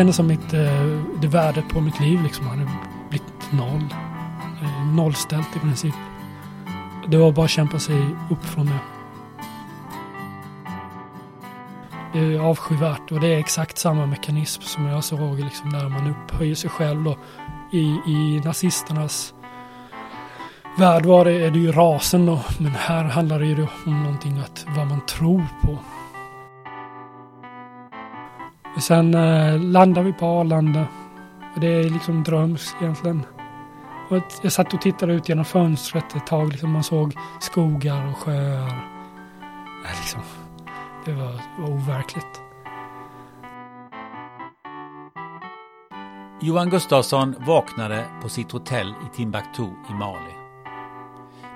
Kändes som mitt, eh, det värdet på mitt liv liksom hade blivit noll. Eh, Nollställt i princip. Det var bara att kämpa sig upp från det. Det är avskyvärt och det är exakt samma mekanism som jag såg liksom när man upphöjer sig själv då. I, i nazisternas värld var det, är det ju rasen då. Men här handlar det ju om någonting att vad man tror på. Och sen eh, landade vi på Arlanda. Och det är liksom dröms egentligen. Och jag satt och tittade ut genom fönstret ett tag. Liksom man såg skogar och sjöar. Eh, liksom, det var, var overkligt. Johan Gustafsson vaknade på sitt hotell i Timbuktu i Mali.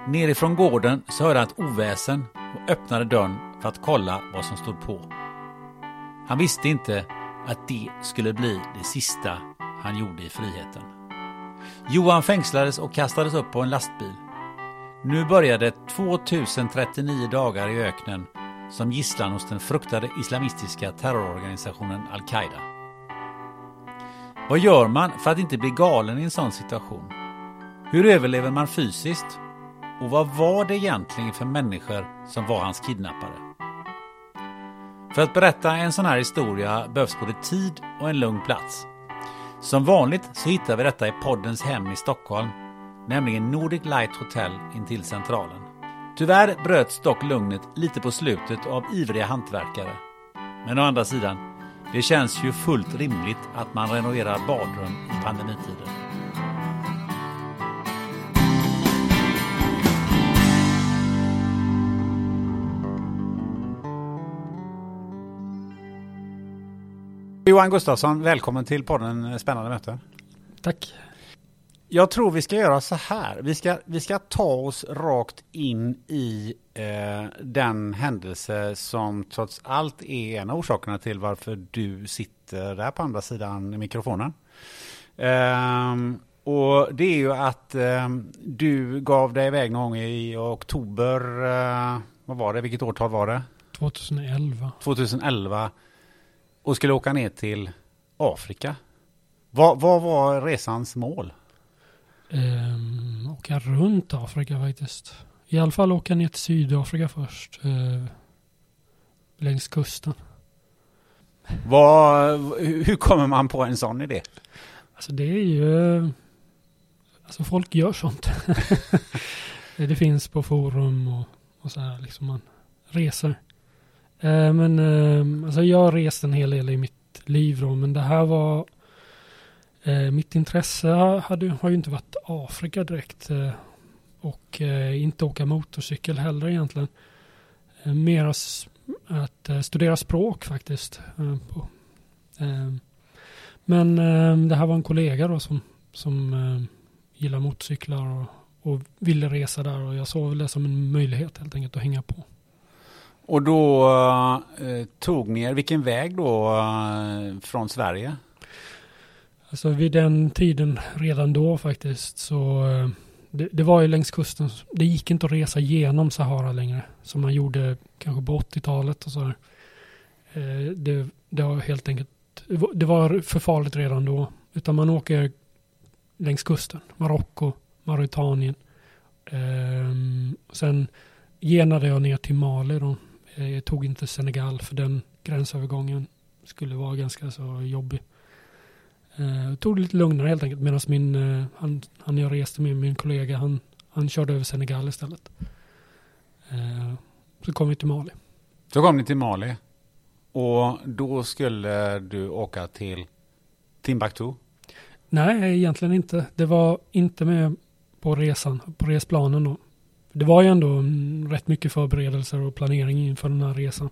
Nerifrån gården så hörde han ett oväsen och öppnade dörren för att kolla vad som stod på. Han visste inte att det skulle bli det sista han gjorde i friheten. Johan fängslades och kastades upp på en lastbil. Nu började 2039 dagar i öknen som gisslan hos den fruktade islamistiska terrororganisationen Al-Qaida. Vad gör man för att inte bli galen i en sån situation? Hur överlever man fysiskt? Och vad var det egentligen för människor som var hans kidnappare? För att berätta en sån här historia behövs både tid och en lugn plats. Som vanligt så hittar vi detta i poddens hem i Stockholm, nämligen Nordic Light Hotel intill Centralen. Tyvärr bröts dock lugnet lite på slutet av ivriga hantverkare. Men å andra sidan, det känns ju fullt rimligt att man renoverar badrum i pandemitider. Johan Gustafsson, välkommen till podden Spännande möte. Tack. Jag tror vi ska göra så här. Vi ska, vi ska ta oss rakt in i eh, den händelse som trots allt är en av orsakerna till varför du sitter där på andra sidan mikrofonen. Ehm, och det är ju att ehm, du gav dig iväg någon gång i oktober, eh, vad var det, vilket årtal var det? 2011. 2011 och skulle åka ner till Afrika. Vad, vad var resans mål? Um, åka runt Afrika faktiskt. I alla fall åka ner till Sydafrika först. Uh, längs kusten. Vad, hur kommer man på en sån idé? Alltså det är ju... Alltså folk gör sånt. det finns på forum och, och så här liksom man reser. Eh, men ehm, alltså jag har rest en hel del i mitt liv då, men det här var Eh, mitt intresse hade, har ju inte varit Afrika direkt eh, och eh, inte åka motorcykel heller egentligen. Eh, mer att eh, studera språk faktiskt. Eh, på. Ehm, men ehm, det här var en kollega då som, som gillar motorcyklar och, och ville resa där och jag såg väl det som en möjlighet helt enkelt att hänga på. Och då eh, tog ni er, vilken väg då eh, från Sverige? Alltså vid den tiden, redan då faktiskt, så eh, det, det var ju längs kusten. Det gick inte att resa genom Sahara längre. Som man gjorde kanske på 80-talet och så här. Eh, det, det var helt enkelt, det var- för farligt redan då. Utan man åker längs kusten. Marocko, Mauritanien. Ehm, sen genade jag ner till Mali då. Eh, Jag tog inte Senegal för den gränsövergången skulle vara ganska så jobbig. Eh, jag tog det lite lugnare helt enkelt medan min, eh, han, han jag reste med, min kollega, han, han körde över Senegal istället. Eh, så kom vi till Mali. Så kom ni till Mali. Och då skulle du åka till Timbuktu. Nej, egentligen inte. Det var inte med på resan, på resplanen då. Det var ju ändå mm, rätt mycket förberedelser och planering inför den här resan.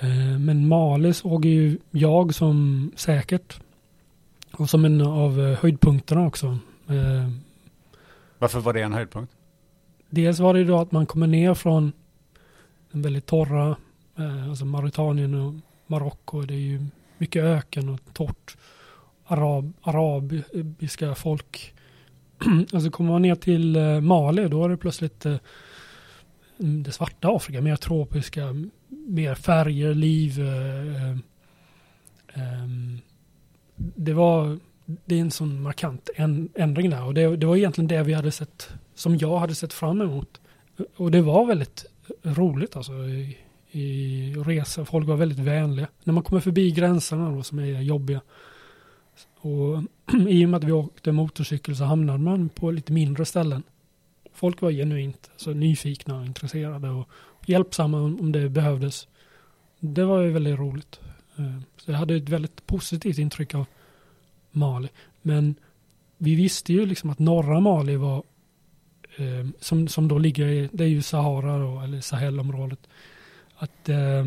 Eh, Men Mali såg ju jag som säkert. Och som en av eh, höjdpunkterna också. Eh, Varför var det en höjdpunkt? Dels var det då att man kommer ner från den väldigt torra, alltså Mauritanien och Marocko. Det är ju mycket öken och torrt. Arab, arabiska folk. alltså kommer man ner till eh, Mali då är det plötsligt eh, mm, det svarta Afrika, mer tropiska, mer färger, liv. Eh, ehm, det var det är en sån markant ändring där och det, det var egentligen det vi hade sett som jag hade sett fram emot. Och det var väldigt roligt alltså i, i resa. Folk var väldigt vänliga. När man kommer förbi gränserna då som är jobbiga. Och i och med att vi åkte motorcykel så hamnade man på lite mindre ställen. Folk var genuint alltså, nyfikna och intresserade och hjälpsamma om det behövdes. Det var ju väldigt roligt. Eh, så jag hade ett väldigt positivt intryck av Mali. Men vi visste ju liksom att norra Mali var eh, som, som då ligger i, det är ju Sahara då, eller Sahelområdet. Att, eh,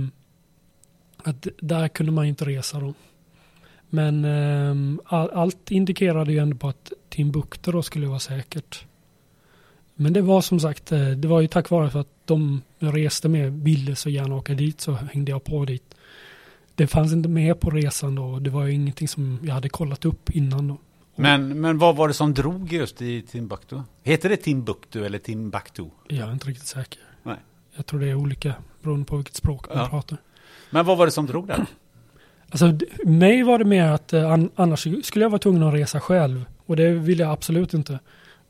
att där kunde man inte resa då. Men eh, all, allt indikerade ju ändå på att Timbuktu då skulle vara säkert. Men det var som sagt, eh, det var ju tack vare för att de jag reste med ville så gärna åka dit så hängde jag på dit. Det fanns inte med på resan då. Det var ju ingenting som jag hade kollat upp innan då. Men, men vad var det som drog just i Timbuktu? Heter det Timbuktu eller Timbuktu? Jag är inte riktigt säker. Nej. Jag tror det är olika beroende på vilket språk man Ja. pratar. Men vad var det som drog där? Alltså, mig var det mer att eh, an, annars skulle jag vara tvungen att resa själv. Och det ville jag absolut inte.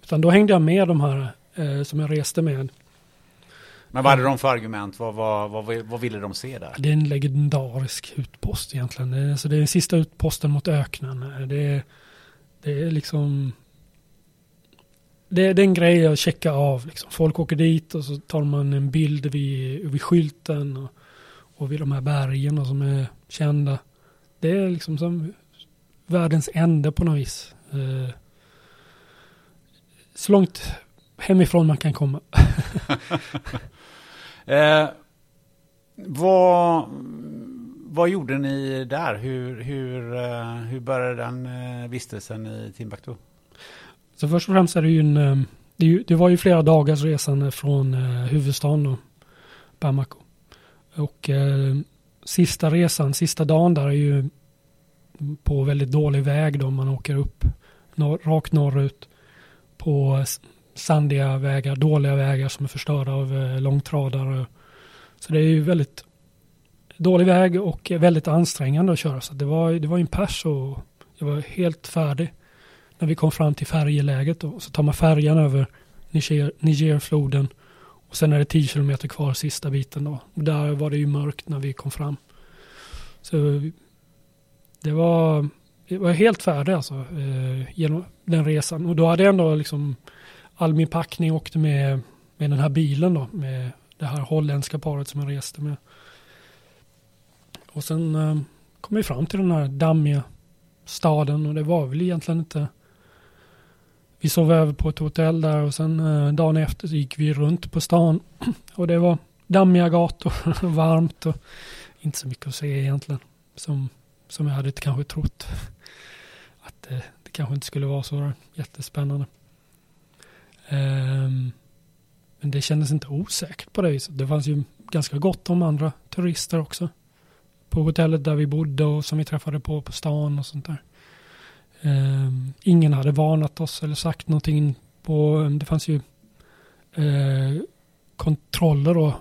Utan då hängde jag med de här eh, som jag reste med. Men vad hade de för argument? Vad, vad, vad, vad ville de se där? Det är en legendarisk utpost egentligen. Det är, alltså, det är den sista utposten mot öknen. Eh, Det är, det är liksom... Det är, det är en grej att checka av. Liksom. Folk åker dit och så tar man en bild vid, vid skylten och, och vid de här bergen och som är kända. Det är liksom som världens ände på något vis. Eh, så långt hemifrån man kan komma. Eh, vad, vad gjorde ni där? Hur, hur, eh, hur började den eh, vistelsen i Timbuktu? Så först och främst är det ju en, det, var ju flera dagars resande från huvudstaden då, Bamako. Och sista resan, sista dagen där är ju på väldigt dålig väg då man åker upp norr, rakt norrut på sandiga vägar, dåliga vägar som är förstörda av eh, långtradare. Så det är ju väldigt dålig väg och väldigt ansträngande att köra. Så det var, det var ju en pers och jag var helt färdig när vi kom fram till färjeläget då, så tar man färjan över Niger, Nigerfloden och sen är det 10 kilometer kvar sista biten då. Och där var det ju mörkt när vi kom fram. Så det var, det var helt färdig alltså eh, genom den resan. Och då hade jag ändå liksom all min packning åkte med, med den här bilen då, med det här holländska paret som jag reste med. Och sen eh, kom vi fram till den här dammiga staden och det var väl egentligen inte vi sov över på ett hotell där och sen eh, dagen efter så gick vi runt på stan och det var dammiga gator, varmt och inte så mycket att se egentligen som, som jag hade kanske trott att det, det kanske inte skulle vara så jättespännande. Um, men det kändes inte osäkert på det viset. Det fanns ju ganska gott om andra turister också på hotellet där vi bodde och som vi träffade på på stan och sånt där. Eh, ingen hade varnat oss eller sagt någonting på, ehm, det fanns ju eh, kontroller då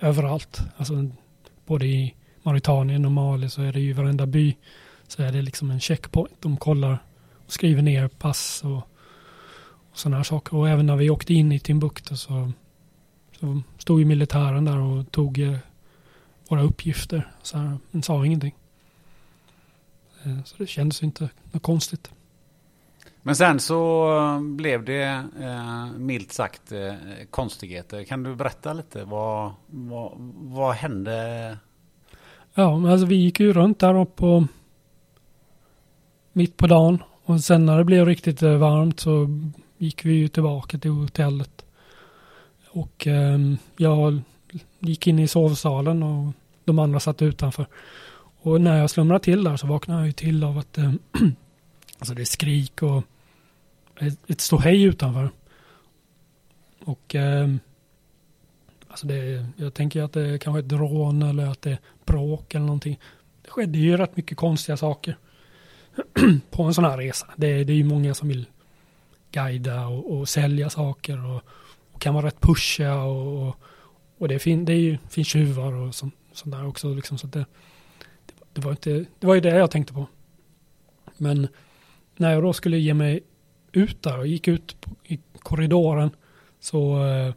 överallt. Alltså både i Mauritanien och Mali så är det ju varenda by så är det liksom en checkpoint. De kollar och skriver ner pass och, och sådana här saker. Och även när vi åkte in i Timbuktu så, så stod ju militären där och tog eh, våra uppgifter. Så här, men sa ingenting. Eh, så det kändes inte något konstigt. Men sen så blev det eh, milt sagt eh, konstigheter. Kan du berätta lite? Vad, vad, vad hände? Ja, men alltså vi gick ju runt där uppe på mitt på dagen. Och sen när det blev riktigt eh, varmt så gick vi ju tillbaka till hotellet. Och eh, jag gick in i sovsalen och de andra satt utanför. Och när jag slumrade till där så vaknade jag ju till av att eh, alltså det är skrik och ett, ett ståhej utanför. Och eh, alltså det, jag tänker att det är kanske är ett rån eller att det är bråk eller någonting. Det skedde ju rätt mycket konstiga saker på en sån här resa. Det, det är ju många som vill guida och, och sälja saker och, och, kan vara rätt pushiga och, och, och det, fin, det är ju, finns tjuvar och sånt, sånt där också. Liksom, så det, det, var inte, det var ju det jag tänkte på. Men när jag då skulle ge mig ut där och gick ut i korridoren så eh,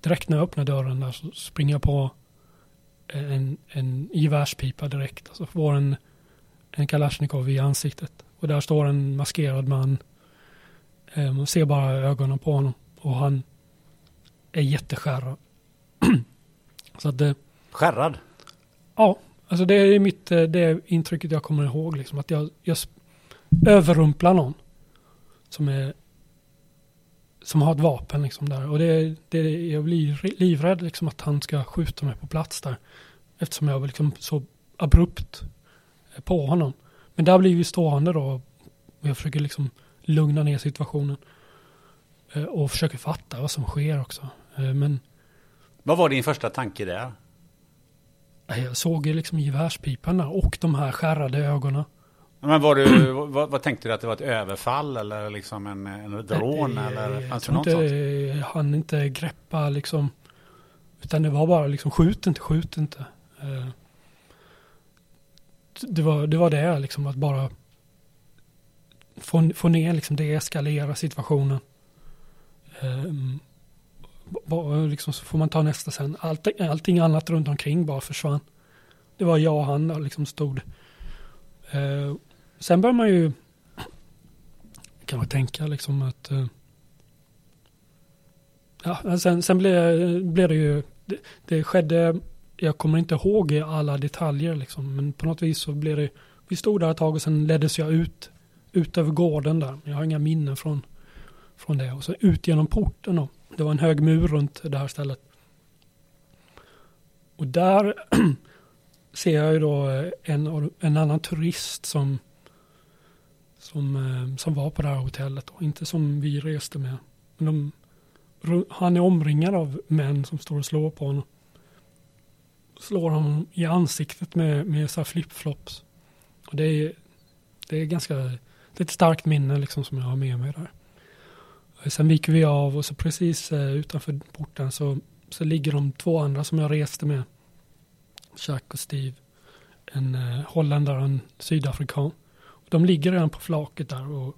direkt när jag öppnade dörren där så springer jag på en, en gevärspipa direkt. Alltså får en, en Kalashnikov i ansiktet. Och där står en maskerad man. Eh, man ser bara ögonen på honom. Och han är jätteskärrad. så att det... Skärrad? Ja, alltså det är mitt, eh, det är intrycket jag kommer ihåg. Liksom, att jag, jag överrumplar någon. Som är som har ett vapen liksom där. Och det, det, jag blir livrädd liksom att han ska skjuta mig på plats där. Eftersom jag var liksom så abrupt eh, på honom. Men där blir vi stående då. Och jag försöker liksom lugna ner situationen. Eh, och försöker fatta vad som sker också. Men... Vad var din första tanke där? Jag såg liksom gevärspipan där och de här skärrade ögonen. Men var du, vad, vad, tänkte du att det var ett överfall eller liksom en, en rån? Nej, eller jag tror inte, hann inte greppa liksom. Utan det var bara liksom skjut inte, skjut inte. Eh, det var det, var det liksom att bara få, få ner liksom det eskalera situationen. Liksom, så får man ta nästa sen. Allting, allting annat runt omkring bara försvann. Det var jag och han liksom stod. Eh, sen bör man ju kan man tänka liksom att eh, ja, sen, sen blev, blev det ju det, det skedde jag kommer inte ihåg alla detaljer liksom, men på något vis så blev det, vi stod där ett tag och sen leddes jag ut, ut över gården där. Jag har inga minnen från, från det. Och så ut genom porten då. Det var en hög mur runt det här stället. Och där ser jag ju då eh, en, en annan turist som, som, eh, som var på det här hotellet. Då. Inte som vi reste med. Men de, han är omringad av män som står och slår på honom slår honom i ansiktet med, med så flipflops. Och det är, det är ganska, det är ett starkt minne liksom som jag har med mig där. Eh, sen viker vi av och så precis eh, utanför porten så, så ligger de två andra som jag reste med. Jack och Steve. En eh, holländare och en sydafrikan. De ligger redan på flaket där och,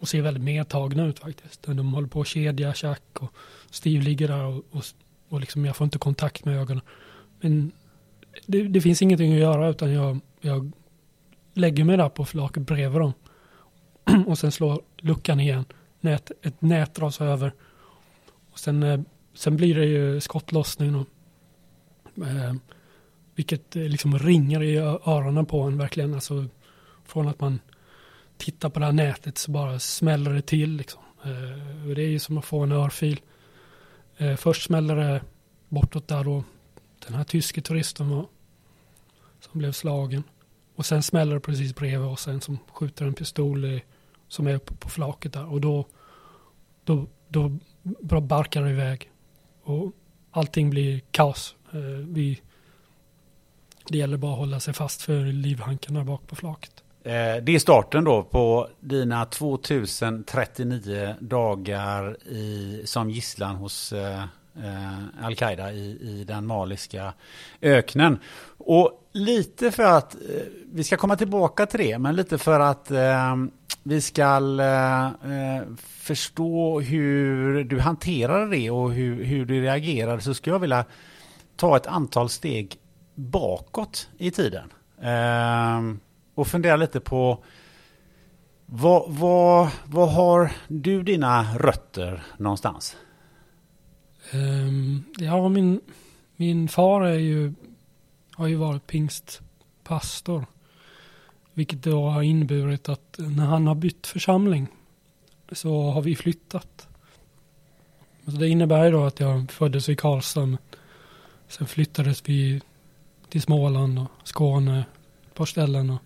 och ser väldigt medtagna ut faktiskt. De håller på att kedja Jack och Steve ligger där och, och, och liksom jag får inte kontakt med ögonen. Men det, det, finns ingenting att göra utan jag, jag lägger mig där på flaket bredvid dem. Och sen slår luckan igen. Nät, ett nät dras över. Och sen, eh, sen blir det ju skottlossning. Och, eh, vilket eh, liksom ringer i öronen på en verkligen. Alltså, från att man tittar på det här nätet så bara smäller det till. Liksom. Eh, det är ju som att få en örfil. Eh, först smäller det bortåt där då den här tyske turisten var, som blev slagen. Och sen smäller det precis bredvid oss en som skjuter en pistol i, som är uppe på flaket där. Och då, då, då barkar det iväg. Och allting blir kaos. Eh, vi, det gäller bara att hålla sig fast för livhankarna bak på flaket. Eh, det är starten då på dina 2039 dagar i, som gisslan hos eh, eh, Al-Qaida i, i den maliska öknen. Och lite för att, eh, vi ska komma tillbaka till det, men lite för att eh, vi ska eh, eh, förstå hur du hanterade det och hur, hur du reagerade så skulle jag vilja ta ett antal steg bakåt i tiden. Eh, och fundera lite på vad, vad, vad har du dina rötter någonstans? Um, ja, min, min far är ju, har ju varit pingstpastor. Vilket då har inneburit att när han har bytt församling så har vi flyttat. Så det innebär ju då att jag föddes i Karlstad. Sen flyttades vi till Småland och Skåne, ett par ställen. Och,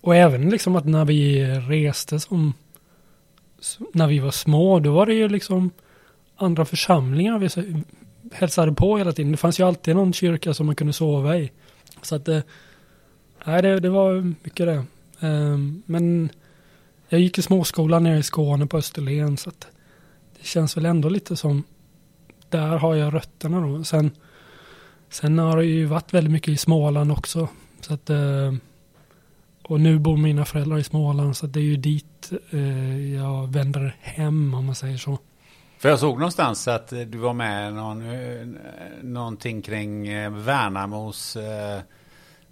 och även liksom att när vi reste som, när vi var små, då var det ju liksom andra församlingar vi hälsade på hela tiden. Det fanns ju alltid någon kyrka som man kunde sova i. Så att det, nej, det, det var mycket det. Ehm, men jag gick i småskolan nere i Skåne på Österlen så att det känns väl ändå lite som där har jag rötterna då. Sen, sen har det ju varit väldigt mycket i Småland också. Så att, eh, och nu bor mina föräldrar i Småland så det är ju dit eh, jag vänder hem om man säger så. För jag såg någonstans att du var med någon, eh, någonting kring eh, Värnamos eh,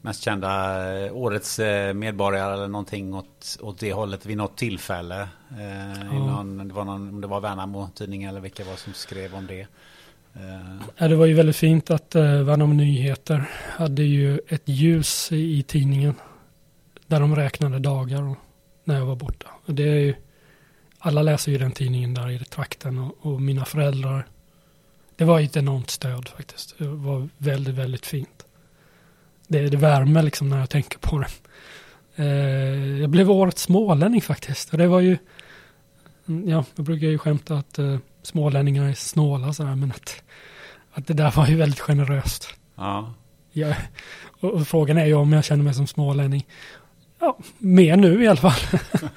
mest kända årets medborgare eller någonting åt, åt det hållet vid något tillfälle. Eh, ja. någon, det var någon, om det var Värnamo tidning eller vilka var som skrev om det. Ja, det var ju väldigt fint att eh, Värnamo Nyheter hade ju ett ljus i, i tidningen. Där de räknade dagar när jag var borta. Och det är ju alla läser ju den tidningen där i trakten och, och mina föräldrar. Det var ett enormt stöd faktiskt. Det var väldigt, väldigt fint. Det, det värmer liksom när jag tänker på det. Eh, jag blev årets smålänning faktiskt. Och det var ju, ja, jag brukar ju skämta att eh, smålänningar är snåla så här, men att, att det där var ju väldigt generöst. Ja. ja och, och frågan är ju om jag känner mig som smålänning. Ja, mer nu i alla fall.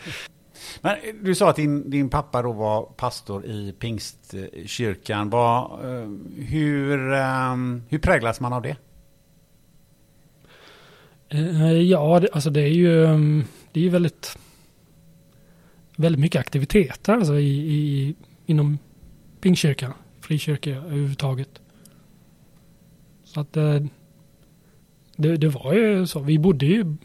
Men eh, du sa att din, din pappa då var pastor i Pingstkyrkan. Var, eh, hur, ehm, hur präglas man av det? Eh, ja, det, alltså det är ju ehm, det är väldigt, väldigt mycket aktiviteter alltså i, i, inom Pingstkyrkan, frikyrka överhuvudtaget. Så att det, det var ju så, vi bodde ju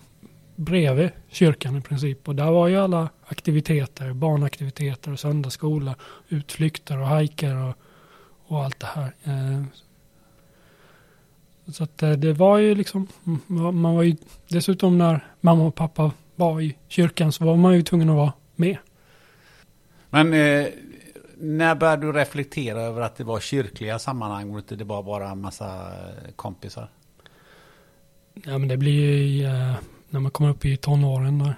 bredvid kyrkan i princip. Och där var ju alla aktiviteter, barnaktiviteter och söndagsskola, utflykter och hajker och, och allt det här. Eh, så att eh, det var ju liksom, man var ju dessutom när mamma och pappa var i kyrkan så var man ju tvungen att vara med. Men eh, när började du reflektera över att det var kyrkliga sammanhang och inte det var bara en massa eh, kompisar? Ja men det blir ju eh, när man kommer upp i tonåren. Där.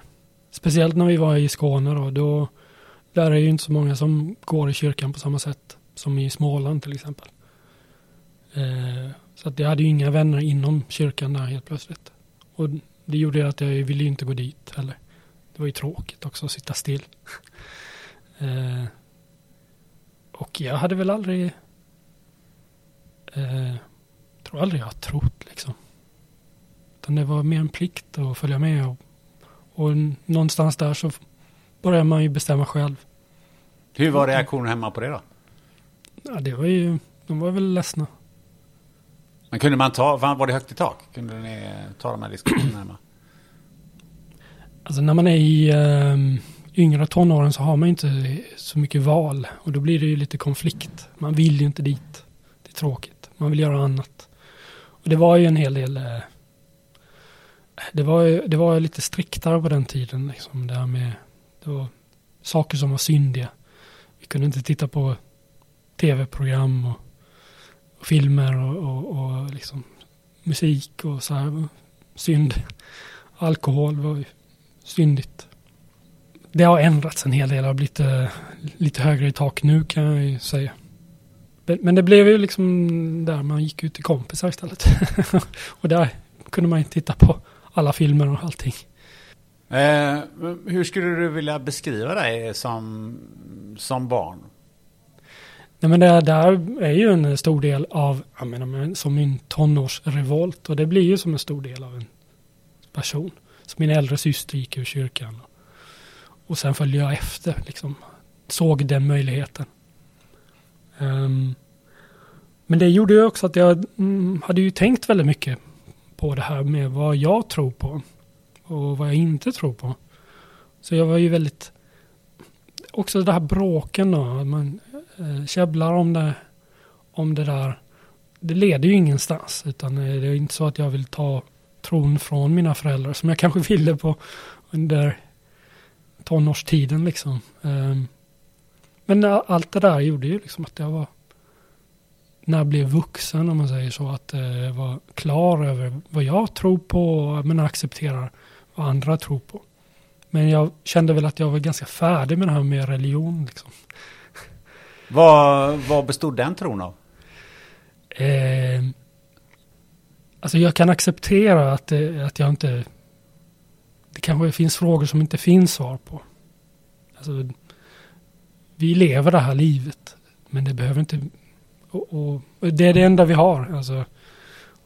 Speciellt när vi var i Skåne då, då där är ju inte så många som går i kyrkan på samma sätt som i Småland till exempel. Eh, så att jag hade ju inga vänner inom kyrkan där helt plötsligt. Och det gjorde att jag ville ju inte gå dit heller. Det var ju tråkigt också att sitta still. eh, och jag hade väl aldrig, eh, tror aldrig jag har trott liksom. Utan det var mer en plikt att följa med. Och, och någonstans där så börjar man ju bestämma själv. Hur var reaktionen hemma på det då? Ja, det var ju, de var väl ledsna. Men kunde man ta, var det högt i tak? Kunde ni ta de här diskussionerna hemma? Alltså när man är i um, yngre tonåren så har man inte så mycket val. Och då blir det ju lite konflikt. Man vill ju inte dit. Det är tråkigt. Man vill göra annat. Och det var ju en hel del uh, det var, det var lite striktare på den tiden. Liksom, det här med det var saker som var syndiga. Vi kunde inte titta på tv-program och, och filmer och, och, och, liksom musik och så här. Synd. Alkohol var syndigt. Det har ändrats en hel del. Det har blivit uh, lite högre i tak nu kan jag ju säga. Men det blev ju liksom där man gick ut till kompisar istället. och där kunde man ju titta på alla filmer och allting. Eh, hur skulle du vilja beskriva dig som, som barn? Nej, men det där är ju en stor del av, jag menar, som min tonårsrevolt. Och det blir ju som en stor del av en person. Så min äldre syster gick ur kyrkan. Och sen följde jag efter, liksom. Såg den möjligheten. Um, men det gjorde ju också att jag mm, hade ju tänkt väldigt mycket på det här med vad jag tror på. Och vad jag inte tror på. Så jag var ju väldigt... Också det här bråken då. Man eh, käbblar om det, om det där. Det leder ju ingenstans. Utan eh, det är inte så att jag vill ta tron från mina föräldrar. Som jag kanske ville på under tonårstiden liksom. Ehm, eh, men allt det där gjorde ju liksom att jag var när jag blev vuxen om man säger så, att eh, var klar över vad jag tror på men accepterar vad andra tror på. Men jag kände väl att jag var ganska färdig med det här med religion. Liksom. Vad, vad bestod den tron av? Eh, alltså jag kan acceptera att, det, att jag inte... Det kanske finns frågor som inte finns svar på. Alltså, vi lever det här livet. Men det behöver inte... Och, och det är det enda vi har. Alltså.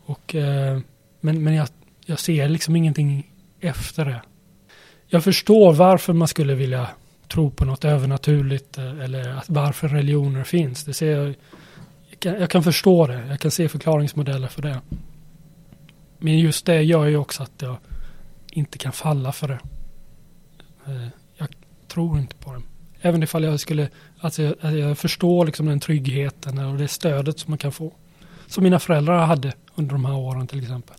Och, eh, men men jag, jag ser liksom ingenting efter det. Jag förstår varför man skulle vilja tro på något övernaturligt eh, eller att varför religioner finns. Det ser jag, jag, kan, jag kan förstå det. Jag kan se förklaringsmodeller för det. Men just det gör ju också att jag inte kan falla för det. Eh, jag tror inte på det. Även ifall jag skulle, alltså jag, jag förstår liksom den tryggheten och det stödet som man kan få. Som mina föräldrar hade under de här åren till exempel.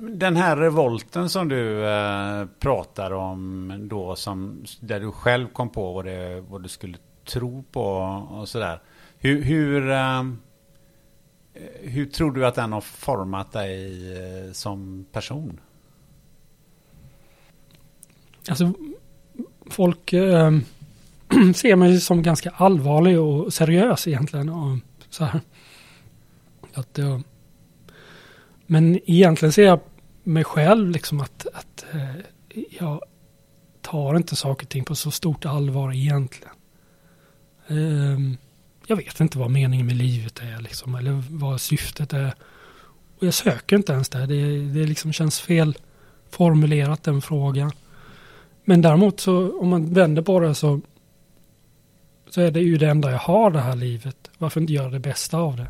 Den här revolten som du eh, pratar om då, som, där du själv kom på vad, det, vad du skulle tro på och sådär. Hur, hur, eh, hur tror du att den har format dig eh, som person? Alltså, folk eh, ser mig som ganska allvarlig och seriös egentligen. Och så här. Att, ja. men egentligen ser jag mig själv liksom att, att eh, jag tar inte saker och ting på så stort allvar egentligen. Um, jag vet inte vad meningen med livet är liksom, eller vad syftet är. Och jag söker inte ens det. Det, det liksom känns fel formulerat den frågan. Men däremot så om man vänder på det så, så är det ju det enda jag har det här livet. Varför inte göra det bästa av det?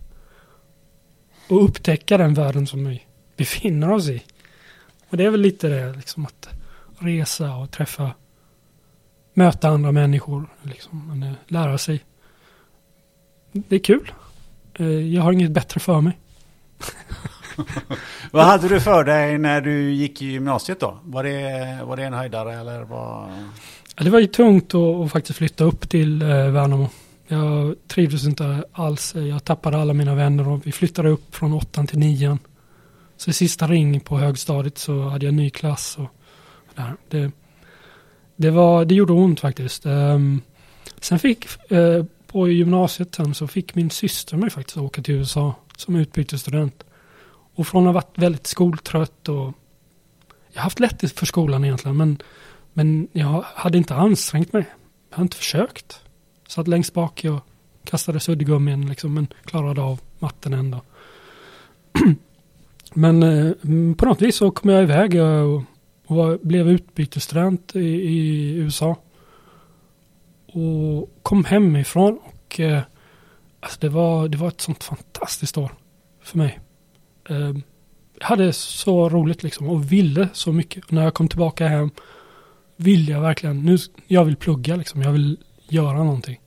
och upptäcka den världen som vi befinner oss i. Och det är väl lite det, liksom att resa och träffa, möta andra människor, liksom, eh, lära sig. Det är kul. Eh, jag har inget bättre för mig. vad hade du för dig när du gick i gymnasiet då? Var det, var det en höjdare eller vad? Det var ju tungt att, att faktiskt flytta upp till eh, Värnamo. Jag trivdes inte alls. Jag tappade alla mina vänner och vi flyttade upp från åttan till nian. Så i sista ring på högstadiet så hade jag en ny klass. Och där. Det, det, var, det gjorde ont faktiskt. Um, sen fick, uh, på gymnasiet sen så fick min syster mig faktiskt åka till USA som utbytesstudent. Och från att ha varit väldigt skoltrött och jag har haft lätt för skolan egentligen men, men jag hade inte ansträngt mig. Jag hade inte försökt. Satt längst bak och kastade suddgummin liksom, men klarade av matten ändå. men eh, på något vis så kom jag iväg eh, och, och var, blev utbytesstudent i, i, USA. Och kom hemifrån och eh, alltså det, var, det var ett sånt fantastiskt år för mig. Eh, jag hade så roligt liksom och ville så mycket. Och när jag kom tillbaka hem vill jag verkligen, nu, jag vill plugga liksom. Jag vill göra någonting.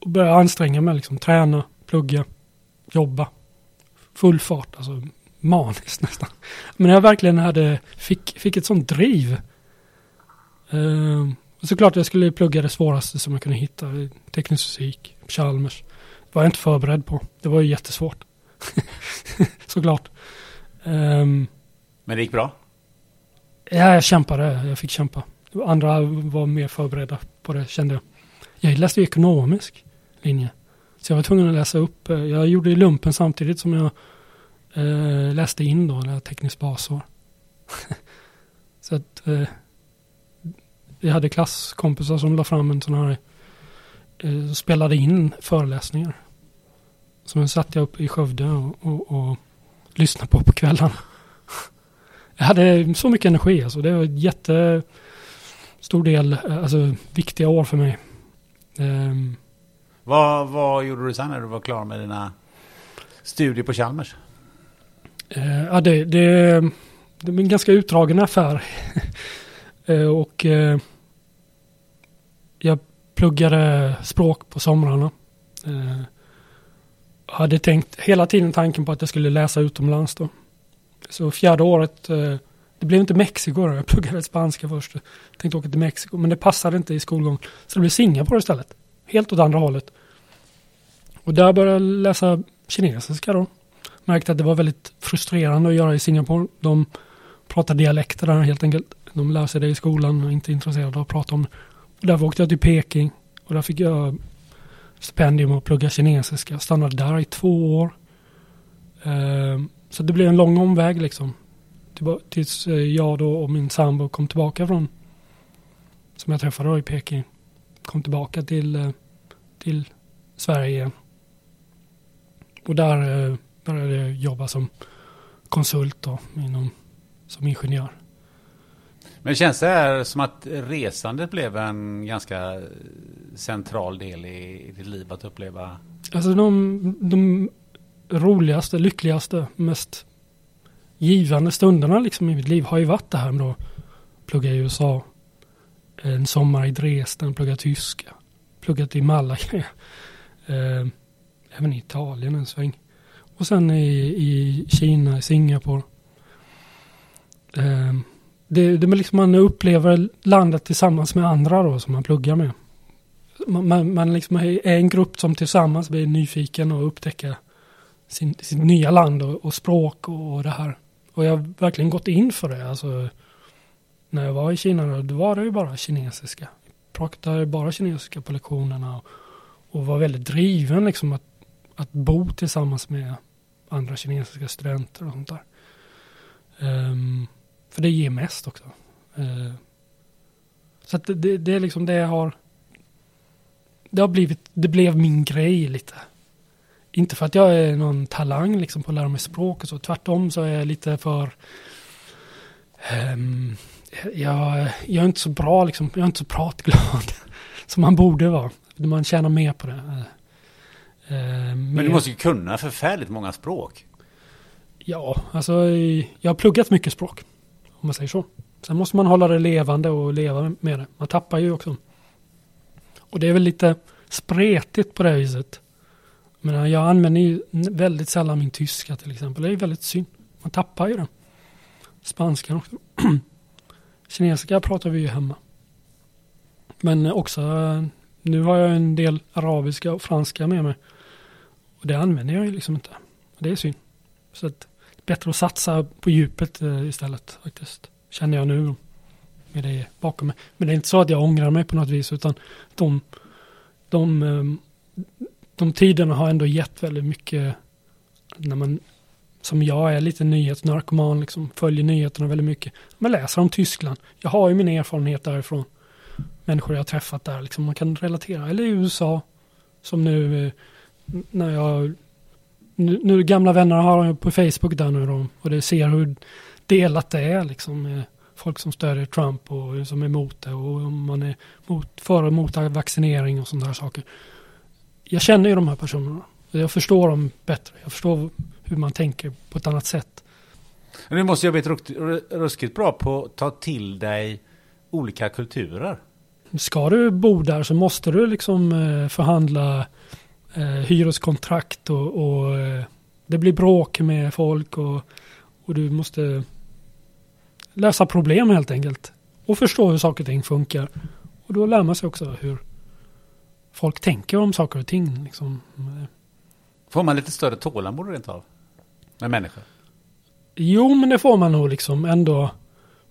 Och börja anstränga mig, liksom, träna, plugga, jobba. Full fart, alltså maniskt nästan. Men jag verkligen hade, fick, fick ett sånt driv. Uh, såklart jag skulle plugga det svåraste som jag kunde hitta, teknisk fysik, Chalmers. Det var jag inte förberedd på. Det var ju jättesvårt. såklart. Um, Men det gick bra? Ja, jag kämpade. Jag fick kämpa. Andra var mer förberedda på det kände jag. Jag läste ju ekonomisk linje. Så jag var tvungen att läsa upp. Eh, jag gjorde lumpen samtidigt som jag eh, läste in då, det tekniskt basår. Så att eh, vi hade klasskompisar som la fram en sån här, eh, spelade in föreläsningar. Som jag satt jag upp i Skövde och, och, och lyssnade på på kvällarna. Jag hade så mycket energi alltså. Det var ett jättestor del, eh, alltså viktiga år för mig. Um, vad, vad gjorde du sen när du var klar med dina studier på Chalmers? Uh, ja, det, det, det var en ganska utdragen affär. uh, och uh, jag pluggade språk på somrarna. Uh, hade tänkt hela tiden tanken på att jag skulle läsa utomlands då. Så fjärde året, eh, det blev inte Mexiko då. Jag pluggade spanska först. Tänkte åka till Mexiko, men det passade inte i skolgång. Så det blev Singapore istället. Helt åt andra hållet. Och där började jag läsa kinesiska då. Märkte att det var väldigt frustrerande att göra i Singapore. De pratar dialekter där helt enkelt. De lär sig det i skolan och är inte intresserade av att prata om det. Och därför åkte jag till Peking och där fick jag stipendium att plugga kinesiska. Jag stannade där i två år. Eh, så det blev en lång omväg liksom. Tills eh, jag då och min sambo kom tillbaka från, som jag träffade då i Peking, kom tillbaka till, eh, till Sverige igen. Och där eh, började jag jobba som konsult då, inom, som ingenjör. Men känns det här som att resandet blev en ganska central del i ditt liv att uppleva? Alltså de, de roligaste, lyckligaste, mest givande stunderna liksom i mitt liv har ju varit det här med att plugga i USA. En sommar i Dresden, plugga tyska. Pluggat i Malaga. Eh, även i Italien en sväng. Och sen i, i Kina, i Singapore. Eh, det, det är liksom man upplever landet tillsammans med andra då som man pluggar med. Man, man, man liksom är en grupp som tillsammans blir nyfiken och upptäcker sin, sitt nya land och, och språk och, och, det här. Och jag har verkligen gått in för det. Alltså, när jag var i Kina då, var det ju bara kinesiska. Jag pratade bara kinesiska på lektionerna. Och, och var väldigt driven liksom att, att bo tillsammans med andra kinesiska studenter och sånt där. Um, för det ger mest också. Uh, så att det, det är liksom det jag har. Det har blivit, det blev min grej lite. Inte för att jag är någon talang liksom på att lära mig språk och så. Tvärtom så är jag lite för um, jag, jag är inte så bra liksom. Jag är inte så pratglad som man borde vara man tjänar mer på det. Eh Men du måste ju kunna förfärligt många språk. Ja, alltså jag har pluggat mycket språk. Om man säger så. Sen måste man hålla det levande och leva med det. Man tappar ju också. Och det är väl lite spretigt på det viset. Men eh, jag använder ju väldigt sällan min tyska till exempel. Det är väldigt synd. Man tappar ju den. Spanska också. Kinesiska pratar vi ju hemma. Men eh, också eh, nu har jag en del arabiska och franska med mig. Och det använder jag ju liksom inte. Det är synd. Så att bättre att satsa på djupet istället faktiskt. Känner jag nu med det bakom mig. Men det är inte så att jag ångrar mig på något vis utan de, de, de tiderna har ändå gett väldigt mycket när man som jag är lite nyhetsnarkoman, liksom följer nyheterna väldigt mycket. Man läser om Tyskland. Jag har ju min erfarenhet därifrån människor jag träffat där. Liksom man kan relatera. Eller i USA. Som nu eh, när jag... Nu, nu gamla vänner har jag på Facebook där nu då. Och det ser hur delat det är liksom. Folk som stödjer Trump och som är emot det. Och om man är mot, för och emot vaccinering och sådana där saker. Jag känner ju de här personerna. Jag förstår dem bättre. Jag förstår hur man tänker på ett annat sätt. Men du måste ju ha blivit ruskigt bra på att ta till dig olika kulturer ska du bo där så måste du liksom eh, förhandla eh, hyreskontrakt och, och eh, det blir bråk med folk och, och du måste lösa problem helt enkelt. Och förstå hur saker och ting funkar. Och då lär man sig också hur folk tänker om saker och ting. Liksom. Får man lite större tålamod rent av? Med människor? Jo, men det får man nog liksom ändå.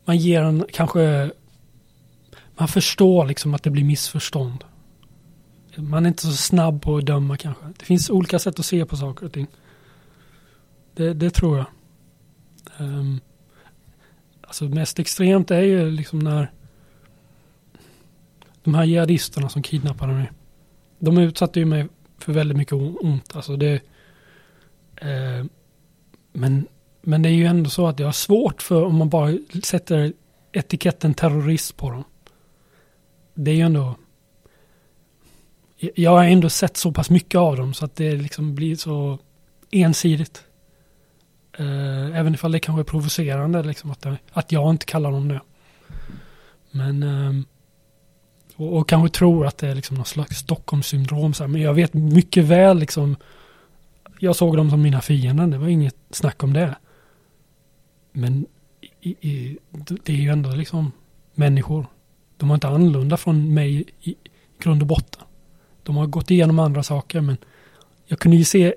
Man ger en kanske man förstår liksom att det blir missförstånd. Man är inte så snabb på att döma kanske. Det finns olika sätt att se på saker och ting. Det, det tror jag. Um, Alltså mest extremt är ju liksom när de här jihadisterna som kidnappade mig. De utsatte ju mig för väldigt mycket ont. Alltså det, eh, men, men det är ju ändå så att jag har svårt för om man bara sätter etiketten terrorist på dem. Det är ju ändå jag har ändå sett så pass mycket av dem så att det liksom blir så ensidigt. Eh, även ifall det kanske är provocerande liksom att, att jag inte kallar dem det. Men Eh, och, och, kanske tror att det är liksom någon slags Stockholmssyndrom. Så här. Men jag vet mycket väl liksom. Jag såg dem som mina fiender. Det var inget snack om det. Men i, i, det är ju ändå liksom människor. De var inte annorlunda från mig i, i grund och botten. De har gått igenom andra saker men jag kunde ju se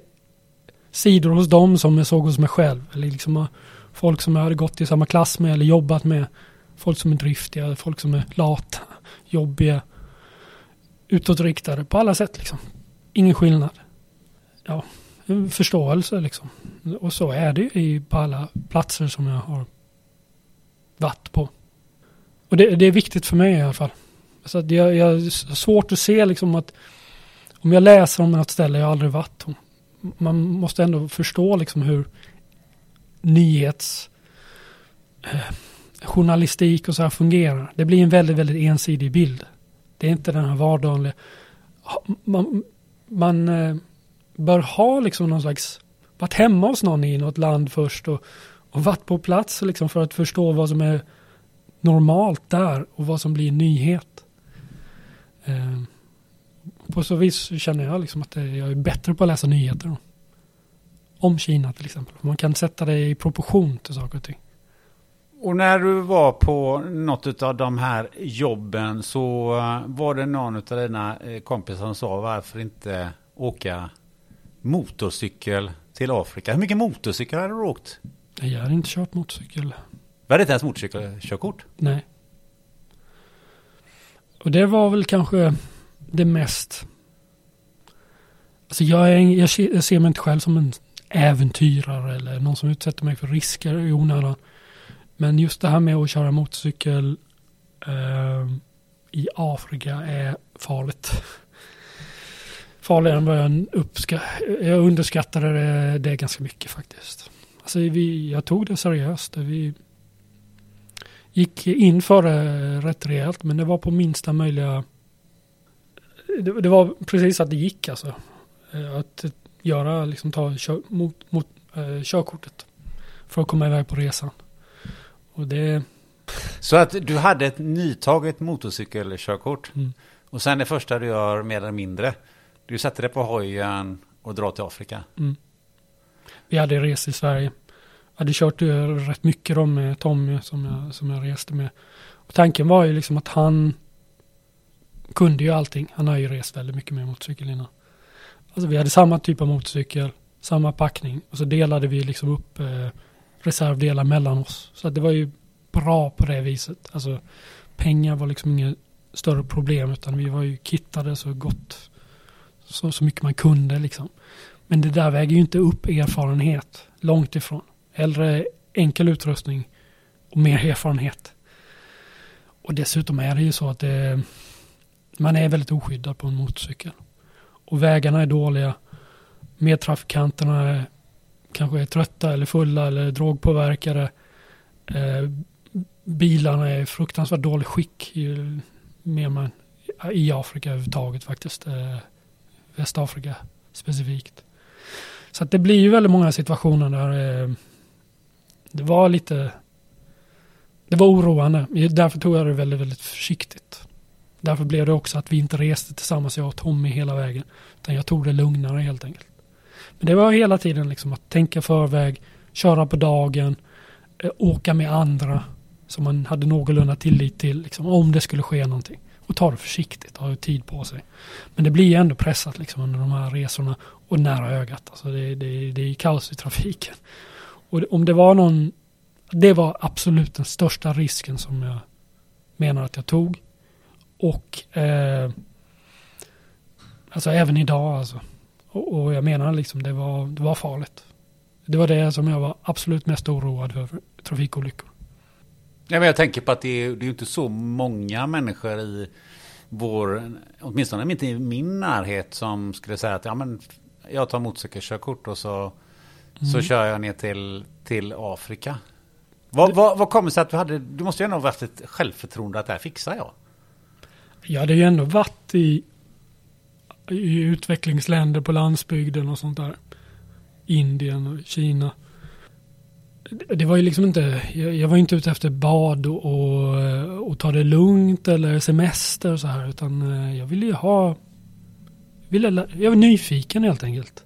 sidor hos dem som jag såg hos mig själv. Eller liksom folk som jag hade gått i samma klass med eller jobbat med. Folk som är driftiga, folk som är lata, jobbiga, utåtriktade på alla sätt liksom. Ingen skillnad. Ja, förståelse liksom. Och så är det ju på alla platser som jag har varit på. Och det, det är viktigt för mig i alla fall. Alltså, det, jag, jag har svårt att se liksom att om jag läser om något ställe jag aldrig varit på. man måste ändå förstå liksom hur nyhets eh, journalistik och så här fungerar. Det blir en väldigt, väldigt ensidig bild. Det är inte den här vardagliga. Man, man eh, bör ha liksom någon slags, varit hemma hos någon i något land först och, och varit på plats liksom för att förstå vad som är normalt där och vad som blir nyhet. Eh, på så vis känner jag liksom att jag är bättre på att läsa nyheter. Då. Om Kina till exempel. Man kan sätta det i proportion till saker och ting. Och när du var på något av de här jobben så eh, var det någon av dina eh, kompisar som sa varför inte åka motorcykel till Afrika. Hur mycket motorcykel hade du åkt? Jag hade inte kört motorcykel. Du hade inte ens motorcykelkörkort? Nej. Och det var väl kanske det mest... Alltså jag, är, jag ser mig inte själv som en äventyrare eller någon som utsätter mig för risker i onödan. Men just det här med att köra motorcykel eh, i Afrika är farligt. Farligare än vad jag uppskattar. Jag underskattade det, det ganska mycket faktiskt. Alltså vi, jag tog det seriöst. Vi gick in för det rätt rejält men det var på minsta möjliga det, det, var precis att det gick alltså. Eh, att göra, liksom ta kör, mot, mot eh, körkortet. För att komma iväg på resan. Och det... Så att du hade ett nytaget motorcykelkörkort. Mm. Och sen det första du gör mer eller mindre. Du sätter dig på hojen och drar till Afrika. Mm. Vi hade rest i Sverige. Jag hade kört rätt mycket då med Tommy som jag, som jag reste med. Och tanken var ju liksom att han kunde ju allting. Han har ju rest väldigt mycket med motorcykel innan. Alltså vi hade samma typ av motorcykel, samma packning och så delade vi liksom upp eh, reservdelar mellan oss. Så det var ju bra på det viset. Alltså pengar var liksom inget större problem utan vi var ju kittade så gott så, så mycket man kunde liksom. Men det där väger ju inte upp erfarenhet, långt ifrån. Hellre enkel utrustning och mer erfarenhet. Och dessutom är det ju så att det man är väldigt oskyddad på en motorcykel. Och vägarna är dåliga. Medtrafikanterna är, kanske är trötta eller fulla eller drogpåverkade. Eh, bilarna är i fruktansvärt dålig skick. Ju mer man, I Afrika överhuvudtaget faktiskt. Eh, Västafrika specifikt. Så att det blir ju väldigt många situationer där eh, det var lite det var oroande. Därför tog jag det väldigt, väldigt försiktigt. Därför blev det också att vi inte reste tillsammans, jag och Tommy, hela vägen. Utan jag tog det lugnare helt enkelt. Men det var hela tiden liksom att tänka förväg, köra på dagen, eh, åka med andra som man hade någorlunda tillit till, liksom, om det skulle ske någonting. Och ta det försiktigt, ha tid på sig. Men det blir ändå pressat liksom, under de här resorna och nära ögat. Alltså det, det, det är kaos i trafiken. Och om det var någon, det var absolut den största risken som jag menar att jag tog. Och eh, alltså även idag alltså. Och, och, jag menar liksom det var, det var farligt. Det var det som jag var absolut mest oroad för, trafikolyckor. Ja, men jag tänker på att det är, det är inte så många människor i vår, åtminstone inte i min närhet, som skulle säga att ja, men jag tar motorcykelkörkort och så, Mm. så kör jag ner till, till Afrika. Vad, vad, vad kommer sig att du hade, du måste ju ändå ha haft ett självförtroende att det här fixar jag. Jag hade ju ändå varit i, i utvecklingsländer på landsbygden och sånt där. Indien och Kina. Det, var ju liksom inte, jag, var inte ute efter bad och, och, och ta det lugnt eller semester och så här. Utan eh, jag ville ju ha, ville, jag var nyfiken helt enkelt.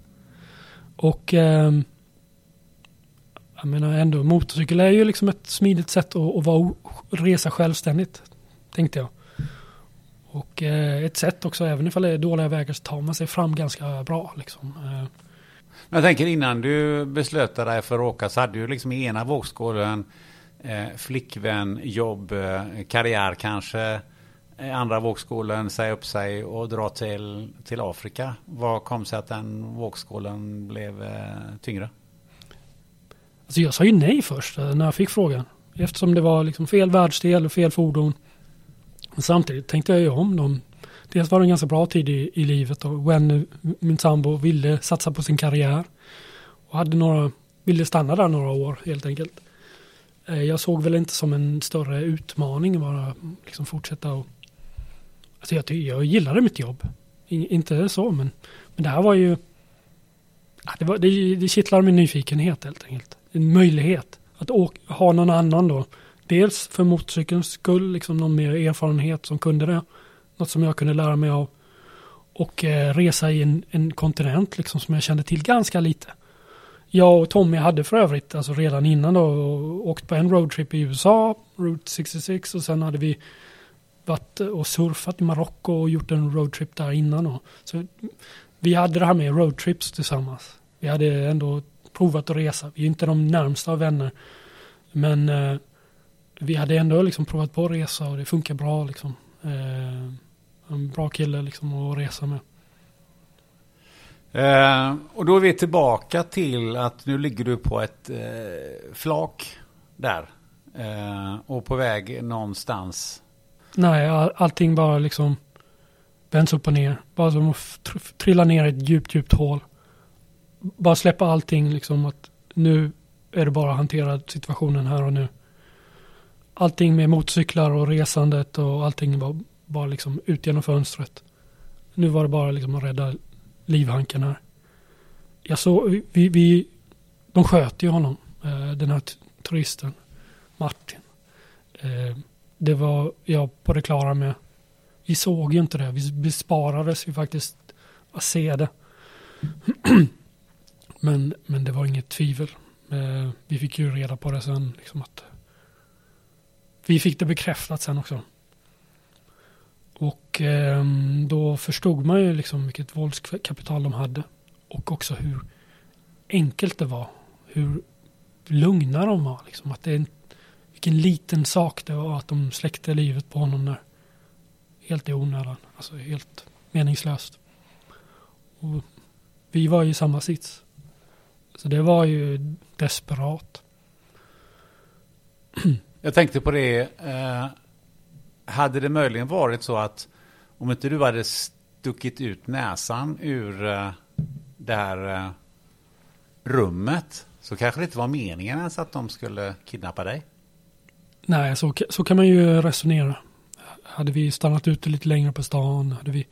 Och ehm, jag menar ändå, motorcykel är ju liksom ett smidigt sätt att, att vara, resa självständigt. Tänkte jag. Och eh, ett sätt också, även ifall det är dåliga vägar, så tar man sig fram ganska bra. Liksom. Eh, jag tänker innan du beslöt dig för att åka så hade du liksom i ena vågskålen eh, flickvän, jobb, eh, karriär kanske. I andra vågskålen säga upp sig och dra till, till Afrika. Vad kom sig att den vågskålen blev eh, tyngre? Alltså jag sa ju nej först när jag fick frågan. Eftersom det var liksom fel världsdel och fel fordon. Men samtidigt tänkte jag ju om dem. Dels var det en ganska bra tid i, i livet och when min sambo ville satsa på sin karriär. Och hade några, ville stanna där några år helt enkelt. Eh, jag såg väl inte som en större utmaning bara liksom fortsätta och... Alltså jag, jag gillade mitt jobb. In, inte så men, men det här var ju... Det, var, det, det kittlar min nyfikenhet helt enkelt. En möjlighet att åka, ha någon annan då. Dels för motorcykelns skull, liksom någon mer erfarenhet som kunde det. Något som jag kunde lära mig av. Och eh, resa i en, en kontinent liksom som jag kände till ganska lite. Jag och Tommy hade för övrigt, alltså redan innan då, åkt på en roadtrip i USA, Route 66, och sen hade vi varit och surfat i Marocko och gjort en roadtrip där innan. Då. Så vi hade det här med roadtrips tillsammans. Vi hade ändå provat att resa. Vi är inte de närmsta av vänner. Men eh, vi hade ändå liksom provat på att resa och det funkar bra liksom. Eh, en bra kille liksom att resa med. Eh, och då är vi tillbaka till att nu ligger du på ett eh, flak där. Eh, och på väg någonstans. Nej, all, allting bara liksom vänds upp och ner. Bara som att tr- trilla ner i ett djupt, djupt hål. Bara släppa allting liksom att nu är det bara att hantera situationen här och nu. Allting med motorcyklar och resandet och allting var bara liksom ut genom fönstret. Nu var det bara liksom att rädda livhanken här. Jag såg, vi, vi, de sköt ju honom, eh, den här turisten, Martin. Eh, det var jag på det klara med. Vi såg ju inte det. Vi besparades ju faktiskt att se det. men, men det var inget tvivel. Eh, vi fick ju reda på det sen. Liksom att vi fick det bekräftat sen också. Och eh, då förstod man ju liksom vilket våldskapital de hade. Och också hur enkelt det var. Hur lugna de var. Liksom. Att det är en, vilken liten sak det var att de släckte livet på honom där. Helt i onödan. Alltså helt meningslöst. Och vi var ju i samma sits. Så det var ju desperat. Jag tänkte på det. Eh, hade det möjligen varit så att om inte du hade stuckit ut näsan ur eh, det här eh, rummet så kanske det inte var meningen ens att de skulle kidnappa dig. Nej, så, så kan man ju resonera. Hade vi stannat ute lite längre på stan, hade vi...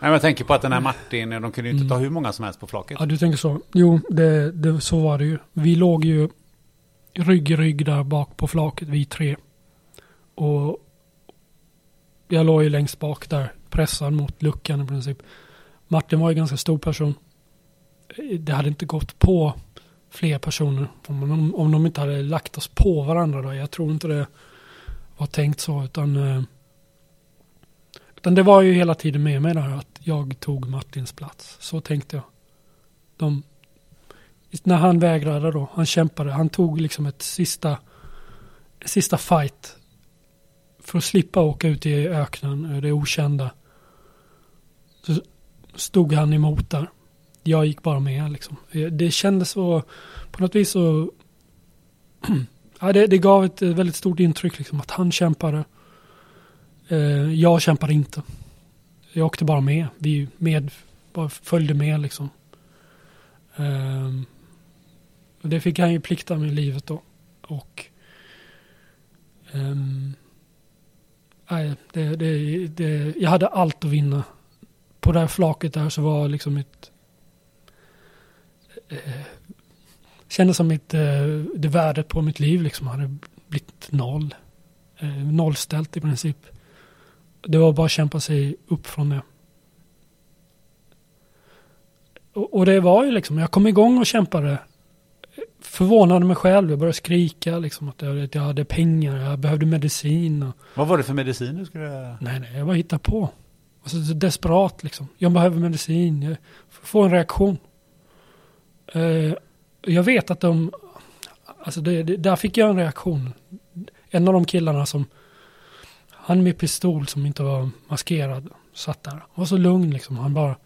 Nej, jag tänker på att den här Martin, de kunde ju inte Mm. ta hur många som helst på flaket. Ja, du tänker så. Jo, det, det, så var det ju. Vi låg ju rygg i rygg där bak på flaket, vi tre. Och jag låg ju längst bak där, pressad mot luckan i princip. Martin var ju en ganska stor person. Det hade inte gått på fler personer om, om, om de inte hade lagt oss på varandra då. Jag tror inte det var tänkt så, utan eh, utan det var ju hela tiden med mig där att jag tog Martins plats. Så tänkte jag. De, när han vägrade då, han kämpade, han tog liksom ett sista, ett sista fight för att slippa åka ut i öknen, eh, det okända. Så stod han emot där. Jag gick bara med liksom. Eh, det kändes så, på något vis så ja, det, det gav ett eh, väldigt stort intryck liksom, att han kämpade. Eh, jag kämpade inte. Jag åkte bara med. Vi med, bara följde med liksom. Eh, det fick han ju plikta med i livet då. Och Um, nej, det, det, det, jag hade allt att vinna. På det här flaket där så var liksom ett eh, kändes som mitt, eh, det värdet på mitt liv liksom hade blivit noll. Eh, nollställt i princip. Det var bara att kämpa sig upp från det. Och, och det var ju liksom, jag kom igång och kämpade. Förvånade mig själv, jag började skrika liksom att jag, att jag hade pengar, jag behövde medicin. Och, Vad var det för medicin du skulle... nej, nej, jag bara hittade på. Och så desperat liksom. Jag behöver medicin, jag får en reaktion. Eh, jag vet att de, alltså det, det, där fick jag en reaktion. En av de killarna som, han med pistol som inte var maskerad, satt där. Han var så lugn liksom, han bara,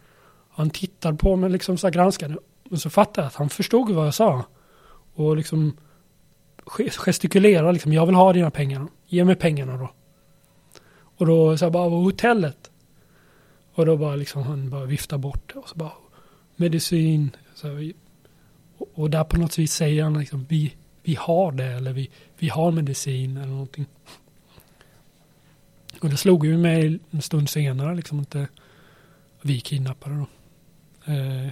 han tittade på mig liksom så här granskade. Men så fattade jag att han förstod vad jag sa. Och liksom gestikulera liksom, jag vill ha dina pengar. Ge mig pengarna då. Och då sa jag bara, hotellet. Och då bara liksom han bara viftar bort det och så bara medicin. Så och, och där på något vis säger han liksom vi, vi har det eller vi, vi har medicin eller någonting. Och det slog ju mig en stund senare liksom inte vi kidnappade då. Eh,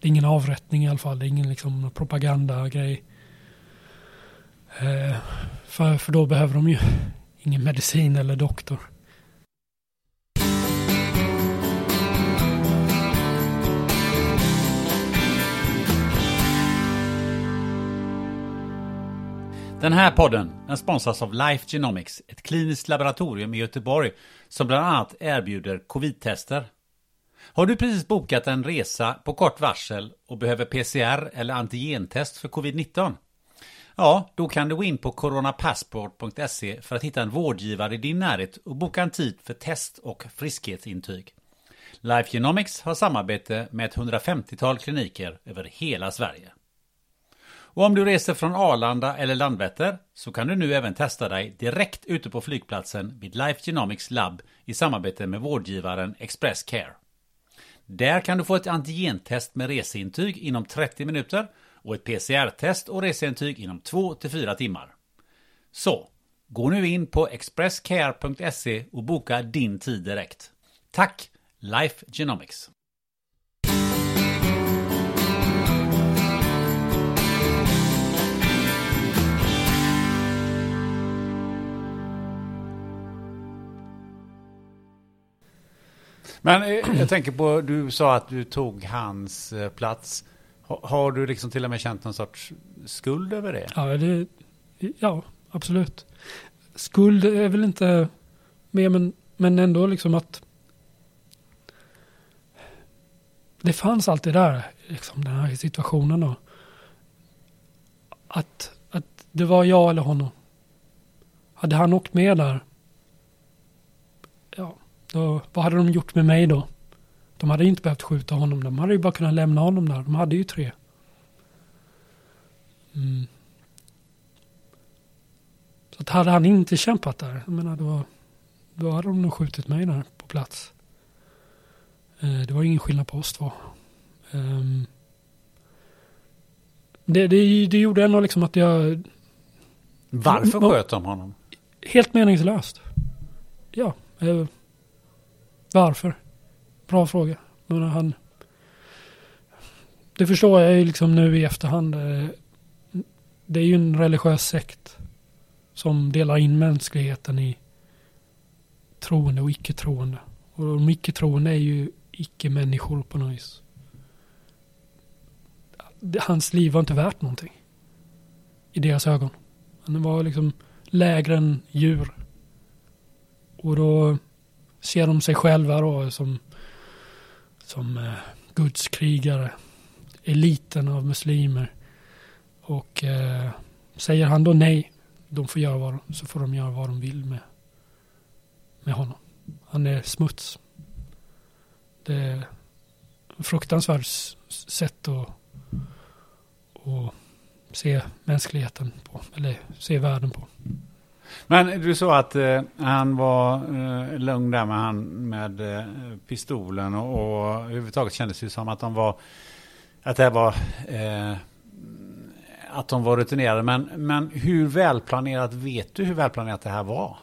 det är ingen avrättning i alla fall. Det är ingen liksom propagandagrej. Eh, för, för då behöver de ju ingen medicin eller doktor. Den här podden den sponsras av Life Genomics, ett kliniskt laboratorium i Göteborg som bland annat erbjuder covid-tester. Har du precis bokat en resa på kort varsel och behöver PCR eller antigentest för covid-19? Ja, då kan du gå in på coronapassport.se för att hitta en vårdgivare i din närhet och boka en tid för test och friskhetsintyg. Life Genomics har samarbete med ett 150-tal kliniker över hela Sverige. Och om du reser från Arlanda eller Landvetter så kan du nu även testa dig direkt ute på flygplatsen vid Life Genomics Lab i samarbete med vårdgivaren Express Care. Där kan du få ett antigentest med reseintyg inom 30 minuter och ett PCR-test och reseintyg inom 2-4 timmar. Så, gå nu in på expresscare.se och boka din tid direkt. Tack, Life Genomics! Men eh, jag tänker på, du sa att du tog hans eh, plats. Har du liksom till och med känt någon sorts skuld över det? Ja, det, ja absolut. Skuld är väl inte mer, men, men ändå liksom att det fanns alltid där, liksom den här situationen då. Att, att det var jag eller honom. Hade han åkt med där, ja, då, vad hade de gjort med mig då? De hade inte behövt skjuta honom. De hade ju bara kunnat lämna honom där. De hade ju tre. Mm. Så att hade han inte kämpat där, jag menar då, då hade de nog skjutit mig där på plats. Eh, det var ingen skillnad på oss två. Um, det, det, det gjorde ändå liksom att jag... Varför sköt de honom? Helt meningslöst. Ja. Eh, varför? Bra fråga. Men han... Det förstår jag ju liksom nu i efterhand. Eh, det är ju en religiös sekt som delar in mänskligheten i troende och icke-troende. Och de icke-troende är ju icke-människor på något vis. Hans liv var inte värt någonting. I deras ögon. Han var liksom lägre än djur. Och då ser de sig själva då som, som eh, gudskrigare. Eliten av muslimer. Och eh, säger han då nej, de får göra vad, så får de göra vad de vill med, med honom. Han är smuts. Det är ett fruktansvärt sätt att, att se mänskligheten på, eller se världen på. Men du sa att eh, han var eh, lugn där med, han, med eh, pistolen och, och överhuvudtaget kändes det som att de var att det var eh, att de var rutinerade. Men, men hur välplanerat vet du hur välplanerat det här var?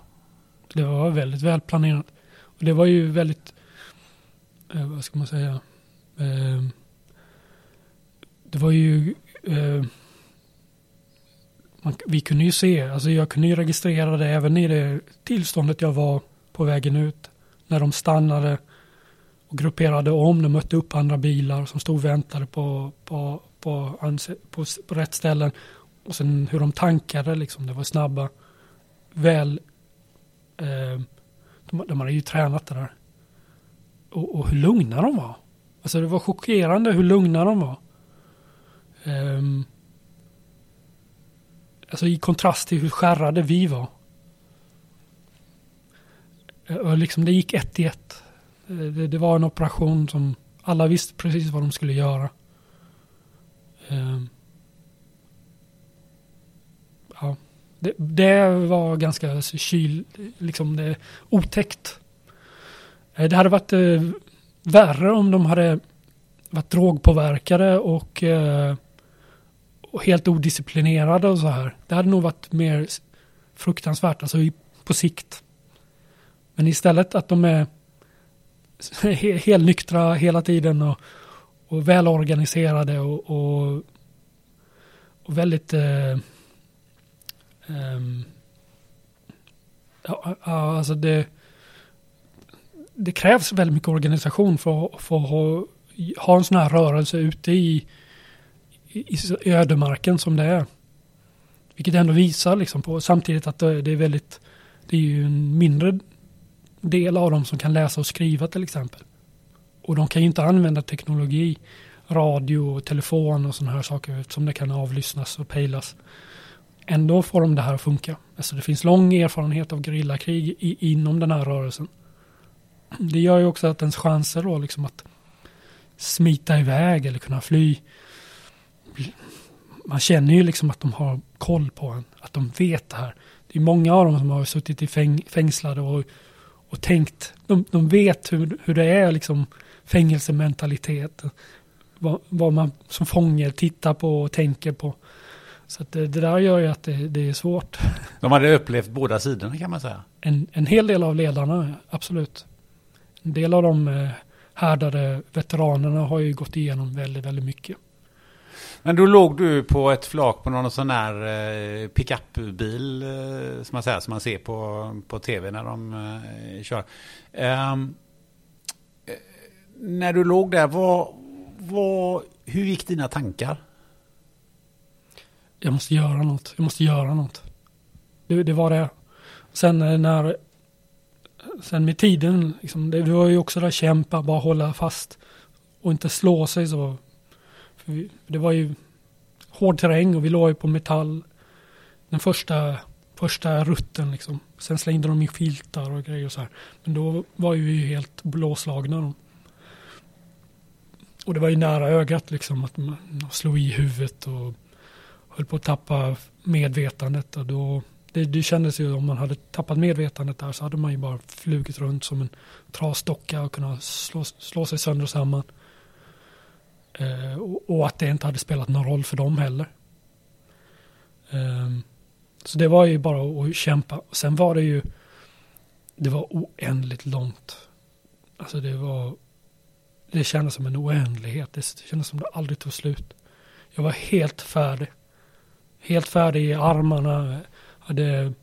Det var väldigt välplanerat. Och det var ju väldigt, eh, vad ska man säga, eh, det var ju, eh, man, vi kunde ju se, alltså jag kunde ju registrera det även i det tillståndet jag var på vägen ut. När de stannade och grupperade om, de mötte upp andra bilar som stod och väntade på, på, på, på, på rätt ställen. Och sen hur de tankade, liksom, det var snabba, väl, eh, de, de hade ju tränat det där. Och, och, hur lugna de var. Alltså det var chockerande hur lugna de var. Um, alltså i kontrast till hur skärrade vi var. Och liksom det gick ett i ett. Det, det, var en operation som alla visste precis vad de skulle göra. Ehm. Ja, det, det, var ganska kyl, liksom det, otäckt. Eh, det hade varit eh, värre om de hade varit drogpåverkade och eh, och helt odisciplinerade och så här. Det hade nog varit mer fruktansvärt, alltså på sikt. Men istället att de är helnyktra hela tiden och, och välorganiserade och, och, och väldigt eh, eh, ja, alltså det, det krävs väldigt mycket organisation för, för att ha, ha en sån här rörelse ute i i, ödemarken som det är. Vilket ändå visar liksom på samtidigt att det är väldigt, det är ju en mindre del av dem som kan läsa och skriva till exempel. Och de kan ju inte använda teknologi, radio och telefon och sådana här saker eftersom det kan avlyssnas och pejlas. Ändå får de det här att funka. Alltså det finns lång erfarenhet av gerillakrig inom den här rörelsen. Det gör ju också att ens chanser då liksom att smita iväg eller kunna fly man känner ju liksom att de har koll på en, att de vet det här. Det är många av dem som har suttit i fäng, fängslade och, och tänkt, de, de vet hur, hur det är liksom fängelsementalitet. Vad, vad man som fånge tittar på och tänker på. Så det, det, där gör ju att det, det, är svårt. De hade upplevt båda sidorna kan man säga. En, en hel del av ledarna, absolut. En del av de eh, härdade veteranerna har ju gått igenom väldigt, väldigt mycket. Men då låg du på ett flak på någon sån här eh, pickupbil eh, som man säger, som man ser på, på tv när de eh, kör. Um, när du låg där, vad, vad, hur gick dina tankar? Jag måste göra något, jag måste göra något. Det, det var det. Sen eh, när, sen med tiden, liksom, det, det var ju också där kämpa, bara hålla fast och inte slå sig så det var ju hård terräng och vi låg ju på metall den första, första rutten liksom. Sen slängde de in filtar och grejer och så här. Men då var vi ju helt blåslagna. Då. Och det var ju nära ögat liksom att man slog i huvudet och höll på att tappa medvetandet. Och då, det, det kändes ju om man hade tappat medvetandet där så hade man ju bara flugit runt som en trasdocka och kunnat slå, slå sig sönder och samman. Eh, och, att det inte hade spelat någon roll för dem heller. Ehm, så det var ju bara att kämpa. Sen var det ju, det var oändligt långt. Alltså det var, det kändes som en oändlighet. Det kändes som det aldrig tog slut. Jag var helt färdig. Helt färdig i armarna. Hade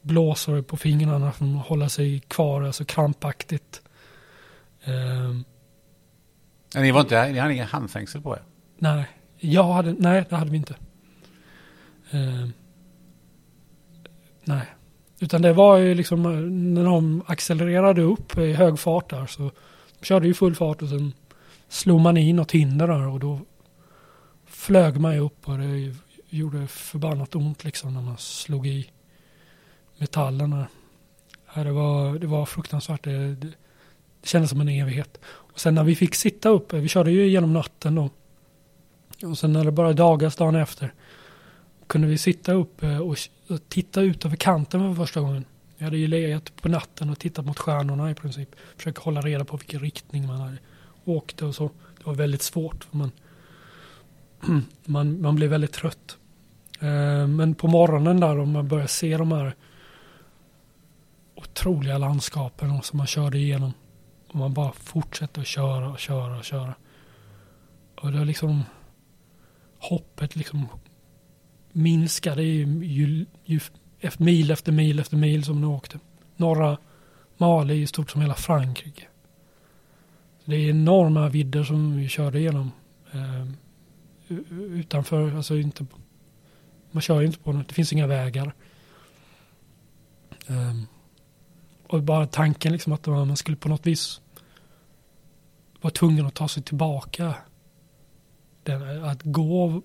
blåsor på fingrarna för att hålla sig kvar, alltså krampaktigt. Um, ni, var inte, ni hade ingen handfängsel på er? Nej, jag hade, nej det hade vi inte. Uh, nej. Utan det var ju liksom eh, när de accelererade upp i hög fart där så de körde ju full fart och sen slog man i något hinder där och då flög man ju upp och det gjorde förbannat ont liksom när man slog i metallerna. Det var, det var fruktansvärt. Det, det, det kändes som en evighet. Och sen när vi fick sitta uppe, vi körde ju genom natten då. Och sen när det bara dagas dagen efter. kunde vi sitta uppe och, titta ut över kanten för första gången. Vi hade ju legat på natten och tittat mot stjärnorna i princip. Försökt hålla reda på vilken riktning man hade åkt och så. Det var väldigt svårt. För man, man, man blev väldigt trött. Eh, men på morgonen där om man börjar se de här otroliga landskapen som man körde igenom. Och man bara fortsätter att köra och köra och köra. Och det liksom hoppet liksom minskade ju, ju, ju efter mil efter mil efter mil som nu åkte. Norra Mali är ju stort som hela Frankrike. Så det är enorma vidder som vi körde igenom. Eh, utanför, alltså inte, man kör ju inte på något, det finns inga vägar. Eh, och bara tanken liksom att man skulle på något vis var tvungen att ta sig tillbaka. Den, att gå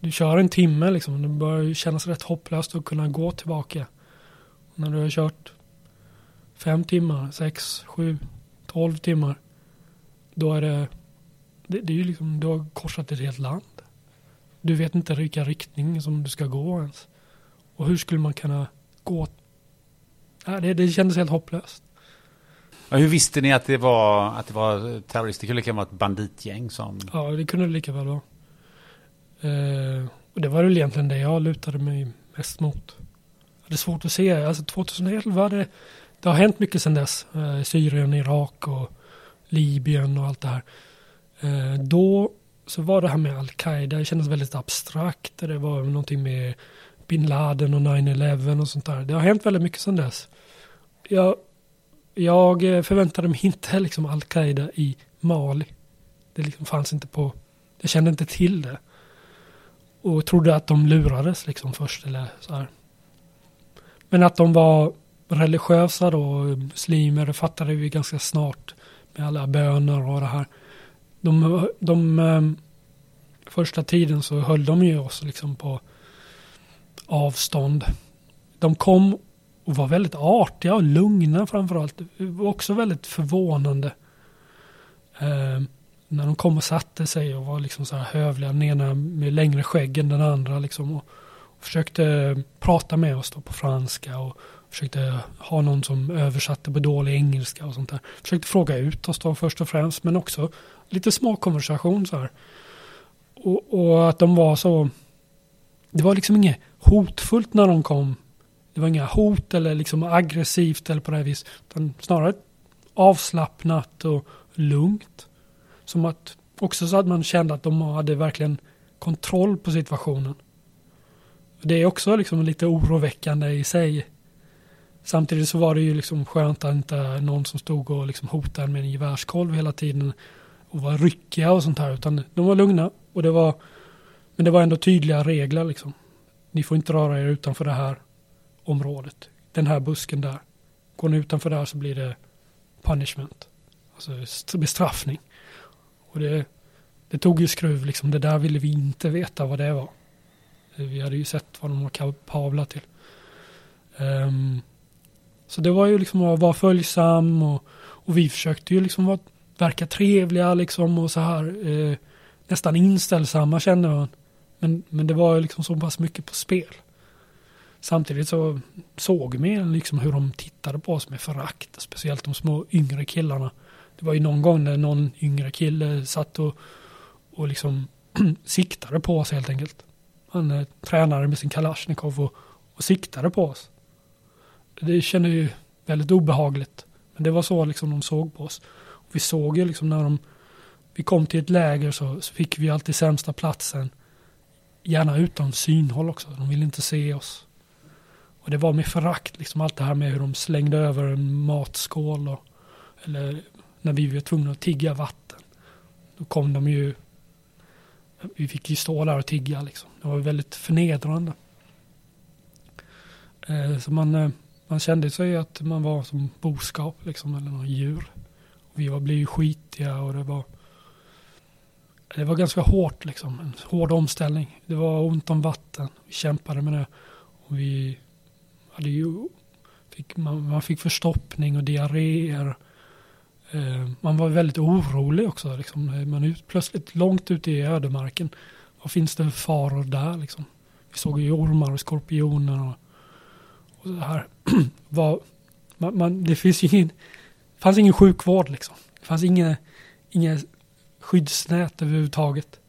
du kör en timme liksom. Det börjar kännas rätt hopplöst att kunna gå tillbaka. Och när du har kört fem timmar, sex, sju, tolv timmar. Då är det, det, det är ju liksom, du har korsat ett helt land. Du vet inte vilka riktning som du ska gå ens. Och hur skulle man kunna gå? Det, det kändes helt hopplöst. Ja, hur visste ni att det var, att det var terrorister? Det kunde lika vara ett banditgäng som... Ja, det kunde det lika väl vara. Eh, och det var väl egentligen det jag lutade mig mest mot. Det är svårt att se. Alltså 2011, det, det har hänt mycket sedan dess. Eh, Syrien, Irak och Libyen och allt det här. Eh, då så var det här med Al-Qaida, det kändes väldigt abstrakt. Det var någonting med bin Laden och 9-11 och sånt där. Det har hänt väldigt mycket sedan dess. Jag, jag eh, förväntade mig inte liksom Al-Qaida i Mali. Det liksom fanns inte på, jag kände inte till det och trodde att de lurades liksom först eller så här. Men att de var religiösa då, muslimer, det fattade vi ganska snart med alla böner och det här. De, de ehm, första tiden så höll de ju oss liksom på avstånd. De kom och var väldigt artiga och lugna framförallt. Också väldigt förvånande. Eh, när de kom och satte sig och var liksom så här hövliga, den ena med längre skägg än den andra liksom. Och, och försökte prata med oss då på franska och försökte ha någon som översatte på dålig engelska och sånt där. Försökte fråga ut oss då först och främst men också lite småkonversation så här. Och, och, att de var så, det var liksom inget hotfullt när de kom. Det var inga hot eller liksom aggressivt eller på det här viset. Utan snarare avslappnat och lugnt. Som att också så att man kände att de hade verkligen kontroll på situationen. Det är också liksom lite oroväckande i sig. Samtidigt så var det ju liksom skönt att inte någon som stod och liksom hotade med en gevärskolv hela tiden och var ryckiga och sånt här utan de var lugna och det var men det var ändå tydliga regler liksom. Ni får inte röra er utanför det här området. Den här busken där. Går ni utanför där så blir det punishment. Alltså bestraffning. Och det, det tog ju skruv liksom. Det där ville vi inte veta vad det var. Vi hade ju sett vad de var kapabla till. Um, så det var ju liksom att vara följsam och, och vi försökte ju liksom vara, verka trevliga liksom och så här. Eh, nästan inställsamma kände man. Men, men det var ju liksom så pass mycket på spel. Samtidigt så såg man liksom hur de tittade på oss med förakt. Speciellt de små yngre killarna. Det var ju någon gång när någon yngre kille satt och, och liksom siktade på oss helt enkelt. Han eh, tränade med sin Kalashnikov och, och siktade på oss. Det kändes ju väldigt obehagligt. Men det var så liksom de såg på oss. Och vi såg ju liksom när de, vi kom till ett läger så, så fick vi alltid sämsta platsen. Gärna utan synhåll också. De ville inte se oss. Och det var med förakt, liksom allt det här med hur de slängde över en matskål och, eller när vi var tvungna att tigga vatten. Då kom de ju, vi fick ju stå där och tigga liksom. Det var väldigt förnedrande. Eh, så man, eh, man kände sig att man var som boskap liksom, eller någon djur. Och vi var, blev ju skitiga och det var det var ganska hårt liksom, en hård omställning. Det var ont om vatten, vi kämpade med det. Och vi hade ju, fick, man, man fick förstoppning och diarréer. Eh, man var väldigt orolig också. Liksom. Eh, man är plötsligt långt ute i ödemarken. Vad finns det för faror där liksom? vi såg ju ormar och skorpioner och, och så här. Var, man, man, det finns ju ingen, fanns ingen sjukvård liksom. Det fanns inga, inga skyddsnät överhuvudtaget.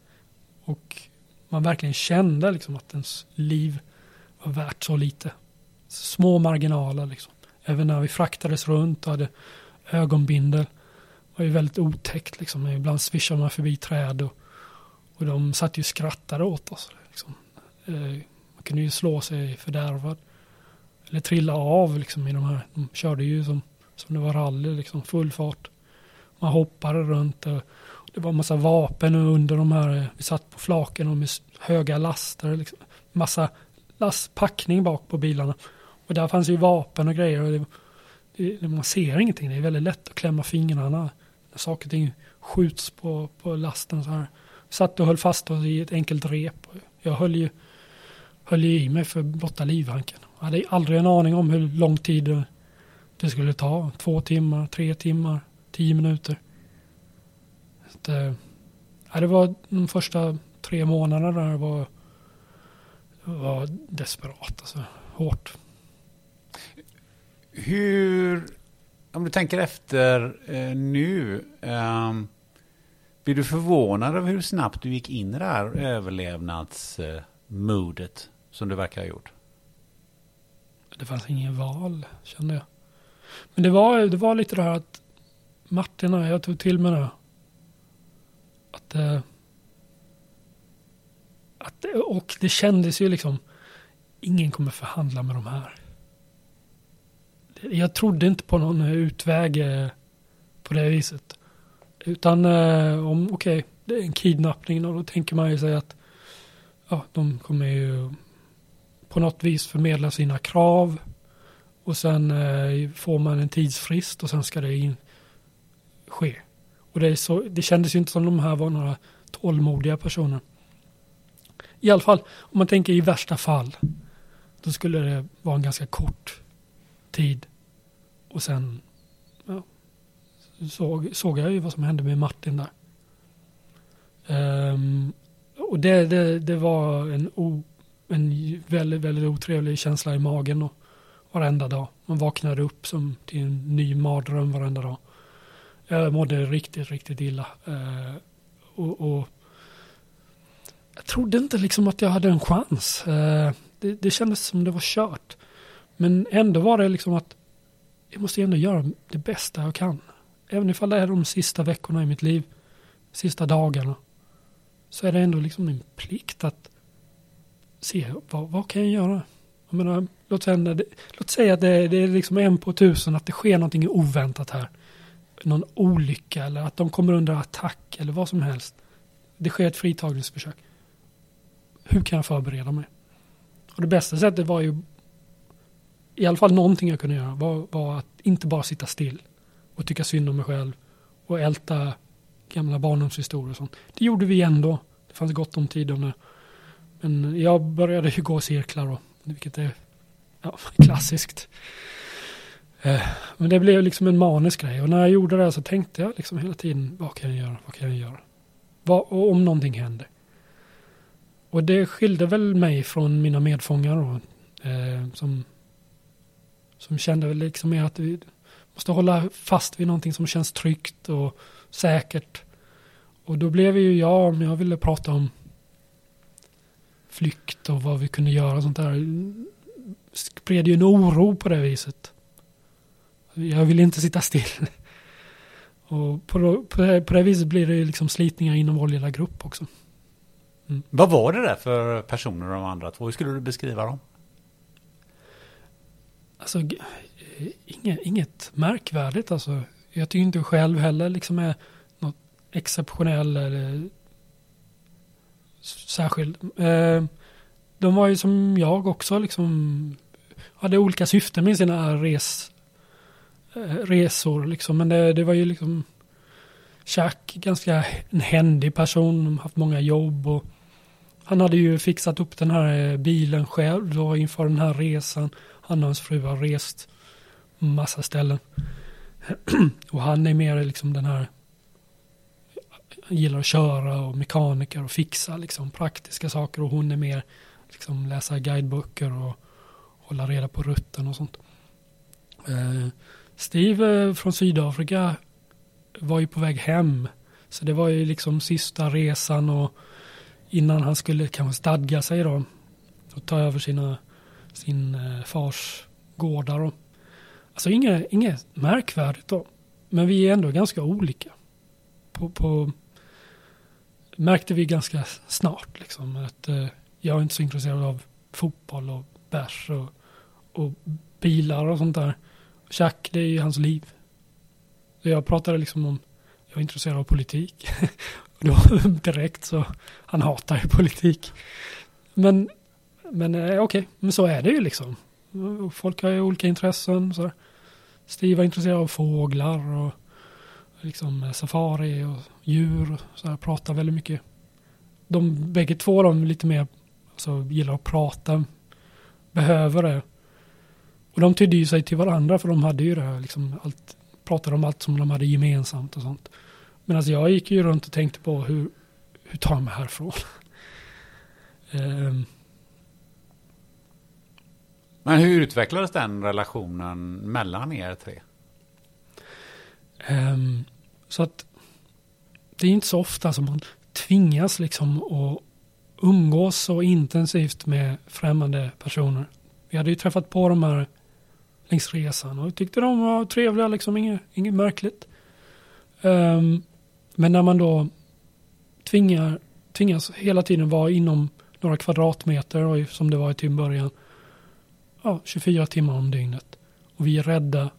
Och man verkligen kände liksom att ens liv var värt så lite. Små marginaler liksom. Även när vi fraktades runt och hade ögonbindel. Det var ju väldigt otäckt liksom. Ibland svischade man förbi träd och, och de satt ju och skrattade åt oss. Liksom. Eh, man kunde ju slå sig fördärvad. Eller trilla av liksom i de här. De körde ju som, som det var rally liksom, full fart. Man hoppade runt och det var massa vapen under de här. Vi satt på flaken och med höga laster. Liksom. Massa lastpackning bak på bilarna. Och där fanns ju vapen och grejer. Och det, det, man ser ingenting. Det är väldigt lätt att klämma fingrarna. När saker och ting skjuts på, på lasten så här. Satt och höll fast oss i ett enkelt rep. Jag höll ju, höll ju i mig för blotta livhanken. Jag hade aldrig en aning om hur lång tid det skulle ta. Två timmar, tre timmar, tio minuter. Det, eh, ja, det var de första tre månaderna där var, var desperat. Alltså, hårt. Hur, om du tänker efter eh, nu, eh, blir du förvånad över hur snabbt du gick in i det här överlevnadsmodet eh, som du verkar ha gjort? Det fanns ingen val, kände jag. Men det var, det var lite det här att Martin och jag tog till mig det. Att, eh, att, och det kändes ju liksom, ingen kommer förhandla med de här. Jag trodde inte på någon eh, utväg eh, på det viset. Utan eh, om, okej, okay, det är en kidnappning och då tänker man ju sig att ja, de kommer ju på något vis förmedla sina krav och sen får man en tidsfrist och sen ska det in, ske. Och det, så, det kändes ju inte som de här var några tålmodiga personer. I alla fall, om man tänker i värsta fall, då skulle det vara en ganska kort tid. Och sen ja, såg, såg jag ju vad som hände med Martin där. Um, och det, det, det var en, o, en väldigt, väldigt otrevlig känsla i magen och varenda dag. Man vaknade upp som till en ny mardröm varenda dag. Jag mådde riktigt, riktigt illa. Uh, och, och, jag trodde inte liksom att jag hade en chans. Uh, det, det kändes som det var kört. Men ändå var det liksom att jag måste ändå göra det bästa jag kan. Även ifall det är de sista veckorna i mitt liv, sista dagarna, så är det ändå liksom min plikt att se vad, vad kan jag göra? Jag menar, låt, säga, låt säga att det, det, är liksom en på tusen att det sker någonting oväntat här. Någon olycka eller att de kommer under attack eller vad som helst. Det sker ett fritagningsförsök. Hur kan jag förbereda mig? Och det bästa sättet var ju i alla fall någonting jag kunde göra var, var, att inte bara sitta still och tycka synd om mig själv och älta gamla barndomshistorier och sånt. Det gjorde vi ändå. Det fanns gott om tid. Men jag började ju gå cirklar då, vilket är ja, klassiskt. Eh, men det blev liksom en manisk grej och när jag gjorde det så tänkte jag liksom hela tiden vad kan jag göra, vad kan jag göra? Vad, och om någonting händer. Och det skilde väl mig från mina medfångar då, eh, som som kände liksom mer att vi måste hålla fast vid någonting som känns tryggt och säkert. Och då blev ju jag, om jag ville prata om flykt och vad vi kunde göra och sånt där, spred ju en oro på det viset. Jag ville inte sitta still. Och på, på, det, på det viset blir det liksom slitningar inom vår lilla grupp också. Mm. Vad var det där för personer de andra två? Hur skulle du beskriva dem? Alltså, inget, inget märkvärdigt alltså. Jag tycker inte själv heller liksom är något exceptionell eller särskild. Ehm, de var ju som jag också liksom hade olika syften med sina res, eh, resor liksom. Men det, det var ju liksom Jack, ganska en händig person, haft många jobb och han hade ju fixat upp den här eh, bilen själv då inför den här resan. Han och hans fru har rest massa ställen. och han är mer liksom den här han gillar att köra och mekaniker och fixa liksom praktiska saker och hon är mer liksom läsa guideböcker och hålla reda på rutten och sånt. Eh, Steve eh, från Sydafrika var ju på väg hem. Så det var ju liksom sista resan och innan han skulle kanske stadga sig då och ta över sina, sin eh, fars gårdar. Och, alltså inget, inget märkvärdigt då. Men vi är ändå ganska olika. På, på, märkte vi ganska snart liksom att eh, jag är inte så intresserad av fotboll och bärs och, och bilar och sånt där. Jack, det är ju hans liv. Så jag pratade liksom om, jag är intresserad av politik. då direkt så, han hatar ju politik. Men, men eh, okej, okay. men så är det ju liksom. Folk har ju olika intressen. Så. Steve var intresserad av fåglar och liksom eh, safari och djur. Så här, pratar väldigt mycket. De bägge två de lite mer alltså, gillar att prata. Behöver det. Och de tydde ju sig till varandra för de hade ju det liksom allt, pratade om allt som de hade gemensamt och sånt. Men alltså jag gick ju runt och tänkte på hur, hur tar jag mig härifrån? um, Men hur utvecklades den relationen mellan er tre? Um, så att det är inte så ofta som man tvingas liksom att umgås så intensivt med främmande personer. Vi hade ju träffat på de här längs resan och tyckte de var trevliga, liksom inget, inget märkligt. Um, men när man då tvingar, tvingas hela tiden vara inom några kvadratmeter och som det var till typ början ja, 24 timmar om dygnet. Och vi är rädda,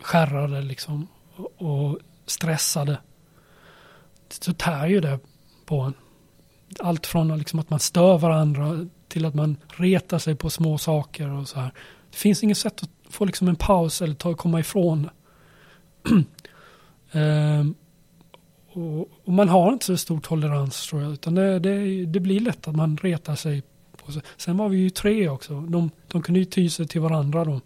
skärrade liksom och, och stressade. Så tär ju det på en. Allt från liksom att man stör varandra till att man retar sig på små saker och så här. Det finns inget sätt att få liksom en paus eller ta, komma ifrån ehm, och, och, man har inte så stor tolerans tror jag, utan det, det, det blir lätt att man retar sig på sig. Sen var vi ju tre också. De, de kunde ju ty sig till varandra då.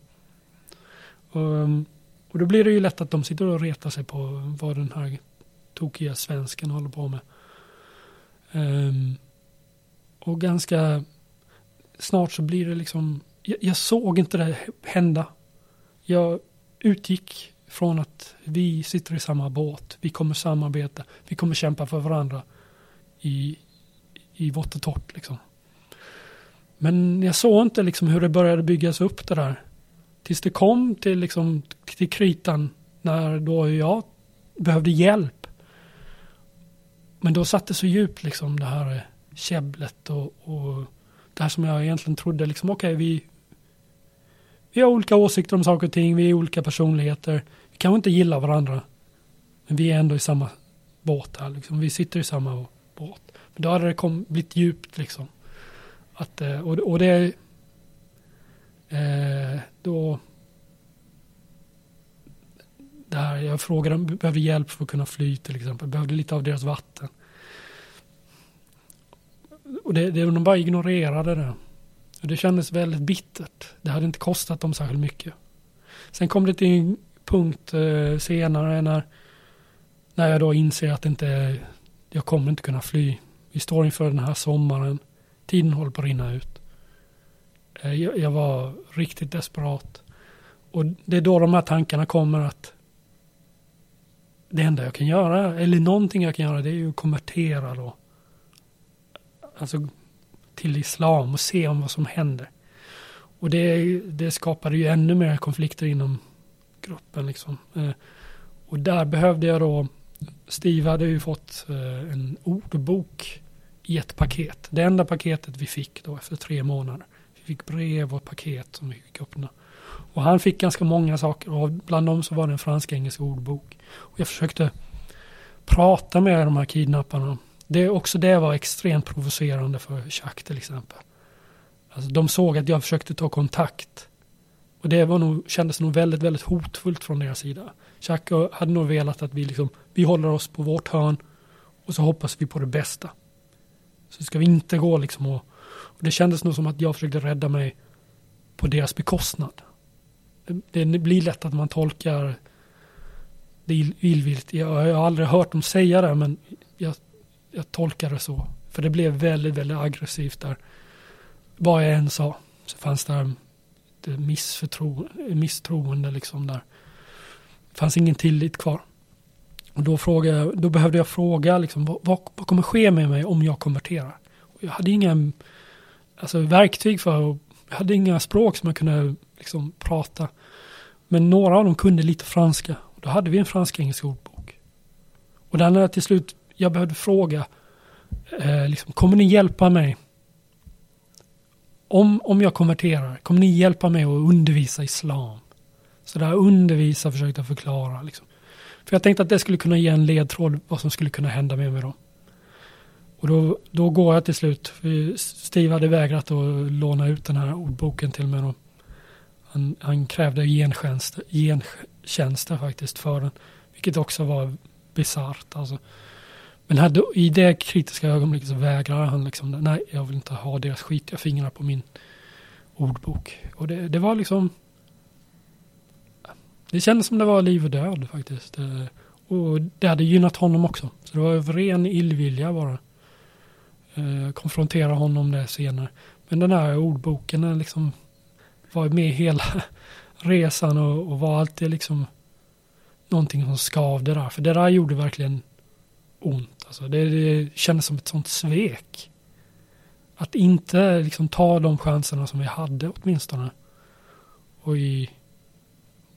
Och, um, och då blir det ju lätt att de sitter och retar sig på vad den här tokiga svensken håller på med. Um, och ganska snart så blir det liksom, jag, jag, såg inte det hända. Jag utgick från att vi sitter i samma båt, vi kommer samarbeta, vi kommer kämpa för varandra i, i vått och torrt liksom. Men jag såg inte liksom hur det började byggas upp det där. Tills det kom till, liksom, till kritan när då jag behövde hjälp. Men då satt det så djupt liksom det här käbblet och, och det här som jag egentligen trodde liksom okej okay, vi vi har olika åsikter om saker och ting, vi är olika personligheter. Vi kanske inte gillar varandra. Men vi är ändå i samma båt här liksom. Vi sitter i samma båt. Men då hade det kom, blivit djupt liksom. Att, eh, och, och det eh, då där jag frågade om de behövde hjälp för att kunna fly till exempel. Behövde lite av deras vatten. Och det, det, de bara ignorerade det. Och det kändes väldigt bittert. Det hade inte kostat dem särskilt mycket. Sen kom det till en punkt eh, senare när, när jag då inser att inte, jag kommer inte kunna fly. Vi står inför den här sommaren. Tiden håller på att rinna ut. Eh, jag, jag var riktigt desperat. Och det är då de här tankarna kommer att det enda jag kan göra, eller någonting jag kan göra, det är ju att konvertera då. Alltså till islam och se om vad som händer. Och det, det skapade ju ännu mer konflikter inom gruppen liksom. Eh, och där behövde jag då, Steve hade ju fått eh, en ordbok i ett paket. Det enda paketet vi fick då efter tre månader. Vi fick brev och paket som vi fick öppna. Och han fick ganska många saker och bland dem så var det en fransk-engelsk ordbok. Och jag försökte prata med de här kidnapparna. Det, också det var extremt provocerande för Chuck till exempel. Alltså, de såg att jag försökte ta kontakt. Och det var nog, kändes nog väldigt, väldigt hotfullt från deras sida. Chuck hade nog velat att vi liksom, vi håller oss på vårt hörn och så hoppas vi på det bästa. Så ska vi inte gå liksom och, och det kändes nog som att jag försökte rädda mig på deras bekostnad. Det, det blir lätt att man tolkar det illvilligt. Jag, jag har aldrig hört dem säga det men jag, jag tolkar det så. För det blev väldigt, väldigt aggressivt där. vad jag än sa så fanns det missförtroende, missförtro, misstroende liksom där. Det fanns ingen tillit kvar. Och då, frågade, då behövde jag fråga liksom, vad, vad kommer ske med mig om jag konverterar? Och jag hade inga alltså, verktyg för, jag hade inga språk som jag kunde liksom, prata. Men några av dem kunde lite franska. Och då hade vi en fransk-engelsk ordbok. Och där när till slut, jag behövde fråga, eh, liksom, kommer ni hjälpa mig? Om, om jag konverterar, kommer ni hjälpa mig att undervisa islam? Så där undervisa försökte jag förklara. Liksom. För jag tänkte att det skulle kunna ge en ledtråd vad som skulle kunna hända med mig då. Och då, då går jag till slut. Steve hade vägrat att låna ut den här ordboken till mig. Då. Han, han krävde gentjänster, gentjänster faktiskt för den. Vilket också var bisarrt. Alltså. Men här, i det kritiska ögonblicket så vägrar han liksom. Nej, jag vill inte ha deras skitiga fingrar på min ordbok. Och det, det var liksom det kändes som det var liv och död faktiskt. Eh, och det hade gynnat honom också. Så det var av ren illvilja bara. Eh, konfrontera honom det senare. Men den här ordboken liksom var med hela resan och, och var alltid liksom någonting som skavde där. För det där gjorde verkligen ont. Alltså det, det kändes som ett sånt svek. Att inte liksom ta de chanserna som vi hade åtminstone. Och i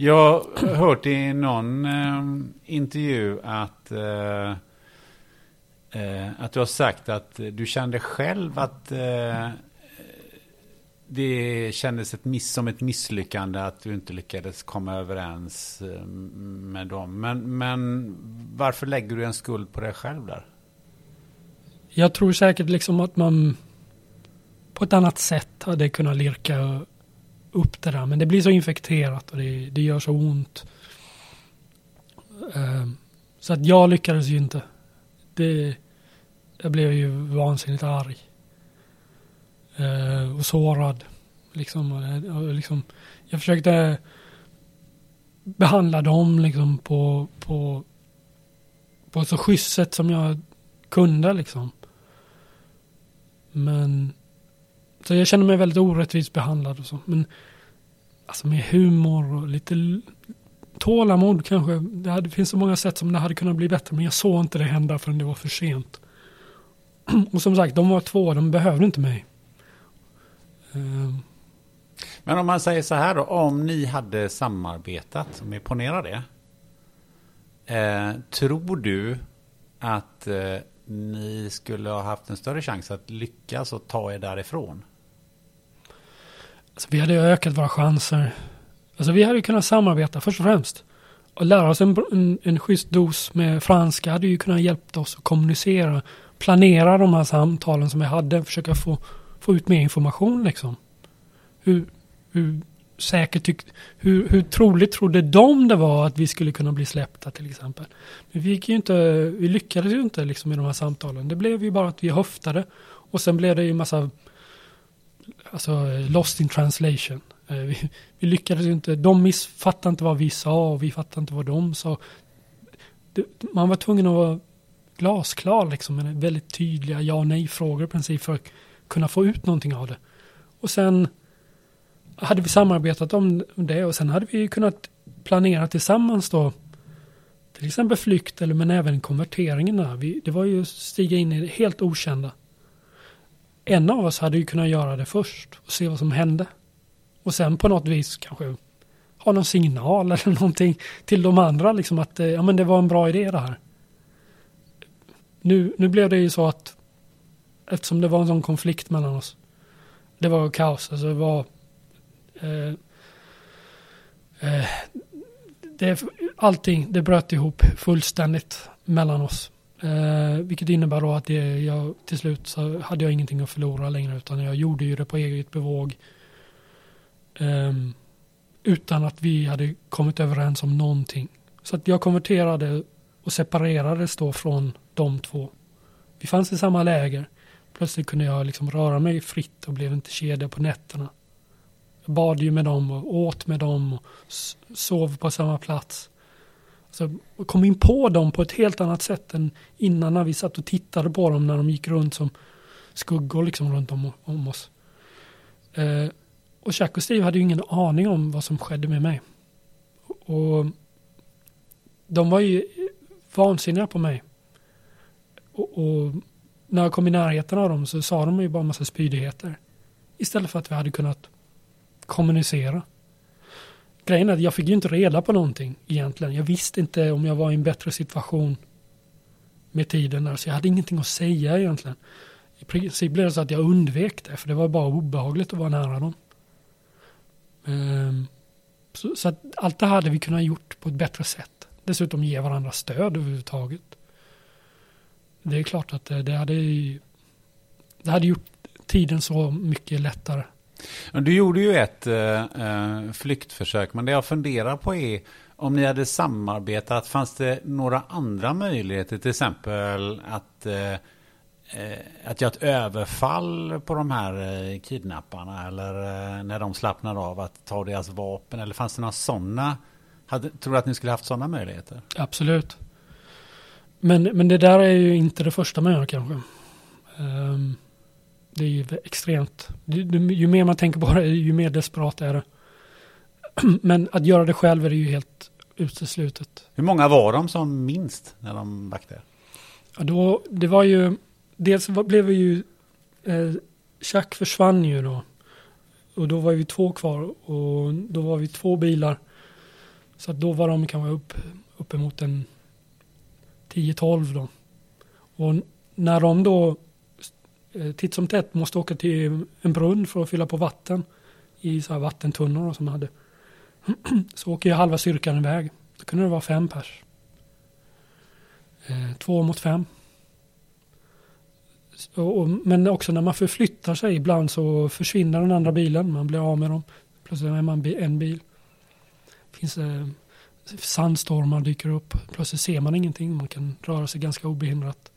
Jag har hört i någon eh, intervju att, eh, eh, att du har sagt att du kände själv att eh, det kändes ett miss, som ett misslyckande att du inte lyckades komma överens eh, med dem. Men, men varför lägger du en skuld på dig själv där? Jag tror säkert liksom att man på ett annat sätt hade kunnat lirka upp det där. Men det blir så infekterat och det, det gör så ont. Uh, så att jag lyckades ju inte. Det, jag blev ju vansinnigt arg. Uh, och sårad. Liksom, och, liksom, jag försökte behandla dem liksom på, på, på så schysst sätt som jag kunde liksom. Men så jag känner mig väldigt orättvist behandlad och så. Men alltså med humor och lite tålamod kanske. Det, hade, det finns så många sätt som det hade kunnat bli bättre. Men jag såg inte det hända förrän det var för sent. Och som sagt, de var två. De behövde inte mig. Ehm. Men om man säger så här då. Om ni hade samarbetat, om vi ponerar det. Eh, tror du att eh, ni skulle ha haft en större chans att lyckas och ta er därifrån? Alltså, vi hade ökat våra chanser. Alltså, vi hade kunnat samarbeta först och främst. Och lära oss en, en, en schysst dos med franska hade ju kunnat hjälpt oss att kommunicera. Planera de här samtalen som vi hade. Försöka få, få ut mer information liksom. Hur, hur, säkert tyck, hur, hur troligt trodde de det var att vi skulle kunna bli släppta till exempel. Men vi, gick ju inte, vi lyckades ju inte liksom i de här samtalen. Det blev ju bara att vi höftade och sen blev det ju massa alltså, lost in translation. Eh, vi, vi lyckades ju inte, de missfattade inte vad vi sa och vi fattade inte vad de sa. Det, man var tvungen att vara glasklar liksom med väldigt tydliga ja och nej-frågor i princip för att kunna få ut någonting av det. Och sen hade vi samarbetat om det och sen hade vi kunnat planera tillsammans då till exempel flykt eller men även konverteringen där. Vi, det var ju att stiga in i det helt okända. En av oss hade ju kunnat göra det först och se vad som hände. Och sen på något vis kanske ha någon signal eller någonting till de andra liksom att eh, ja men det var en bra idé det här. Nu, nu blev det ju så att eftersom det var en sån konflikt mellan oss. Det var kaos, alltså det var eh, eh, det, allting, det bröt ihop fullständigt mellan oss. Eh, vilket innebär då att det, jag, till slut så hade jag ingenting att förlora längre utan jag gjorde ju det på eget bevåg. Eh, utan att vi hade kommit överens om någonting. Så att jag konverterade och separerades då från de två. Vi fanns i samma läger. Plötsligt kunde jag liksom röra mig fritt och blev inte kedja på nätterna. Jag bad ju med dem och åt med dem och sov på samma plats. Alltså, jag kom in på dem på ett helt annat sätt än innan när vi satt och tittade på dem när de gick runt som skuggor liksom runt om, om oss. Eh, och Jack och Steve hade ju ingen aning om vad som skedde med mig. Och de var ju vansinniga på mig. Och, och, när jag kom i närheten av dem så sa de ju bara en massa spydigheter. Istället för att vi hade kunnat kommunicera. Grejen är att jag fick ju inte reda på någonting egentligen. Jag visste inte om jag var i en bättre situation med tiden där, så jag hade ingenting att säga egentligen. I princip blev det så att jag undvek det, för det var bara obehagligt att vara nära dem. Ehm, så, så, att allt det här hade vi kunnat gjort på ett bättre sätt. Dessutom ge varandra stöd överhuvudtaget. Det är klart att det, det hade det hade gjort tiden så mycket lättare. Du gjorde ju ett eh, eh, flyktförsök, men det jag funderar på är om ni hade samarbetat, fanns det några andra möjligheter, till exempel att, eh, eh att göra ett överfall på de här eh, kidnapparna eller när de slappnar av att ta deras vapen, eller fanns det några sådana? Tror du att ni skulle haft sådana möjligheter? Absolut. Men, men det där är ju inte det första man gör kanske. Um, det är ju extremt. Ju mer man tänker på det, ju mer desperat är det. Men att göra det själv är det ju helt uteslutet. Hur många var de som minst när de backade? Ja, då, det var ju, dels blev vi ju, eh, Chuck försvann ju då. Och då var vi två kvar och då var vi två bilar. Så då var de kanske upp, uppemot en 10-12 då. Och när de då Eh, titt som tätt måste åka till en brunn för att fylla på vatten i så här vattentunnor som hade. Så åker jag halva styrkan iväg. Då kunde det vara fem pers. Eh, två mot fem. Och, men också när man förflyttar sig ibland så försvinner den andra bilen. Man blir av med dem. Plötsligt är man en bil. Finns eh, sandstormar dyker upp. Plötsligt ser man ingenting. Man kan röra sig ganska obehindrat.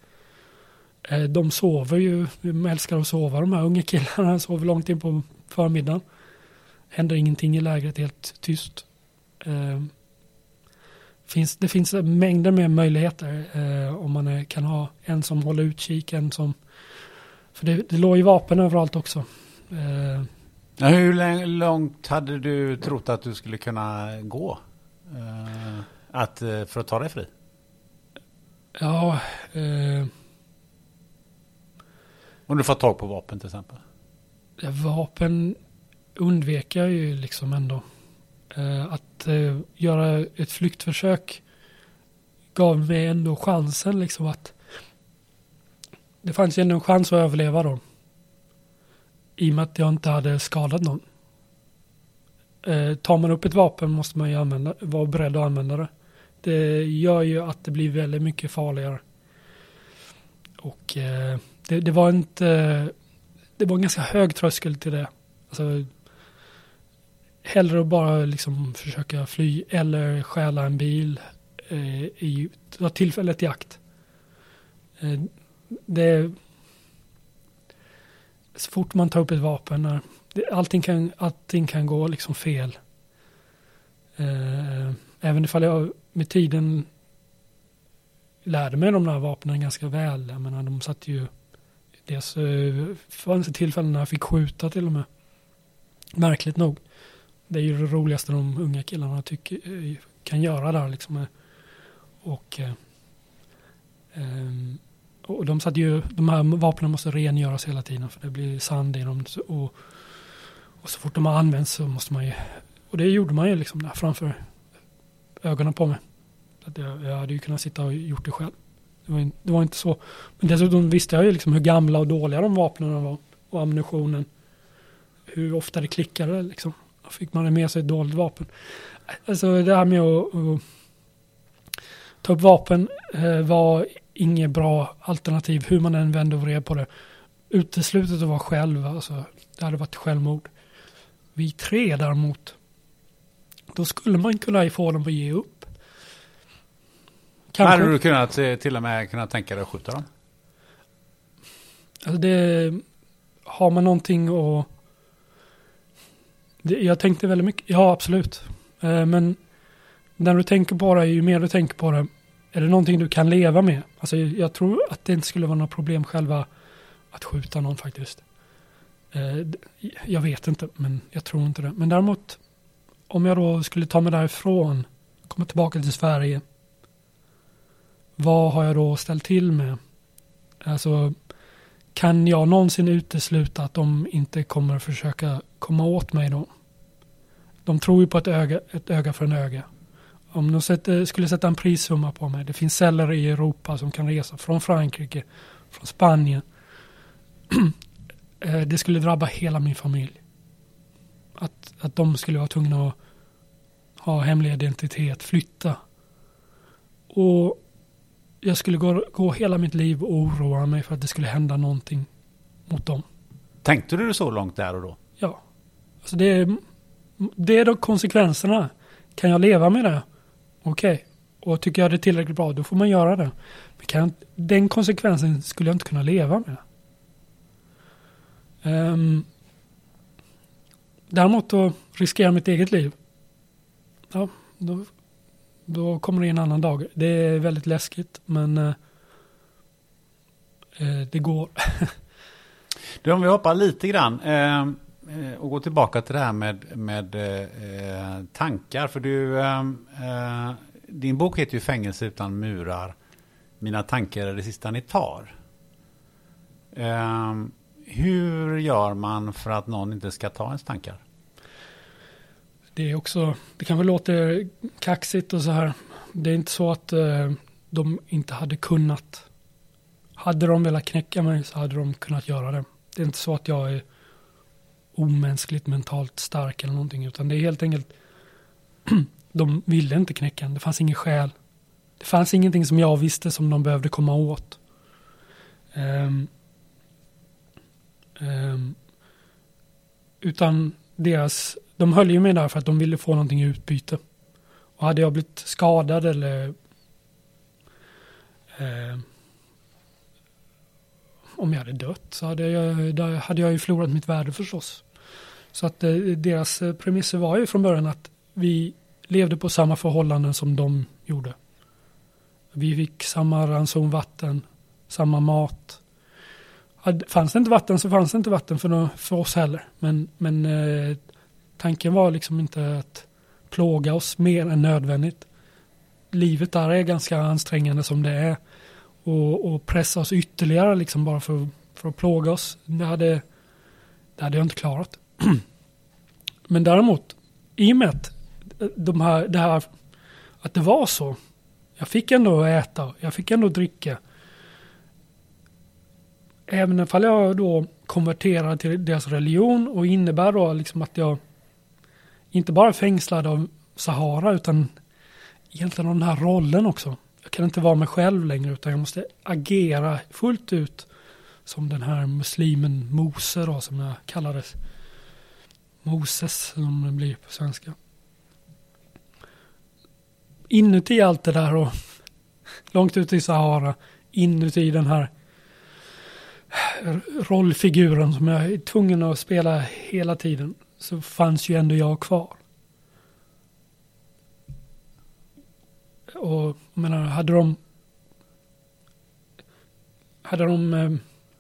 Eh, de sover ju, de älskar att sova de här unga killarna, sover långt in på förmiddagen. Händer ingenting i lägret, helt tyst. Eh, finns, det finns mängder med möjligheter eh, om man kan ha en som håller utkik, en som... För det, det låg ju vapen överallt också. Hur långt hade du trott att du skulle kunna gå? Att, för att ta dig fri? Ja... Eh, om du får tag på vapen till exempel? Vapen undvek jag ju liksom ändå. Eh, att eh, göra ett flyktförsök gav mig ändå chansen liksom att det fanns ju ändå en chans att överleva då. I och med att jag inte hade skadat någon. Eh, tar man upp ett vapen måste man ju använda, vara beredd att använda det. Det gör ju att det blir väldigt mycket farligare. Och eh, det, det, var inte, det var en ganska hög tröskel till det. Alltså, hellre att bara liksom försöka fly eller stjäla en bil eh, i, ta tillfället i akt. Eh, det, så fort man tar upp ett vapen, när, det, allting, kan, allting kan gå liksom fel. Eh, även ifall jag med tiden lärde mig de där vapnen ganska väl. Jag menar, de satt ju... Dels eh, fanns det tillfällen när jag fick skjuta till och med. Märkligt nog. Det är ju det roligaste de unga killarna tycker, eh, kan göra där liksom. Eh. Och, ehm, och de satt ju, de här vapnen måste rengöras hela tiden för det blir sand i dem. Och, och så fort de har använts så måste man ju, och det gjorde man ju liksom där framför ögonen på mig. Att jag, jag hade ju kunnat sitta och gjort det själv. Det var, det var, inte så. Men dessutom visste jag ju liksom hur gamla och dåliga de vapnen var och ammunitionen. Hur ofta det klickade liksom. Då fick man med sig ett dåligt vapen. Alltså det här med att, att ta upp vapen eh, var inget bra alternativ hur man än vände och vred på det. Uteslutet att vara själv, alltså det hade varit självmord. Vi tre däremot, då skulle man kunna få dem att ge upp. Kanske. Hade du kunnat eh, till och med kunnat tänka dig att skjuta dem? Alltså det, har man någonting att... Det, jag tänkte väldigt mycket, ja absolut. Eh, men när du tänker på det, ju mer du tänker på det, är det någonting du kan leva med? Alltså jag tror att det inte skulle vara något problem själva att skjuta någon faktiskt. Eh, jag vet inte, men jag tror inte det. Men däremot, om jag då skulle ta mig därifrån, komma tillbaka till Sverige, vad har jag då ställt till med? Alltså, kan jag någonsin utesluta att de inte kommer försöka komma åt mig då? De tror ju på ett öga, ett öga för en öga. Om de sätter, skulle sätta en prissumma på mig, det finns celler i Europa som kan resa från Frankrike, från Spanien. Eh, det skulle drabba hela min familj. Att, att de skulle vara tvungna att ha hemlig identitet, flytta. Och jag skulle gå, gå hela mitt liv och oroa mig för att det skulle hända någonting mot dem. Tänkte du så långt där och då? Ja. Alltså det, är, det är då konsekvenserna. Kan jag leva med det? Okej. Okay. Och tycker jag det är tillräckligt bra, då får man göra det. Men kan, den konsekvensen skulle jag inte kunna leva med. Um, däremot då riskera mitt eget liv. Ja, då då kommer det en annan dag. Det är väldigt läskigt men eh, eh det går. du, om vi hoppar lite grann ehm, eh, och går tillbaka till det här med, med eh, tankar. För du, ehm, eh, din bok heter ju Fängelse utan murar. Mina tankar är det sista ni tar. Ehm, hur gör man för att någon inte ska ta ens tankar? Det är också, det kanske låter kaxigt och så här. Det är inte så att eh, de inte hade kunnat. Hade de velat knäcka mig så hade de kunnat göra det. Det är inte så att jag är omänskligt mentalt stark eller någonting, utan det är helt enkelt de ville inte knäcka en. Det fanns ingen skäl. Det fanns ingenting som jag visste som de behövde komma åt. Um, um, utan deras de höll ju mig där för att de ville få någonting i utbyte. Och hade jag blivit skadad eller eh, om jag hade dött så hade jag, hade jag ju förlorat mitt värde förstås. Så att eh, deras eh, premisser var ju från början att vi levde på samma förhållanden som de gjorde. Vi fick samma ranson vatten, samma mat. Fanns det inte vatten så fanns det inte vatten för, för oss heller. Men, men eh, Tanken var liksom inte att plåga oss mer än nödvändigt. Livet där är ganska ansträngande som det är. Och, och pressa oss ytterligare liksom bara för, för att plåga oss. Det hade, det hade jag inte klarat. Men däremot, i och med att de här, det här, att det var så. Jag fick ändå äta, jag fick ändå dricka. Även ifall jag då konverterar till deras religion och innebär då liksom att jag inte bara fängslad av Sahara utan egentligen av den här rollen också. Jag kan inte vara mig själv längre utan jag måste agera fullt ut som den här muslimen Mose då som jag kallades. Moses som det blir på svenska. Inuti allt det där och långt ute i Sahara, inuti den här rollfiguren som jag är tvungen att spela hela tiden så fanns ju ändå jag kvar. Och jag menar, hade de hade de eh,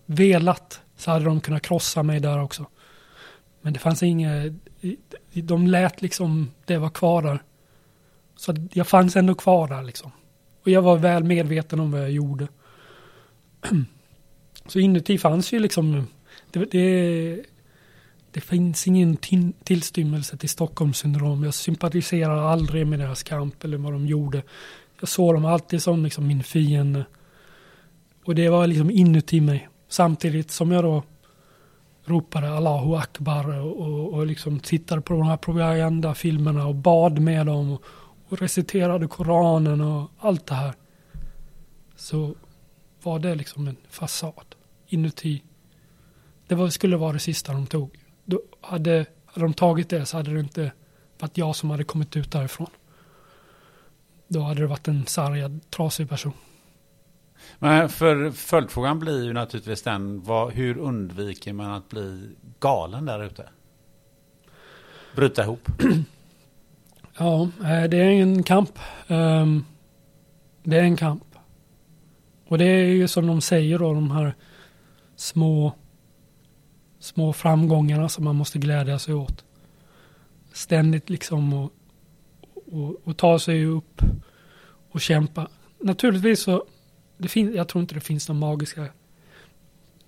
velat så hade de kunnat krossa mig där också. Men det fanns inget, de lät liksom det var kvar där. Så jag fanns ändå kvar där liksom. Och jag var väl medveten om vad jag gjorde. Så inuti fanns ju liksom, det, det, det finns ingen tillstymmelse till Stockholmssyndrom. Jag sympatiserar aldrig med deras kamp eller vad de gjorde. Jag såg dem alltid som liksom min fiende. Och det var liksom inuti mig. Samtidigt som jag då ropade Allahu Akbar och, och, och liksom tittade på de här propagandafilmerna och bad med dem och, och reciterade Koranen och allt det här. Så var det liksom en fasad inuti. Det var, skulle vara det sista de tog. Då hade, hade de tagit det så hade det inte varit jag som hade kommit ut därifrån. Då hade det varit en sargad, trasig person. Men för följdfrågan blir ju naturligtvis den, vad, hur undviker man att bli galen där ute? Bryta ihop? ja, eh, det är en kamp. Ehm, det är en kamp. Och det är ju som de säger då, de här små, små framgångarna som man måste glädja sig åt. Ständigt liksom och, och, och ta sig upp och kämpa. Naturligtvis så det fin, jag tror inte det finns några magiska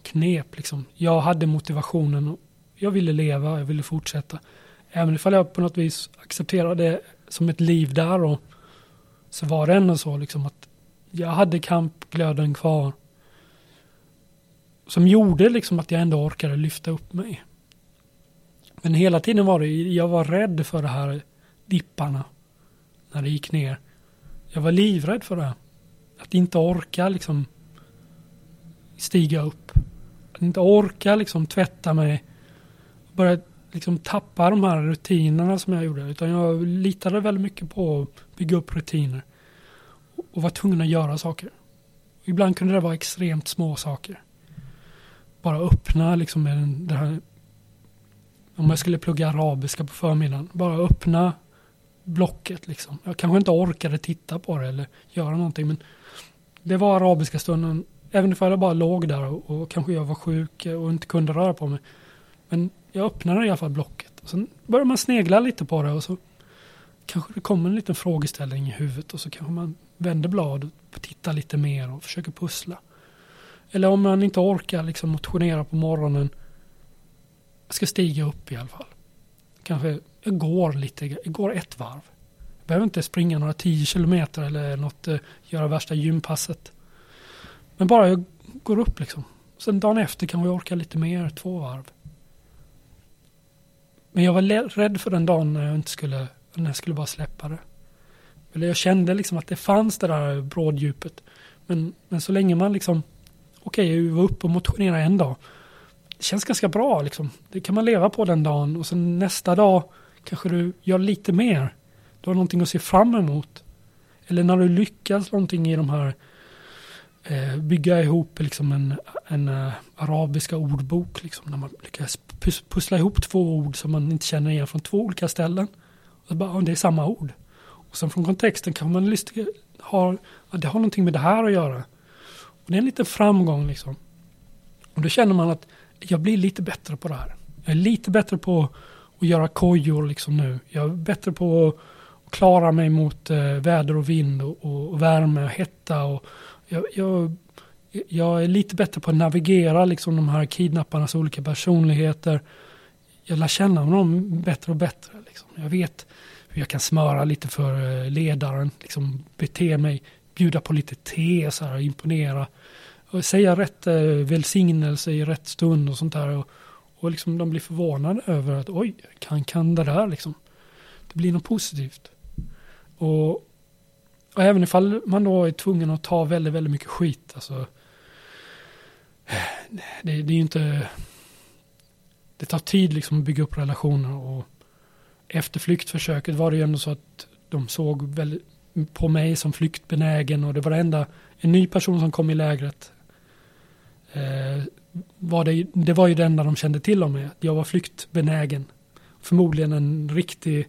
knep liksom. Jag hade motivationen och jag ville leva, jag ville fortsätta. Även ifall jag på något vis accepterade det som ett liv där och så var det ändå så liksom att jag hade kampglöden kvar. Som gjorde liksom att jag ändå orkade lyfta upp mig. Men hela tiden var det, jag var rädd för det här dipparna. När det gick ner. Jag var livrädd för det. Att inte orka liksom stiga upp. Att inte orka liksom tvätta mig. Börja liksom tappa de här rutinerna som jag gjorde. Utan jag litade väldigt mycket på att bygga upp rutiner. Och var tvungen att göra saker. Ibland kunde det vara extremt små saker. Bara öppna liksom det här. Om jag skulle plugga arabiska på förmiddagen. Bara öppna blocket liksom. Jag kanske inte orkade titta på det eller göra någonting. Men det var arabiska stunden. Även ifall jag bara låg där och, och kanske jag var sjuk och inte kunde röra på mig. Men jag öppnade i alla fall blocket. Och sen börjar man snegla lite på det och så kanske det kommer en liten frågeställning i huvudet och så kanske man vänder blad och tittar lite mer och försöker pussla. Eller om man inte orkar liksom motionera på morgonen. Jag ska stiga upp i alla fall. Kanske jag går lite, jag går ett varv. Jag behöver inte springa några tio kilometer eller något, eh, göra värsta gympasset. Men bara jag går upp liksom. Sen dagen efter kan vi orka lite mer, två varv. Men jag var rädd för den dagen när jag inte skulle, när jag skulle bara släppa det. Eller jag kände liksom att det fanns det där bråddjupet. Men, men så länge man liksom, okej okay, jag var uppe och motionerade en dag. Det känns ganska bra liksom. Det kan man leva på den dagen och sen nästa dag kanske du gör lite mer. Du har någonting att se fram emot. Eller när du lyckas någonting i de här eh, bygga ihop liksom en, en uh, arabiska ordbok. Liksom, när man lyckas pussla ihop två ord som man inte känner igen från två olika ställen. Och bara, det är samma ord. Och sen från kontexten kan man lyssna, ha, ja, det har någonting med det här att göra. Och det är en liten framgång liksom. Och då känner man att jag blir lite bättre på det här. Jag är lite bättre på att göra kojor liksom nu. Jag är bättre på att klara mig mot eh, väder och vind och, och, värme och hetta. Och jag, jag, jag, är lite bättre på att navigera liksom de här kidnapparnas olika personligheter. Jag lär känna dem bättre och bättre. Liksom. Jag vet hur jag kan smöra lite för eh, ledaren, liksom bete mig, bjuda på lite te, så här, imponera. Och säga rätt eh, välsignelse i rätt stund och sånt där. Och, och liksom de blir förvånade över att oj, kan, kan det där liksom. Det blir något positivt. Och, och även ifall man då är tvungen att ta väldigt, väldigt mycket skit. Alltså, det, det är ju inte... det tar tid liksom att bygga upp relationer och efter flyktförsöket var det ju ändå så att de såg väldigt, på mig som flyktbenägen och det var det enda, en ny person som kom i lägret. Eh, var det, det var ju det enda de kände till om mig, att jag var flyktbenägen. Förmodligen en riktig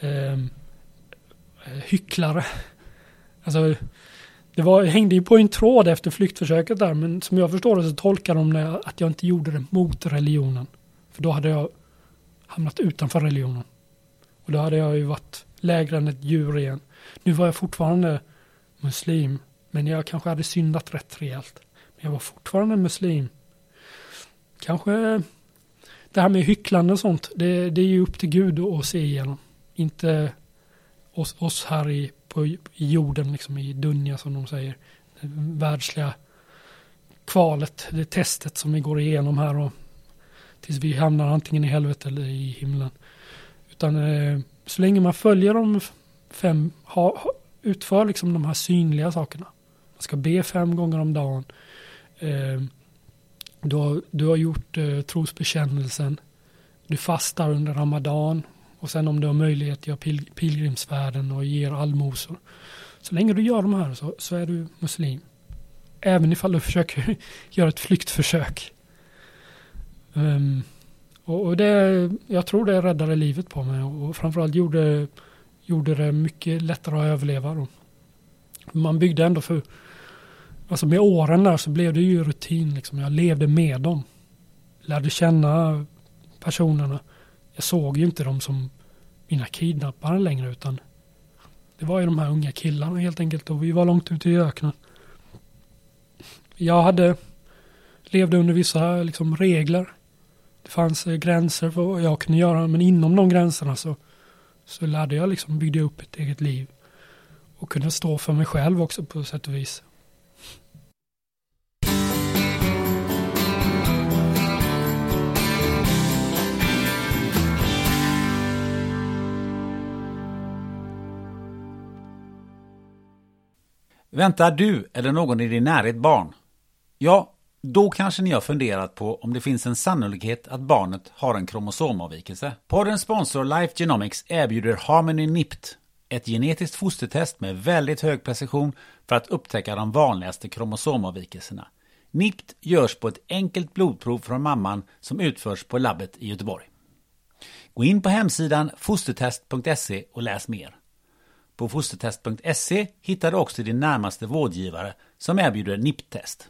ehm, eh, hycklare. Alltså, det var, hängde ju på en tråd efter flyktförsöket där, men som jag förstår det så tolkar de det att jag inte gjorde det mot religionen. För då hade jag hamnat utanför religionen. Och då hade jag ju varit lägre än ett djur igen. Nu var jag fortfarande muslim, men jag kanske hade syndat rätt rejält. Men jag var fortfarande muslim. Kanske det här med hycklande och sånt, det, det är ju upp till Gud att se igenom. Inte oss, oss här i, på, i jorden, liksom i Dunja som de säger. Det världsliga kvalet, det testet som vi går igenom här och tills vi hamnar antingen i helvetet eller i himlen. Utan eh, så länge man följer de fem, ha, ha, utför liksom de här synliga sakerna. Man ska be fem gånger om dagen. Eh, du, har, du har gjort eh, trosbekännelsen. Du fastar under ramadan. Och sen om du har möjlighet gör pil, pilgrimsfärden och ger allmosor. Så länge du gör de här så, så är du muslim. Även ifall du försöker göra ett flyktförsök. Um, och, och, det, jag tror det räddade livet på mig och framförallt gjorde, gjorde det mycket lättare att överleva. Då. Man byggde ändå för, alltså med åren där så blev det ju rutin liksom. Jag levde med dem. Lärde känna personerna. Jag såg ju inte dem som mina kidnappare längre utan det var ju de här unga killarna helt enkelt och vi var långt ute i öknen. Jag hade levde under vissa liksom, regler det fanns eh, gränser för vad jag kunde göra, men inom de gränserna så, så lärde jag liksom, byggde upp ett eget liv. Och kunde stå för mig själv också på sätt och vis. Väntar du eller någon i din närhet barn? Ja, då kanske ni har funderat på om det finns en sannolikhet att barnet har en kromosomavvikelse. Poddens sponsor Life Genomics erbjuder Harmony NIPT, ett genetiskt fostertest med väldigt hög precision för att upptäcka de vanligaste kromosomavvikelserna. NIPT görs på ett enkelt blodprov från mamman som utförs på labbet i Göteborg. Gå in på hemsidan fostertest.se och läs mer. På fostertest.se hittar du också din närmaste vårdgivare som erbjuder NIPT-test.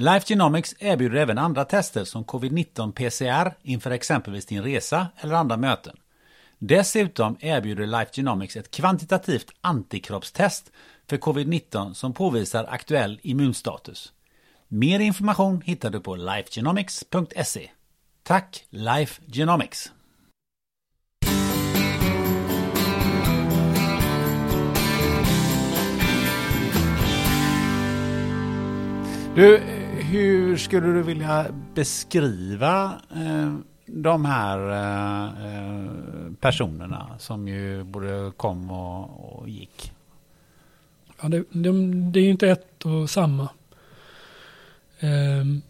Life Genomics erbjuder även andra tester som covid-19 PCR inför exempelvis din resa eller andra möten. Dessutom erbjuder Life Genomics ett kvantitativt antikroppstest för covid-19 som påvisar aktuell immunstatus. Mer information hittar du på lifegenomics.se. Tack Life Genomics! Du, hur skulle du vilja beskriva eh, de här eh, personerna som ju både kom och, och gick? Ja, det, det, det, är ju inte ett och samma. Ehm,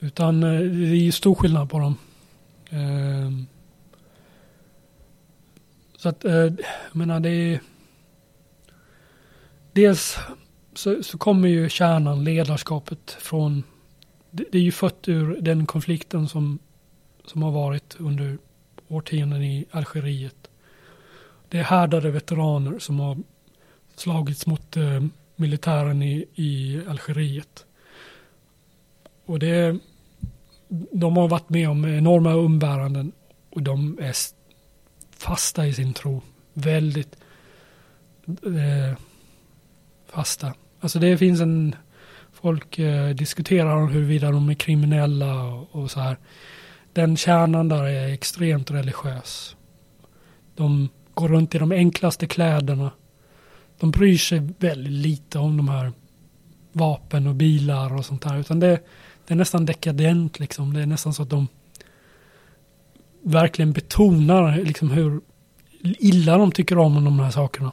eh, utan det är ju stor skillnad på dem. Eh, så att, eh, jag menar det är dels så, så kommer ju kärnan, ledarskapet från, det, det, är ju fött ur den konflikten som, som har varit under årtionden i Algeriet. Det är härdade veteraner som har slagits mot eh, militären i, i Algeriet. Och det, de har varit med om enorma umbäranden och de är fasta i sin tro. Väldigt eh, fasta. Alltså det finns en, folk eh, diskuterar om huruvida de är kriminella och, och, så här. Den kärnan där är extremt religiös. De går runt i de enklaste kläderna. De bryr sig väldigt lite om de här vapen och bilar och sånt där. Utan det, det är nästan dekadent liksom. Det är nästan så att de verkligen betonar liksom hur illa de tycker om de här sakerna.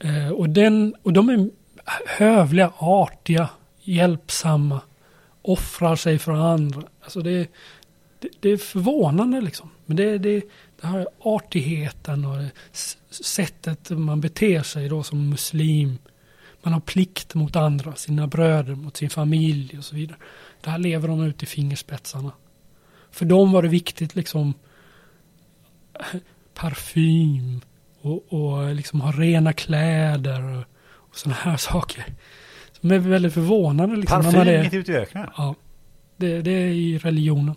Eh, och, den, och de är hövliga, artiga, hjälpsamma offrar sig för andra. Alltså det, det, det är förvånande liksom. Men det, det, det här artigheten och det sättet man beter sig då som muslim. Man har plikt mot andra, sina bröder, mot sin familj och så vidare. Det här lever de ut i fingerspetsarna. För dem var det viktigt liksom parfym och, och liksom ha rena kläder och, och sådana här saker. Som är väldigt förvånande. Liksom, Parfym är, mitt ute i öknen? Ja, det, det är i religionen.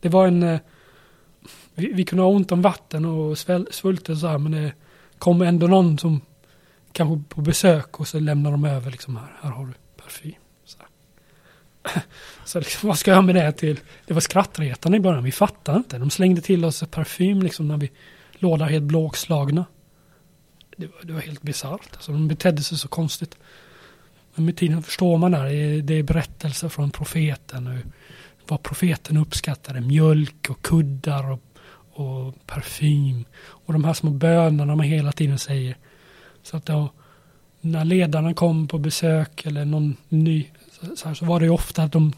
Det var en... eh, Vi, vi kunde ha ont om vatten och sväl, svulten så här, men det kom ändå någon som kanske på besök och så lämnar de över liksom här, här har du parfym. Så, så liksom, vad ska jag med det till? Det var skrattretande i början, vi fattade inte. De slängde till oss parfym liksom när vi låg där helt blåslagna. Det var, det var helt bisarrt, alltså, de betedde sig så konstigt. Men med tiden förstår man det här. det är berättelser från profeten. Och vad profeten uppskattade, mjölk och kuddar och, och parfym. Och de här små bönerna man hela tiden säger. Så att då, när ledarna kom på besök eller någon ny, så, här, så var det ju ofta att de,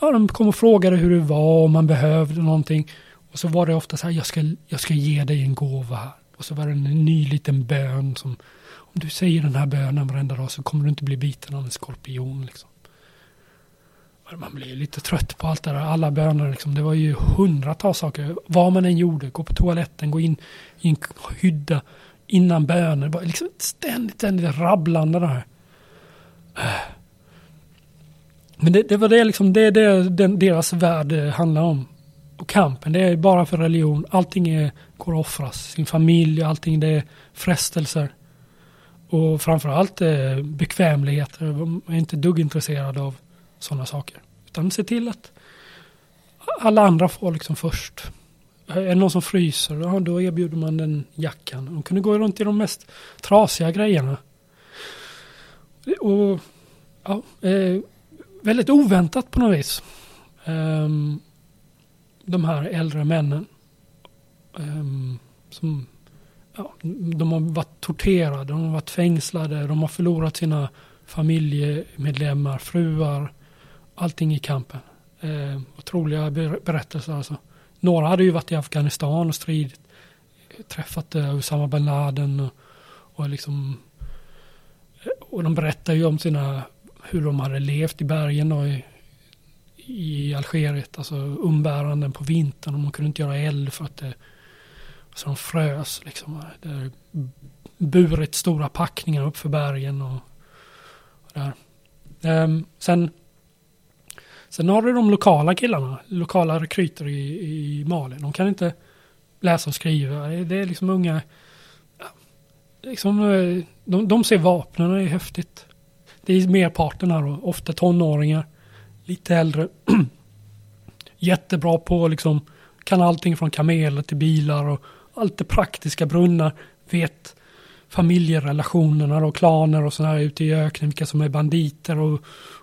ja, de kom och frågade hur det var, om man behövde någonting. Och så var det ofta så här, jag ska, jag ska ge dig en gåva här. Och så var det en ny liten bön som, om du säger den här bönen varenda dag så kommer du inte bli biten av en skorpion. Liksom. Man blir lite trött på allt det där, alla böner liksom. Det var ju hundratals saker. Vad man än gjorde, gå på toaletten, gå in i en hydda innan böner. Det var liksom ständigt, ständigt rabblande där. Men det, det var det liksom, det är det den, deras värld handlar om. Och kampen, det är bara för religion. Allting är, går att offras. Sin familj, allting det är frestelser. Och framförallt eh, bekvämligheter. Jag är inte dugg intresserad av sådana saker. Utan se till att alla andra får liksom först. Är det någon som fryser, ja, då erbjuder man den jackan. De kunde gå runt i de mest trasiga grejerna. Och ja, eh, väldigt oväntat på något vis. Um, de här äldre männen. Um, som ja, de har varit torterade, de har varit fängslade, de har förlorat sina familjemedlemmar, fruar, allting i kampen. Eh, otroliga berättelser alltså. Några hade ju varit i Afghanistan och stridit, träffat eh, Usama bin Laden och, och liksom eh, och de berättar ju om sina, hur de hade levt i bergen och i, i Algeriet, alltså umbäranden på vintern och man kunde inte göra eld för att det så de frös liksom. Det burit stora packningar upp för bergen och, och där. Um, sen, sen har du de lokala killarna, lokala rekryter i, i Mali. De kan inte läsa och skriva. Det är liksom unga, liksom, eh, de, de ser vapnen, det är häftigt. Det är merparten här då, ofta tonåringar, lite äldre. Jättebra på liksom, kan allting från kameler till bilar och allt det praktiska brunnar, vet familjerelationerna och klaner och sådär ute i öknen, vilka som är banditer och,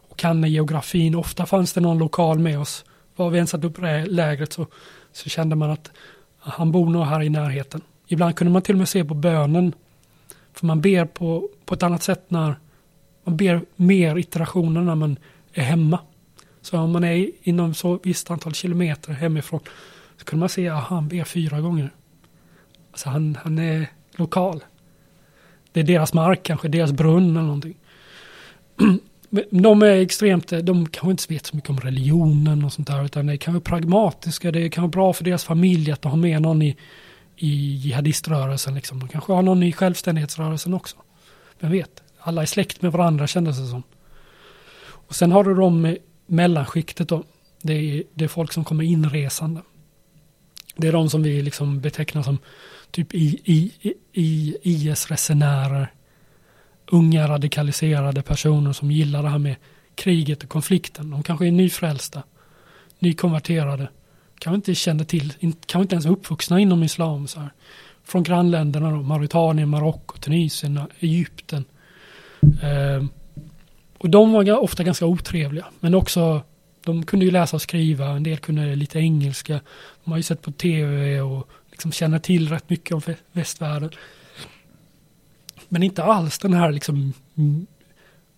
och kan geografin. Ofta fanns det någon lokal med oss. Var vi än satt upp lägret så, så kände man att han bor nog här i närheten. Ibland kunde man till och med se på bönen, för man ber på, på ett annat sätt när man ber mer iterationer när man är hemma. Så om man är inom så visst antal kilometer hemifrån så kunde man se att han ber fyra gånger. Alltså han, han är lokal. Det är deras mark kanske, deras brunn eller någonting. De är extremt, eh, de kanske inte vet så mycket om religionen och sånt där, utan det kan vara pragmatiska, det kan vara bra för deras familj att ha med någon i, i jihadiströrelsen liksom. De kanske har någon i självständighetsrörelsen också. Vem vet? Alla är släkt med varandra kändes det som. Och sen har du de mellanskiktet då. Det är, det är folk som kommer inresande. Det är de som vi liksom betecknar som typ i, i, i IS-resenärer, unga radikaliserade personer som gillar det här med kriget och konflikten. De kanske är nyfrälsta, nykonverterade, kanske inte kände till, kanske inte ens uppvuxna inom islam. Så här. Från grannländerna då, Mauritanien, Marocko, Tunisien, Egypten. Eh, och de var ofta ganska otrevliga, men också de kunde ju läsa och skriva, en del kunde lite engelska. De har ju sett på tv och liksom känner till rätt mycket om västvärlden. Men inte alls den här liksom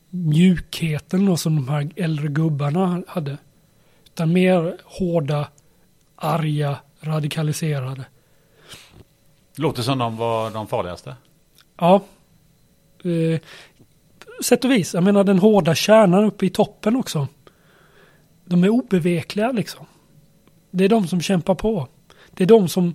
mjukheten då som de här äldre gubbarna hade. Utan mer hårda, arga, radikaliserade. Låter som de var de farligaste. Ja. Sätt och vis. Jag menar den hårda kärnan uppe i toppen också. De är obevekliga liksom. Det är de som kämpar på. Det är de som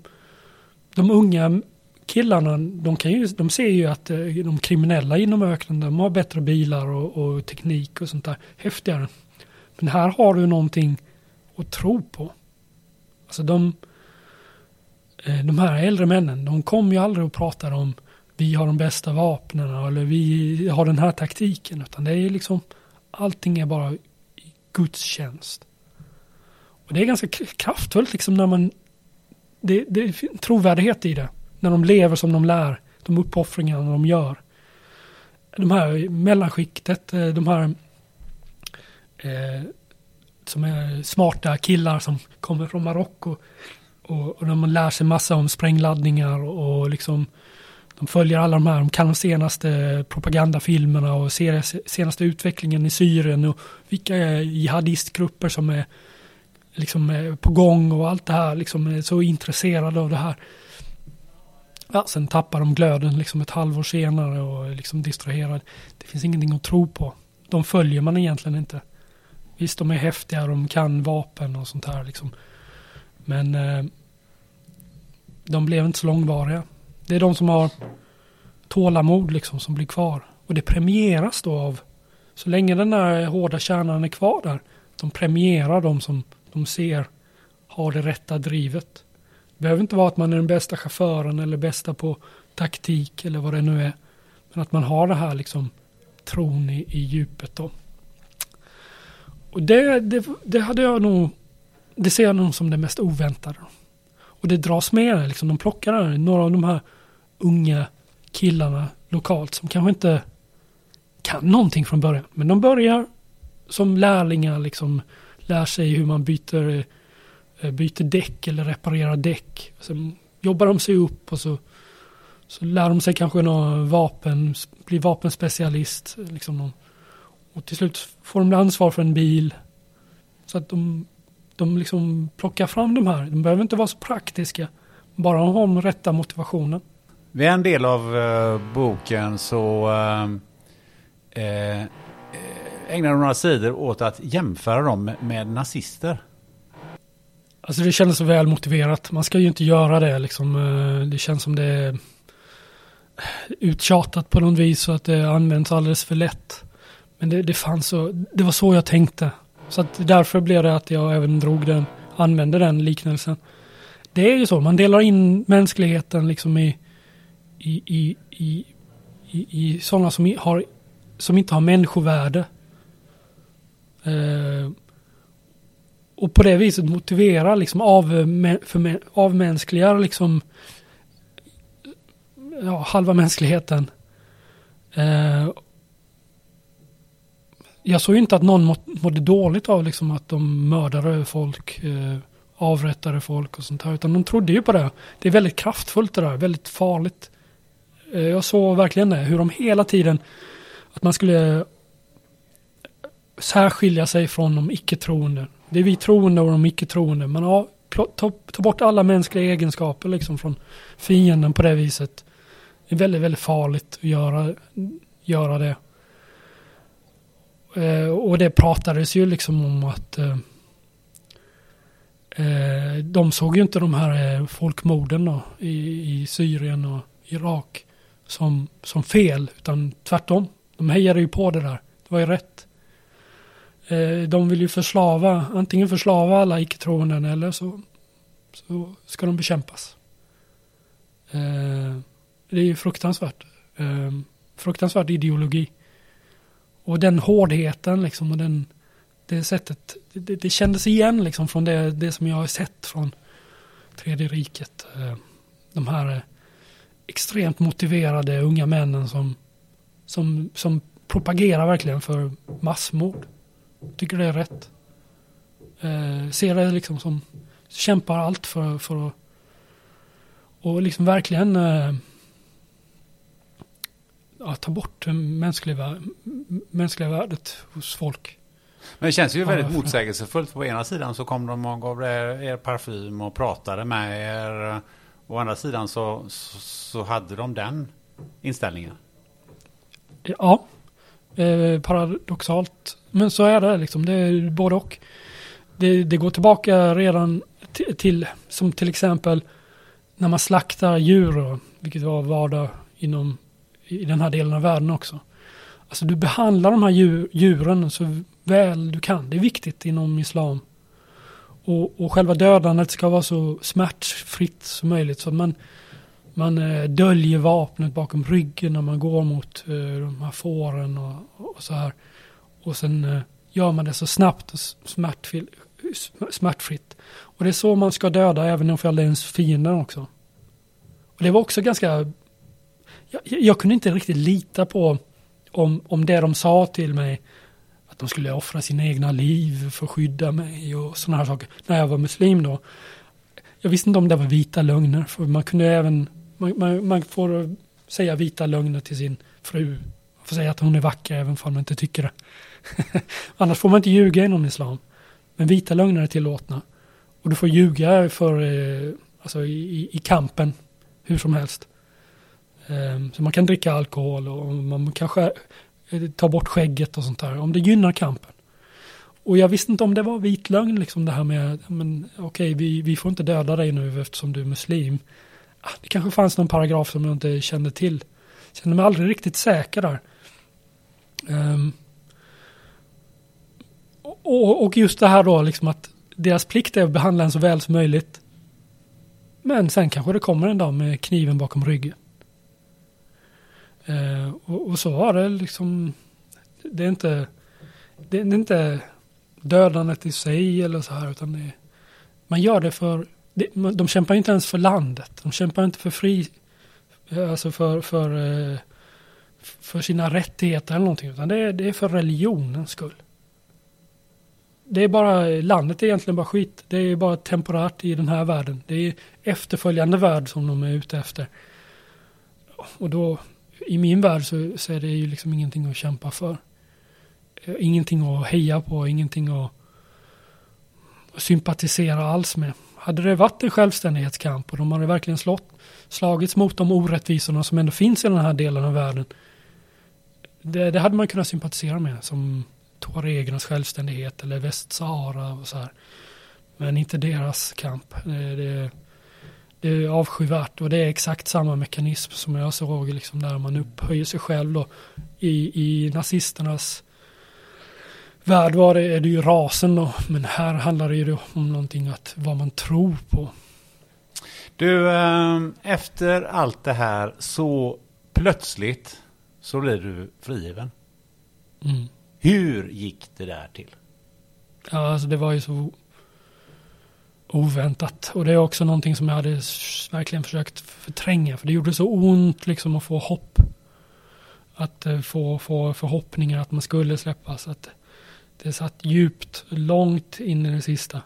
de unga killarna, de, kan ju, de ser ju att eh, de kriminella inom öknen, de har bättre bilar och, och teknik och sånt där. Häftigare. Men här har du någonting att tro på. Alltså de, eh, de här äldre männen, de kom ju aldrig och pratade om vi har de bästa vapnen eller vi har den här taktiken. Utan det är liksom, allting är bara i Guds tjänst. Och det är ganska kraftfullt liksom när man, det, det är trovärdighet i det. När de lever som de lär, de uppoffringar de gör. De här mellanskiktet, eh, de här eh, som är smarta killar som kommer från Marocko och, och de lär sig massa om sprängladdningar och, och liksom de följer alla de här, de kan de senaste propagandafilmerna och ser senaste utvecklingen i Syrien och vilka jihadistgrupper som är liksom eh, på gång och allt det här liksom är så intresserade av det här. Ja, sen tappar de glöden liksom ett halvår senare och är liksom distraherad. Det finns ingenting att tro på. De följer man egentligen inte. Visst, de är häftiga, de kan vapen och sånt här liksom. Men eh, de blev inte så långvariga. Det är de som har tålamod liksom som blir kvar. Och det premieras då av, så länge den där hårda kärnan är kvar där, de premierar de som de ser har det rätta drivet. Det behöver inte vara att man är den bästa chauffören eller bästa på taktik eller vad det nu är. Men att man har det här liksom tron i, i djupet då. Och det, det, det hade jag nog, det ser jag nog som det mest oväntade. Och det dras med, liksom, de plockar några av de här unga killarna lokalt som kanske inte kan någonting från början. Men de börjar som lärlingar, liksom lär sig hur man byter, eh, byter däck eller reparerar däck. Sen jobbar de sig upp och så, så lär de sig kanske eh, liksom någon vapen, blir vapenspecialist. Liksom och till slut får de ansvar för en bil. Så att de, de liksom plockar fram de här. De behöver inte vara så praktiska. Bara de har den rätta motivationen. Vid en del av uh, boken så uh, uh, ägnar de några sidor åt att jämföra dem med, med nazister. Alltså det kändes så väl motiverat. Man ska ju inte göra det liksom. Det känns som det är uttjatat på något vis och att det används alldeles för lätt. Men det, det fanns så, det var så jag tänkte. Så att därför blev det att jag även drog den, använde den liknelsen. Det är ju så, man delar in mänskligheten liksom i, i, i, i, i, i sådana som, har, som inte har människovärde. Eh, och på det viset motivera liksom av, för, avmänskligar liksom ja, halva mänskligheten. Eh, jag såg inte att någon mådde dåligt av liksom att de mördade folk, eh, avrättade folk och sånt här. Utan de trodde ju på det. Det är väldigt kraftfullt det där, väldigt farligt. Eh, jag såg verkligen det, hur de hela tiden, att man skulle särskilja sig från de icke-troende. Det är vi troende och de icke-troende. Man har, ta, ta bort alla mänskliga egenskaper liksom från fienden på det viset. Det är väldigt, väldigt farligt att göra, göra det. Eh, och det pratades ju liksom om att eh, eh, de såg ju inte de här eh, folkmorden då, i, i Syrien och Irak som, som fel, utan tvärtom. De hejade ju på det där. Det var ju rätt. Eh, de vill ju förslava, antingen förslava alla icke-troende eller så, så ska de bekämpas. Eh, det är ju fruktansvärt. Eh, fruktansvärd ideologi. Och den hårdheten liksom och den, det sättet, det, det kändes igen liksom från det, det som jag har sett från Tredje riket. Eh, de här eh, extremt motiverade unga männen som, som, som propagerar verkligen för massmord. Tycker det är rätt. Eh, ser det liksom som kämpar allt för, för att och liksom verkligen ja, ta bort mänskliga m- mänskliga värdet hos folk. Men det känns ju väldigt motsägelsefullt. På ena sidan så kom de och gav er parfym och pratade med er. Å andra sidan så, så, så hade de den inställningen. Ja, eh, paradoxalt. Men så är det liksom. Det är både och. Det, det går tillbaka redan t- till, som till exempel när man slaktar djur, vilket var vardag inom i den här delen av världen också. Alltså du behandlar de här djur, djuren så väl du kan. Det är viktigt inom islam. Och, och själva dödandet ska vara så smärtfritt som möjligt. Så man, man eh, döljer vapnet bakom ryggen när man går mot eh, de här fåren och, och så här. Och sen eh, gör man det så snabbt och smärtfritt. Och det är så man ska döda även om det är ens fiender också. Och det var också ganska... Jag, jag- jag kunde inte riktigt lita på om, om det de sa till mig att de skulle offra sina egna liv för att skydda mig och sådana här saker. När jag var muslim då. Jag visste inte om det var vita lögner. För man kunde även, man, man, man får säga vita lögner till sin fru. Man får säga att hon är vacker även om man inte tycker det. Annars får man inte ljuga inom islam. Men vita lögner är tillåtna. Och du får ljuga för, eh, alltså i, i kampen, hur som helst. Ehm, Så man kan dricka alkohol och man kanske Ta bort skägget och sånt där. Om det gynnar kampen. Och jag visste inte om det var vit lögn, liksom det här med, men okej, vi, vi får inte döda dig nu eftersom du är muslim. Ah, det kanske fanns någon paragraf som jag inte kände till. Jag Kände mig aldrig riktigt säker där. Um, och, och just det här då, liksom att deras plikt är att behandla en så väl som möjligt. Men sen kanske det kommer en dag med kniven bakom ryggen. Eh, och, och så var det liksom. Det är inte, det är inte dödandet i sig eller så här, utan det, man gör det för, det, man- de kämpar inte ens för landet. De kämpar inte för fri, eh, alltså för, för, eh, för sina rättigheter eller någonting, utan det är, det är för religionens skull. Det är bara, landet är egentligen bara skit. Det är bara temporärt i den här världen. Det är efterföljande värld som de är ute efter. Och då, i min värld så, så är det ju liksom ingenting att kämpa för. Eh, ingenting att heja på, ingenting att, att sympatisera alls med. Hade det varit en självständighetskamp och de hade verkligen slått, slagits mot de orättvisorna som ändå finns i den här delen av världen. Det, det hade man kunnat sympatisera med som tuaregernas självständighet eller Västsahara och så här. Men inte deras kamp. Eh, det, det, det är avskyvärt och det är exakt samma mekanism som jag såg liksom där man upphöjer sig själv då. I, i nazisternas värld var det, är det ju rasen då, men här handlar det ju om någonting att vad man tror på. Du, eh, efter allt det här så plötsligt så blir du frigiven. Mm. Hur gick det där till? Ja, alltså det var ju så oväntat. Och det är också någonting som jag hade verkligen försökt förtränga. För det gjorde så ont liksom att få hopp. Att eh, få, få förhoppningar att man skulle släppas. Att det satt djupt, långt in i det sista.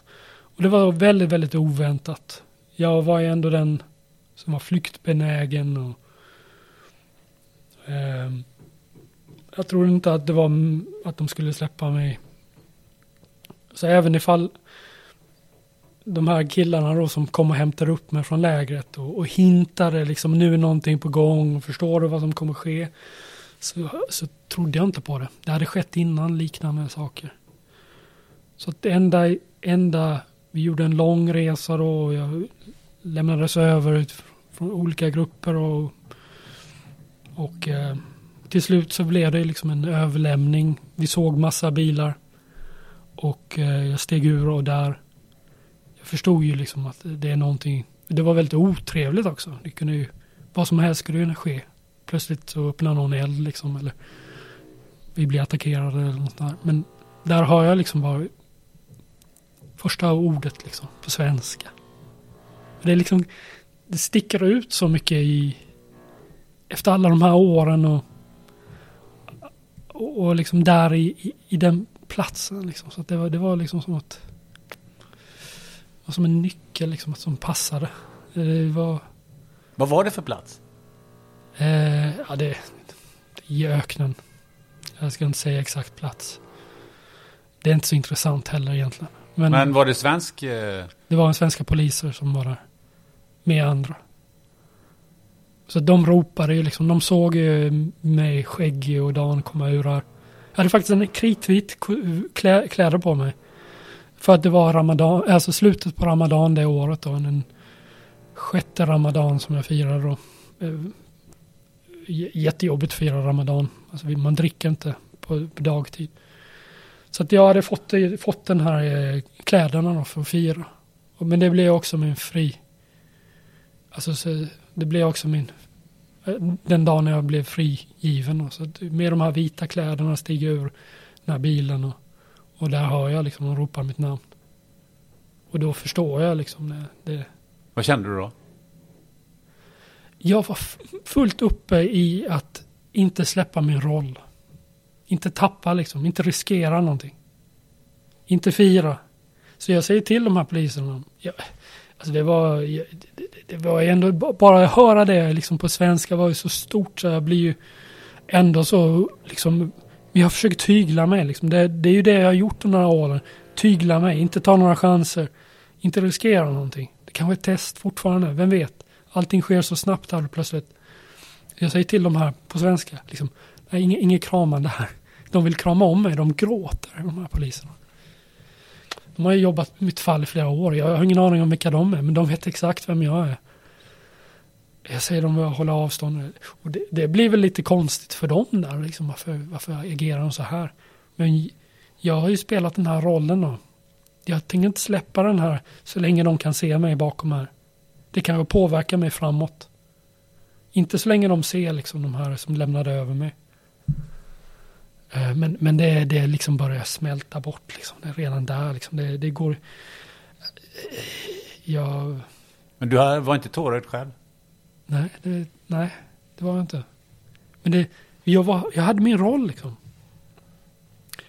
Och det var väldigt, väldigt oväntat. Jag var ju ändå den som var flyktbenägen. Och, eh, jag tror inte att det var att de skulle släppa mig så även ifall de här killarna då som kom och hämtade upp mig från lägret och, och hintade liksom nu är någonting på gång, förstår du vad som kommer ske? Så, så trodde jag inte på det. Det hade skett innan liknande saker. Så att det enda, enda, vi gjorde en lång resa då och jag lämnades över ut från olika grupper och, och eh, till slut så blev det liksom en överlämning. Vi såg massa bilar. Och eh, jag steg ur och där jag förstod ju liksom att det är någonting. Det var väldigt otrevligt också. Det kunde ju, vad som helst skulle kunna ske. Plötsligt så öppnar någon eld liksom eller vi blir attackerade eller något där. Men där har jag liksom bara första ordet liksom på svenska. Det är liksom, det sticker ut så mycket i efter alla de här åren och och, och liksom där i, i, i den platsen liksom. Så att det var, det var liksom som att var som en nyckel liksom som passade. Det var Vad var det för plats? eh, ja det, det i öknen. Jag ska inte säga exakt plats. Det är inte så intressant heller egentligen. Men, Men var det svensk? eh, det var en svenska poliser som var där. Med andra. Så de ropade ju liksom. De såg ju mig skäggig och Dan komma ur här. Jag hade faktiskt en kritvit kläder på mig. För att det var ramadan, alltså slutet på ramadan det året då. Den sjätte ramadan som jag firade då. Eh, j- Jättejobbigt att fira ramadan. Alltså man dricker inte på, på dagtid. Så att jag hade fått, fått den här eh, kläderna då för att fira. Men det blev också min fri. Alltså så, det blev också min eh, den dagen jag blev frigiven. då. Så att med de här vita kläderna stiger jag ur den här bilen och, och där hör jag liksom de ropar mitt namn. Och då förstår jag liksom det, det. Vad kände du då? Jag var fullt uppe i att inte släppa min roll. Inte tappa liksom, inte riskera någonting. Inte fira. Så jag säger till de här poliserna. Jag, alltså det var, jag, det, det var ändå, bara att höra det liksom på svenska var ju så stort så jag blir ju ändå så liksom, jag har försökt tygla mig liksom. Det, det är ju det jag har gjort under några åren. Tygla mig, inte ta några chanser. Inte riskera någonting. Det kan vara ett test fortfarande, vem vet? Allting sker så snabbt här plötsligt. Jag säger till de här på svenska, liksom, nej, inget, inget kramande här. De vill krama om mig, de gråter, de här poliserna. De har ju jobbat med mitt fall i flera år. Jag har ingen aning om vilka de är, men de vet exakt vem jag är. Jag säger de att hålla avstånd. Och det, det blir väl lite konstigt för dem där, liksom, varför, varför agerar de så här? Men jag har ju spelat den här rollen och Jag tänker inte släppa den här så länge de kan se mig bakom här. Det kan ju påverka mig framåt. Inte så länge de ser liksom de här som lämnade över mig. Eh, men, men det, det liksom börjar smälta bort liksom. Det är redan där liksom. Det, det går... Jag... Men du var inte tårögd själv? Nej det, nej, det var jag inte. Men det, jag, var, jag hade min roll liksom.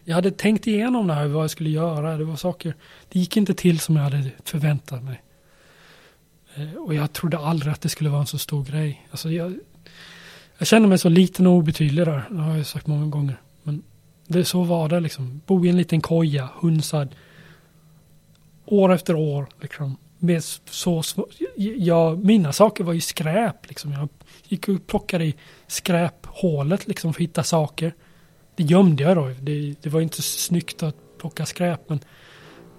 Jag hade tänkt igenom det här, vad jag skulle göra. Det var saker, det gick inte till som jag hade förväntat mig. Eh, och jag trodde aldrig att det skulle vara en så stor grej. Alltså jag, jag kände mig så liten och obetydlig där, det har jag sagt många gånger. Men det, så var det liksom. Bo i en liten koja, hunsad. År efter år liksom. Med så, sv- mina saker var ju skräp liksom. Jag gick och plockade i skräphålet liksom för att hitta saker. Det gömde jag då. Det, det var inte så snyggt att plocka skräp men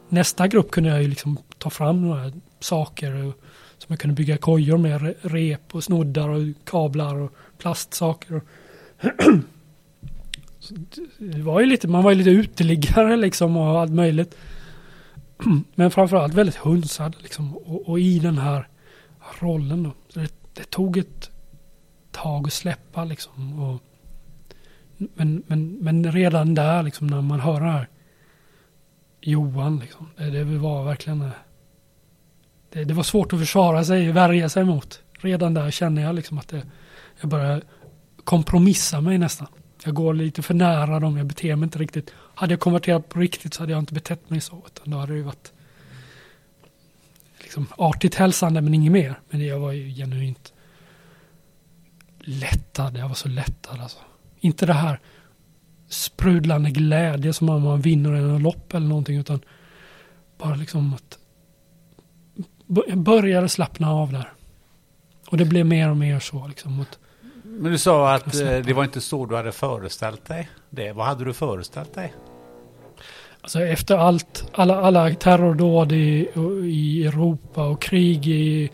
nästa grupp kunde jag ju liksom ta fram några saker och, som jag kunde bygga kojor med. Rep och snoddar och kablar och plastsaker. Och det var ju lite, man var ju lite uteliggare liksom och allt möjligt. Men framförallt väldigt hunsad liksom. Och, och i den här rollen då. Så det, det tog ett tag att släppa liksom. Och, men, men, men redan där liksom när man hör det här. Johan liksom. Det, det var verkligen. Eh, det, det var svårt att försvara sig, värja sig mot. Redan där känner jag liksom att det, jag börjar kompromissa mig nästan. Jag går lite för nära dem, jag beter mig inte riktigt. Hade jag konverterat på riktigt så hade jag inte betett mig så. Utan då hade det ju varit liksom artigt hälsande men inget mer. Men jag var ju genuint lättad. Jag var så lättad alltså. Inte det här sprudlande glädje som om man vinner en lopp eller någonting utan bara liksom att jag började slappna av där. Och det blev mer och mer så liksom. Att, men du sa att eh, det var inte så du hade föreställt dig det. Vad hade du föreställt dig? Alltså efter allt, alla, alla terrordåd i, i Europa och krig i,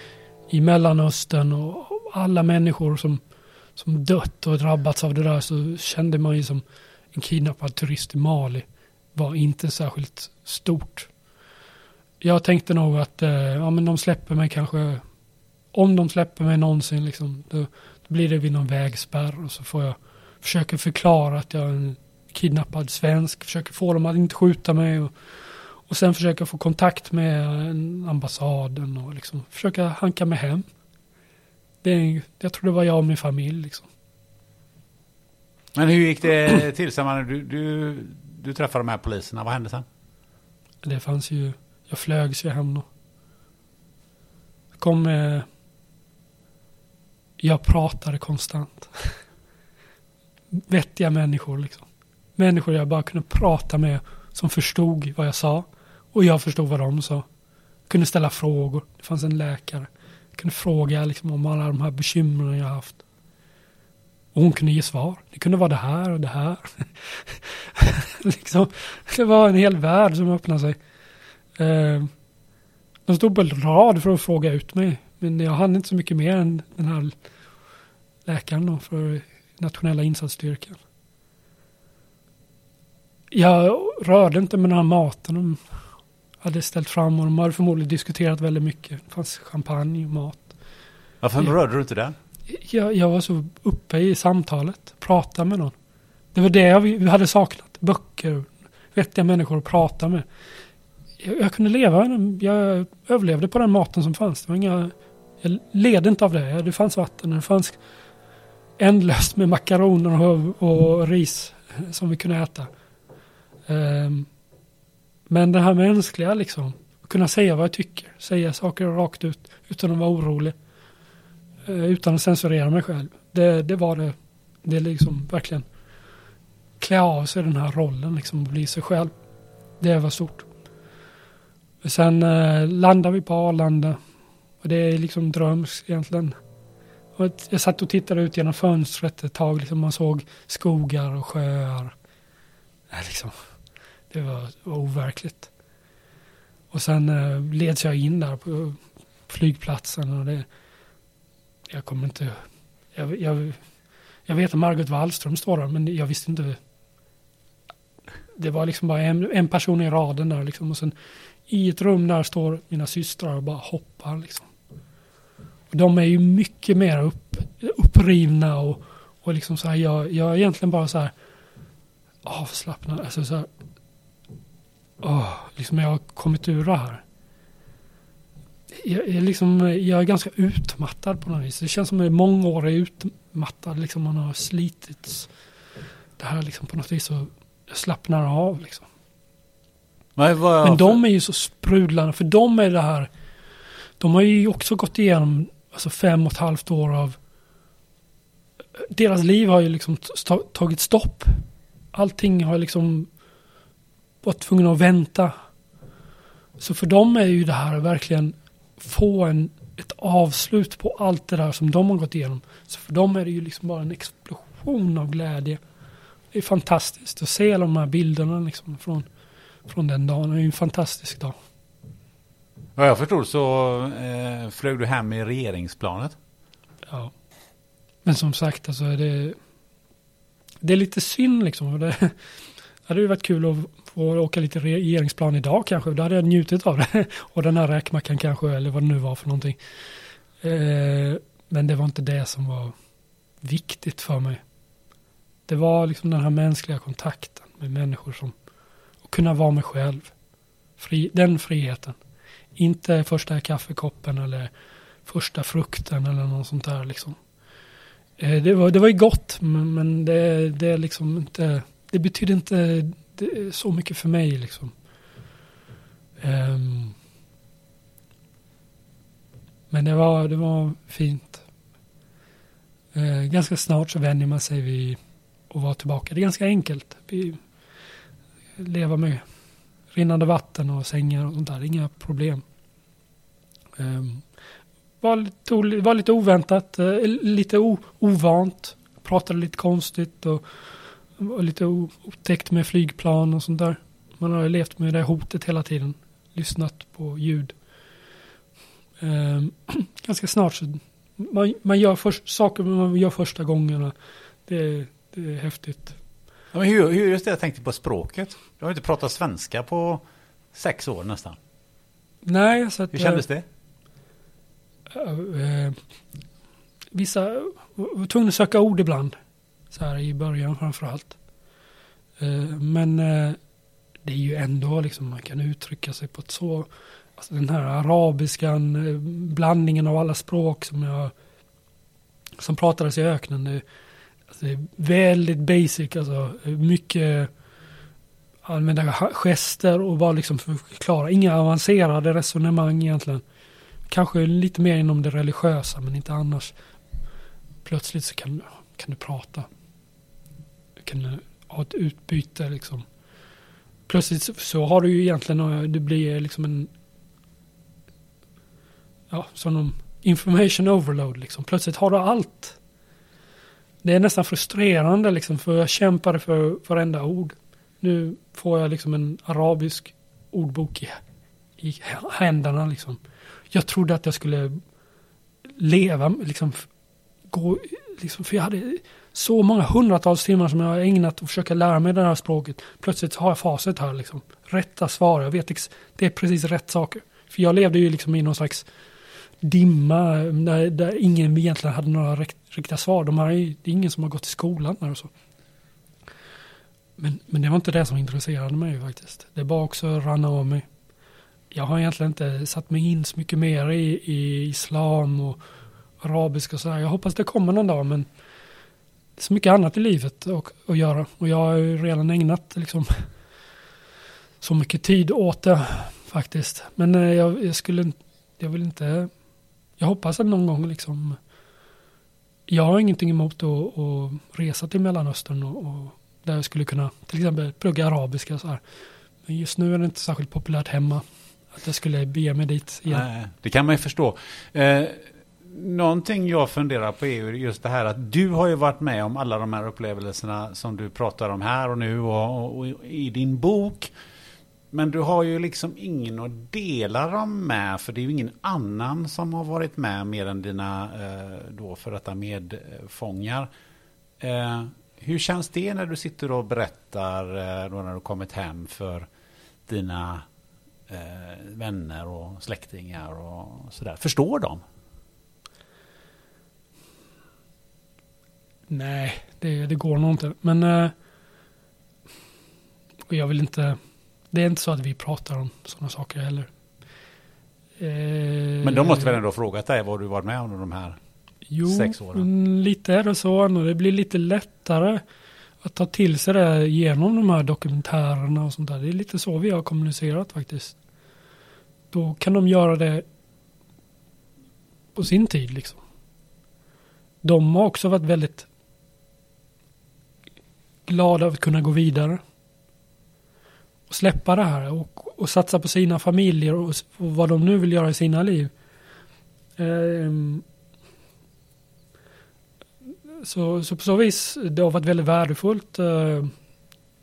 i Mellanöstern och alla människor som, som dött och drabbats av det där så kände man ju som en kidnappad turist i Mali var inte särskilt stort. Jag tänkte nog att eh, ja, men de släpper mig kanske, om de släpper mig någonsin liksom, då blir det vid någon vägspärr och så får jag försöka förklara att jag är en kidnappad svensk, försöker få dem att inte skjuta mig och, och sen försöka få kontakt med en ambassaden och liksom försöka hanka mig hem. Det är, jag tror det var jag och min familj liksom. Men hur gick det till Du, du, du träffade de här poliserna. Vad hände sen? Det fanns ju, jag flögs ju hem då. Jag kom med, jag pratade konstant. Vettiga människor liksom. människor jag bara kunde prata med som förstod vad jag sa. Och jag förstod vad de sa. Kunde ställa frågor. Det fanns en läkare. Kunde fråga liksom om alla de här bekymren jag haft. Och hon kunde ge svar. Det kunde vara det här och det här. liksom, det var en hel värld som öppnade sig. Eh, de stod på rad för att fråga ut mig. Men jag hann inte så mycket mer än den här läkaren då för nationella insatsstyrkan. Jag rörde inte med den här maten de hade ställt fram och de hade förmodligen diskuterat väldigt mycket. Det fanns champagne och mat. Varför Ja. rörde du inte det? Jag, jag var så uppe i samtalet, prata med någon. Det var det jag vi hade saknat. Böcker, vettiga människor att prata med. Jag, jag kunde leva, jag överlevde på den maten som fanns. Det var inga, jag led inte av det. Det fanns vatten, det fanns ändlöst med makaroner och, och ris som vi kunde äta. Um, men det här mänskliga liksom, kunna säga vad jag tycker, säga saker rakt ut utan att vara orolig. Eh, utan att censurera mig själv. Det, det var det, det är liksom verkligen klä av sig den här rollen liksom och bli sig själv. Det var stort. Sen eh, landade vi på Arlanda och det är liksom dröms egentligen. Och jag satt och tittade ut genom fönstret ett tag, liksom man såg skogar och sjöar. Liksom, det var, var overkligt. Och sen eh, leds jag in där på flygplatsen och det, jag kommer inte, jag, jag, jag vet att Margot Wallström står där men jag visste inte. Det var liksom bara en, en person i raden där liksom och sen i ett rum där står mina systrar och bara hoppar liksom. De är ju mycket mer upp, upprivna och, och liksom så här, jag, jag är egentligen bara så här avslappnad, alltså så här, åh, liksom jag har kommit ur det här. Jag är, liksom, jag är ganska utmattad på något vis. Det känns som att många år är utmattad, liksom man har slitits. Det här liksom på något vis så jag slappnar av liksom. Men, Men de är ju så sprudlande, för de är det här, de har ju också gått igenom alltså fem och ett halvt år av, deras liv har ju liksom tagit stopp. Allting har liksom varit tvungen att vänta. Så för dem är ju det här verkligen få en, ett avslut på allt det där som de har gått igenom. Så för dem är det ju liksom bara en explosion av glädje. Det är fantastiskt att se alla de här bilderna liksom från från den dagen. Det är ju en fantastisk dag vad jag förstod så eh, flög du hem i regeringsplanet. Ja. Men som sagt, alltså är det, det är lite synd liksom. Det hade ju varit kul att få åka lite regeringsplan idag kanske. Då hade jag njutit av det. Och den här räkmackan kanske, eller vad det nu var för någonting. Eh, men det var inte det som var viktigt för mig. Det var liksom den här mänskliga kontakten med människor som och kunna vara mig själv. Fri, den friheten. Inte första kaffekoppen eller första frukten eller något sånt där liksom. Eh, det, var, det var ju gott men, men det, det liksom inte, det betyder inte det, så mycket för mig liksom. Um, men det var, det var fint. Uh, ganska snart så vänjer man sig vid att vara tillbaka. Det är ganska enkelt. Vi leva med rinnande vatten och sängar och sånt där. Inga problem. Um, var, lite, o- var lite oväntat, eh, lite o, ovant. Pratade lite konstigt och var lite otäckt med flygplan och sånt där. Man har levt med det hotet hela tiden. Lyssnat på ljud. Ehm, ganska snart så man, man gör först, saker man gör första gångerna. Det, det är häftigt. Ja, men hur, hur just det jag tänkte på språket. Du har inte pratat svenska på sex år nästan. Nej, så att... Hur kändes det? Eh, eh, vissa var tvungna att söka ord ibland. Så här i början framförallt. Eh, men eh, det är ju ändå liksom man kan uttrycka sig på ett så... Alltså den här arabiskan, eh, blandningen av alla språk som jag... Som pratades i öknen. Det, alltså det är väldigt basic alltså. Eh, mycket använda gester och bara liksom förklara. Inga avancerade resonemang egentligen. Kanske lite mer inom det religiösa men inte annars. Plötsligt så kan, kan du prata. Du kan ha ett utbyte liksom. Plötsligt så, så har du ju egentligen, eh, det blir liksom en, ja, som en information overload liksom. Plötsligt har du allt. Det är nästan frustrerande liksom, för jag kämpade för varenda ord. Nu får jag liksom en arabisk ordbok i, i händerna liksom. Jag trodde att jag skulle leva, liksom, gå, liksom, för jag hade så många hundratals timmar som jag har ägnat att försöka lära mig det här språket. Plötsligt har jag facit här liksom. Rätta svar, jag vet det är precis rätt saker. För jag levde ju liksom i någon slags dimma där, där ingen egentligen hade några riktiga svar. De här, det är ingen som har gått i skolan där och så. Men, men det var inte det som intresserade mig faktiskt. Det var också ranna av mig. Jag har egentligen inte satt mig in så mycket mer i, i islam och arabiska och sådär. Jag hoppas det kommer någon dag men det är så mycket annat i livet och, att göra. Och jag har ju redan ägnat liksom så mycket tid åt det faktiskt. Men eh, jag, jag skulle, jag vill inte, jag hoppas att någon gång liksom, jag har ingenting emot att, att resa till Mellanöstern och, och där jag skulle kunna till exempel plugga arabiska så här. Men just nu är det inte särskilt populärt hemma. Att jag skulle bege mig dit igen. Nej, det kan man ju förstå. Eh, någonting jag funderar på är just det här att du har ju varit med om alla de här upplevelserna som du pratar om här och nu och, och, och i din bok. Men du har ju liksom ingen att dela dem med för det är ju ingen annan som har varit med mer än dina eh, då för detta medfångar. Eh, hur känns det när du sitter och berättar eh, då när du kommit hem för dina eh, vänner och släktingar och sådär? Förstår de? Nej, det, det går nog inte. Men eh, jag vill inte... Det är inte så att vi pratar om sådana saker heller. Eh, Men de måste väl ändå frågat dig vad du varit med om de här jo, sex åren? Jo, lite är det så. Det blir lite lättare att ta till sig det genom de här dokumentärerna och sånt där. Det är lite så vi har kommunicerat faktiskt. Då kan de göra det på sin tid liksom. De har också varit väldigt glada att kunna gå vidare. Och släppa det här och, och satsa på sina familjer och, och, vad de nu vill göra i sina liv. Um, så, så på så vis, det har varit väldigt värdefullt. Eh,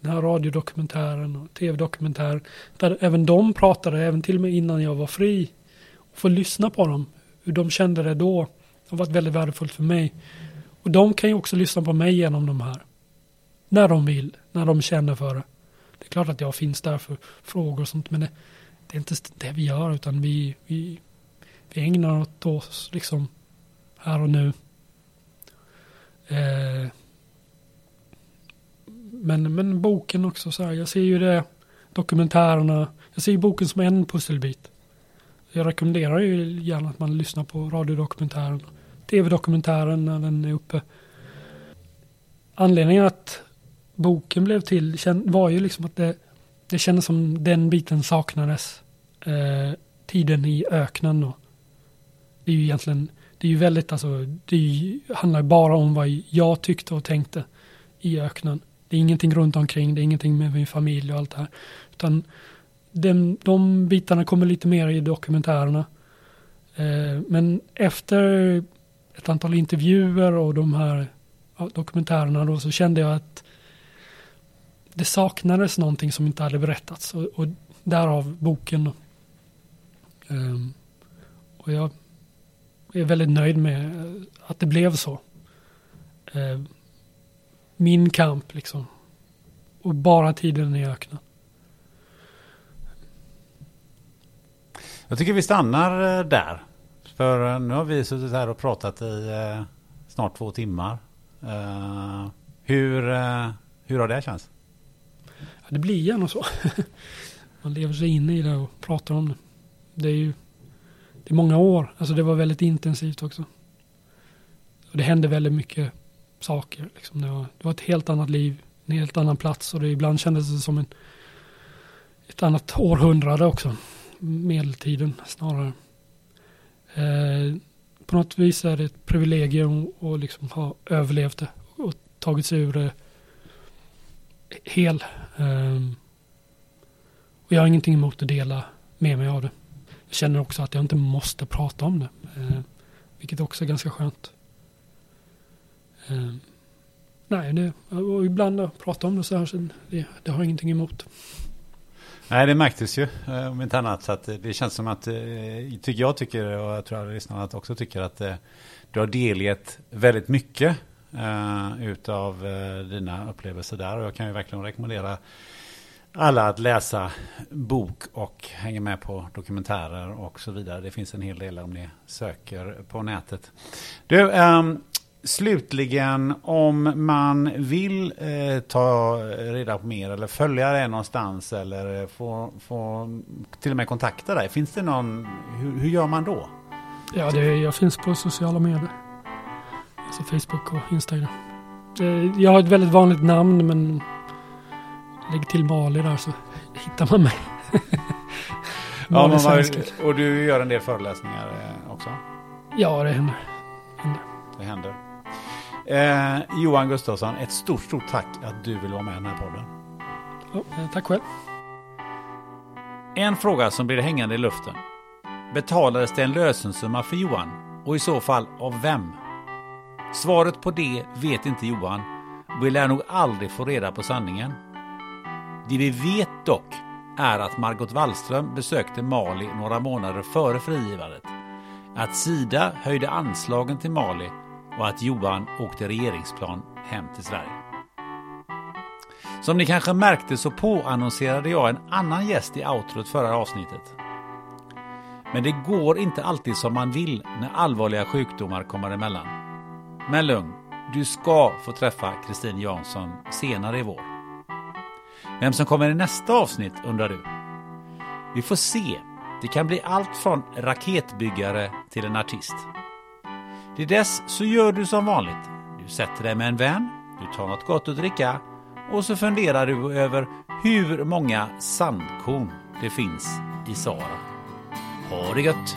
den här radiodokumentären och tv-dokumentären. Där även de pratade, även till och med innan jag var fri. Och få lyssna på dem, hur de kände det då. Det har varit väldigt värdefullt för mig. Och de kan ju också lyssna på mig genom de här. När de vill, när de känner för det. Det är klart att jag finns där för frågor och sånt men det, det är inte det vi gör utan vi, vi, vi ägnar oss liksom här och nu. Eh, men, men boken också så här, jag ser ju det, dokumentärerna, jag ser ju boken som en pusselbit. Jag rekommenderar ju gärna att man lyssnar på radiodokumentären, tv-dokumentären när den är uppe. Anledningen att boken blev till var ju liksom att det, det kändes som den biten saknades. Eh, tiden i öknen då. Det är ju egentligen, det är ju väldigt alltså, det ju, handlar bara om vad jag tyckte och tänkte i öknen. Det är ingenting runt omkring, det är ingenting med min familj och allt det här. Utan den, de bitarna kommer lite mer i dokumentärerna. Eh, men efter ett antal intervjuer och de här dokumentärerna då så kände jag att det saknades någonting som inte hade berättats och, och därav boken. Um, och jag är väldigt nöjd med att det blev så. Uh, min kamp liksom. Och bara tiden i öknen. Jag tycker vi stannar eh, där. För eh, nu har vi suttit här och pratat i eh, snart två timmar. hur, hur har det känts? Ja, det blir gärna så. Man lever sig in i det och pratar om det. Det är ju det är många år. Alltså det var väldigt intensivt också. Och det hände väldigt mycket saker. Liksom. Det, var, det var ett helt annat liv, en helt annan plats och det ibland kändes det som en, ett annat århundrade också. Medeltiden snarare. Eh, på något vis är det ett privilegium att liksom ha överlevt det och tagit sig ur det hel. Eh, och jag har ingenting emot att dela med mig av det. Jag känner också att jag inte måste prata om det. Eh, vilket också är ganska skönt. Eh, nej, det, och ibland att prata om det så här, så det, det har jag ingenting emot. Nej, det märktes ju eh, om inte annat. Så att det känns som att, eh, tycker jag tycker, och jag tror att lyssnarna också tycker att eh, du har delgett väldigt mycket utav dina upplevelser där. Och jag kan ju verkligen rekommendera alla att läsa bok och hänga med på dokumentärer och så vidare. Det finns en hel del om ni söker på nätet. Du, um, Slutligen, om man vill eh, ta reda på mer eller följa dig någonstans eller eh, få, få till och med kontakta dig. Finns det någon, hur, hur gör man då? Ja, det, jag finns på sociala medier. Alltså Facebook och Instagram. Eh, jag har ett väldigt vanligt namn men lägg till Mali där så hittar man mig. ja, man var, och du gör en del föreläsningar eh, också? Ja, det händer. händer. Det händer. Eh, Johan Gustafsson, ett stort, stort tack att du vill vara med i den här podden. Ja, eh, tack själv. En fråga som blir hängande i luften. Betalades det en lösensumma för Johan? Och i så fall av vem? Svaret på det vet inte Johan vi lär nog aldrig få reda på sanningen. Det vi vet dock är att Margot Wallström besökte Mali några månader före frigivandet. Att Sida höjde anslagen till Mali och att Johan åkte regeringsplan hem till Sverige. Som ni kanske märkte så påannonserade jag en annan gäst i outrot förra avsnittet. Men det går inte alltid som man vill när allvarliga sjukdomar kommer emellan. Men lugn, du ska få träffa Kristin Jansson senare i vår. Vem som kommer i nästa avsnitt undrar du? Vi får se. Det kan bli allt från raketbyggare till en artist. Till dess så gör du som vanligt. Du sätter dig med en vän, du tar något gott att dricka och så funderar du över hur många sandkorn det finns i Sara. Ha det gött!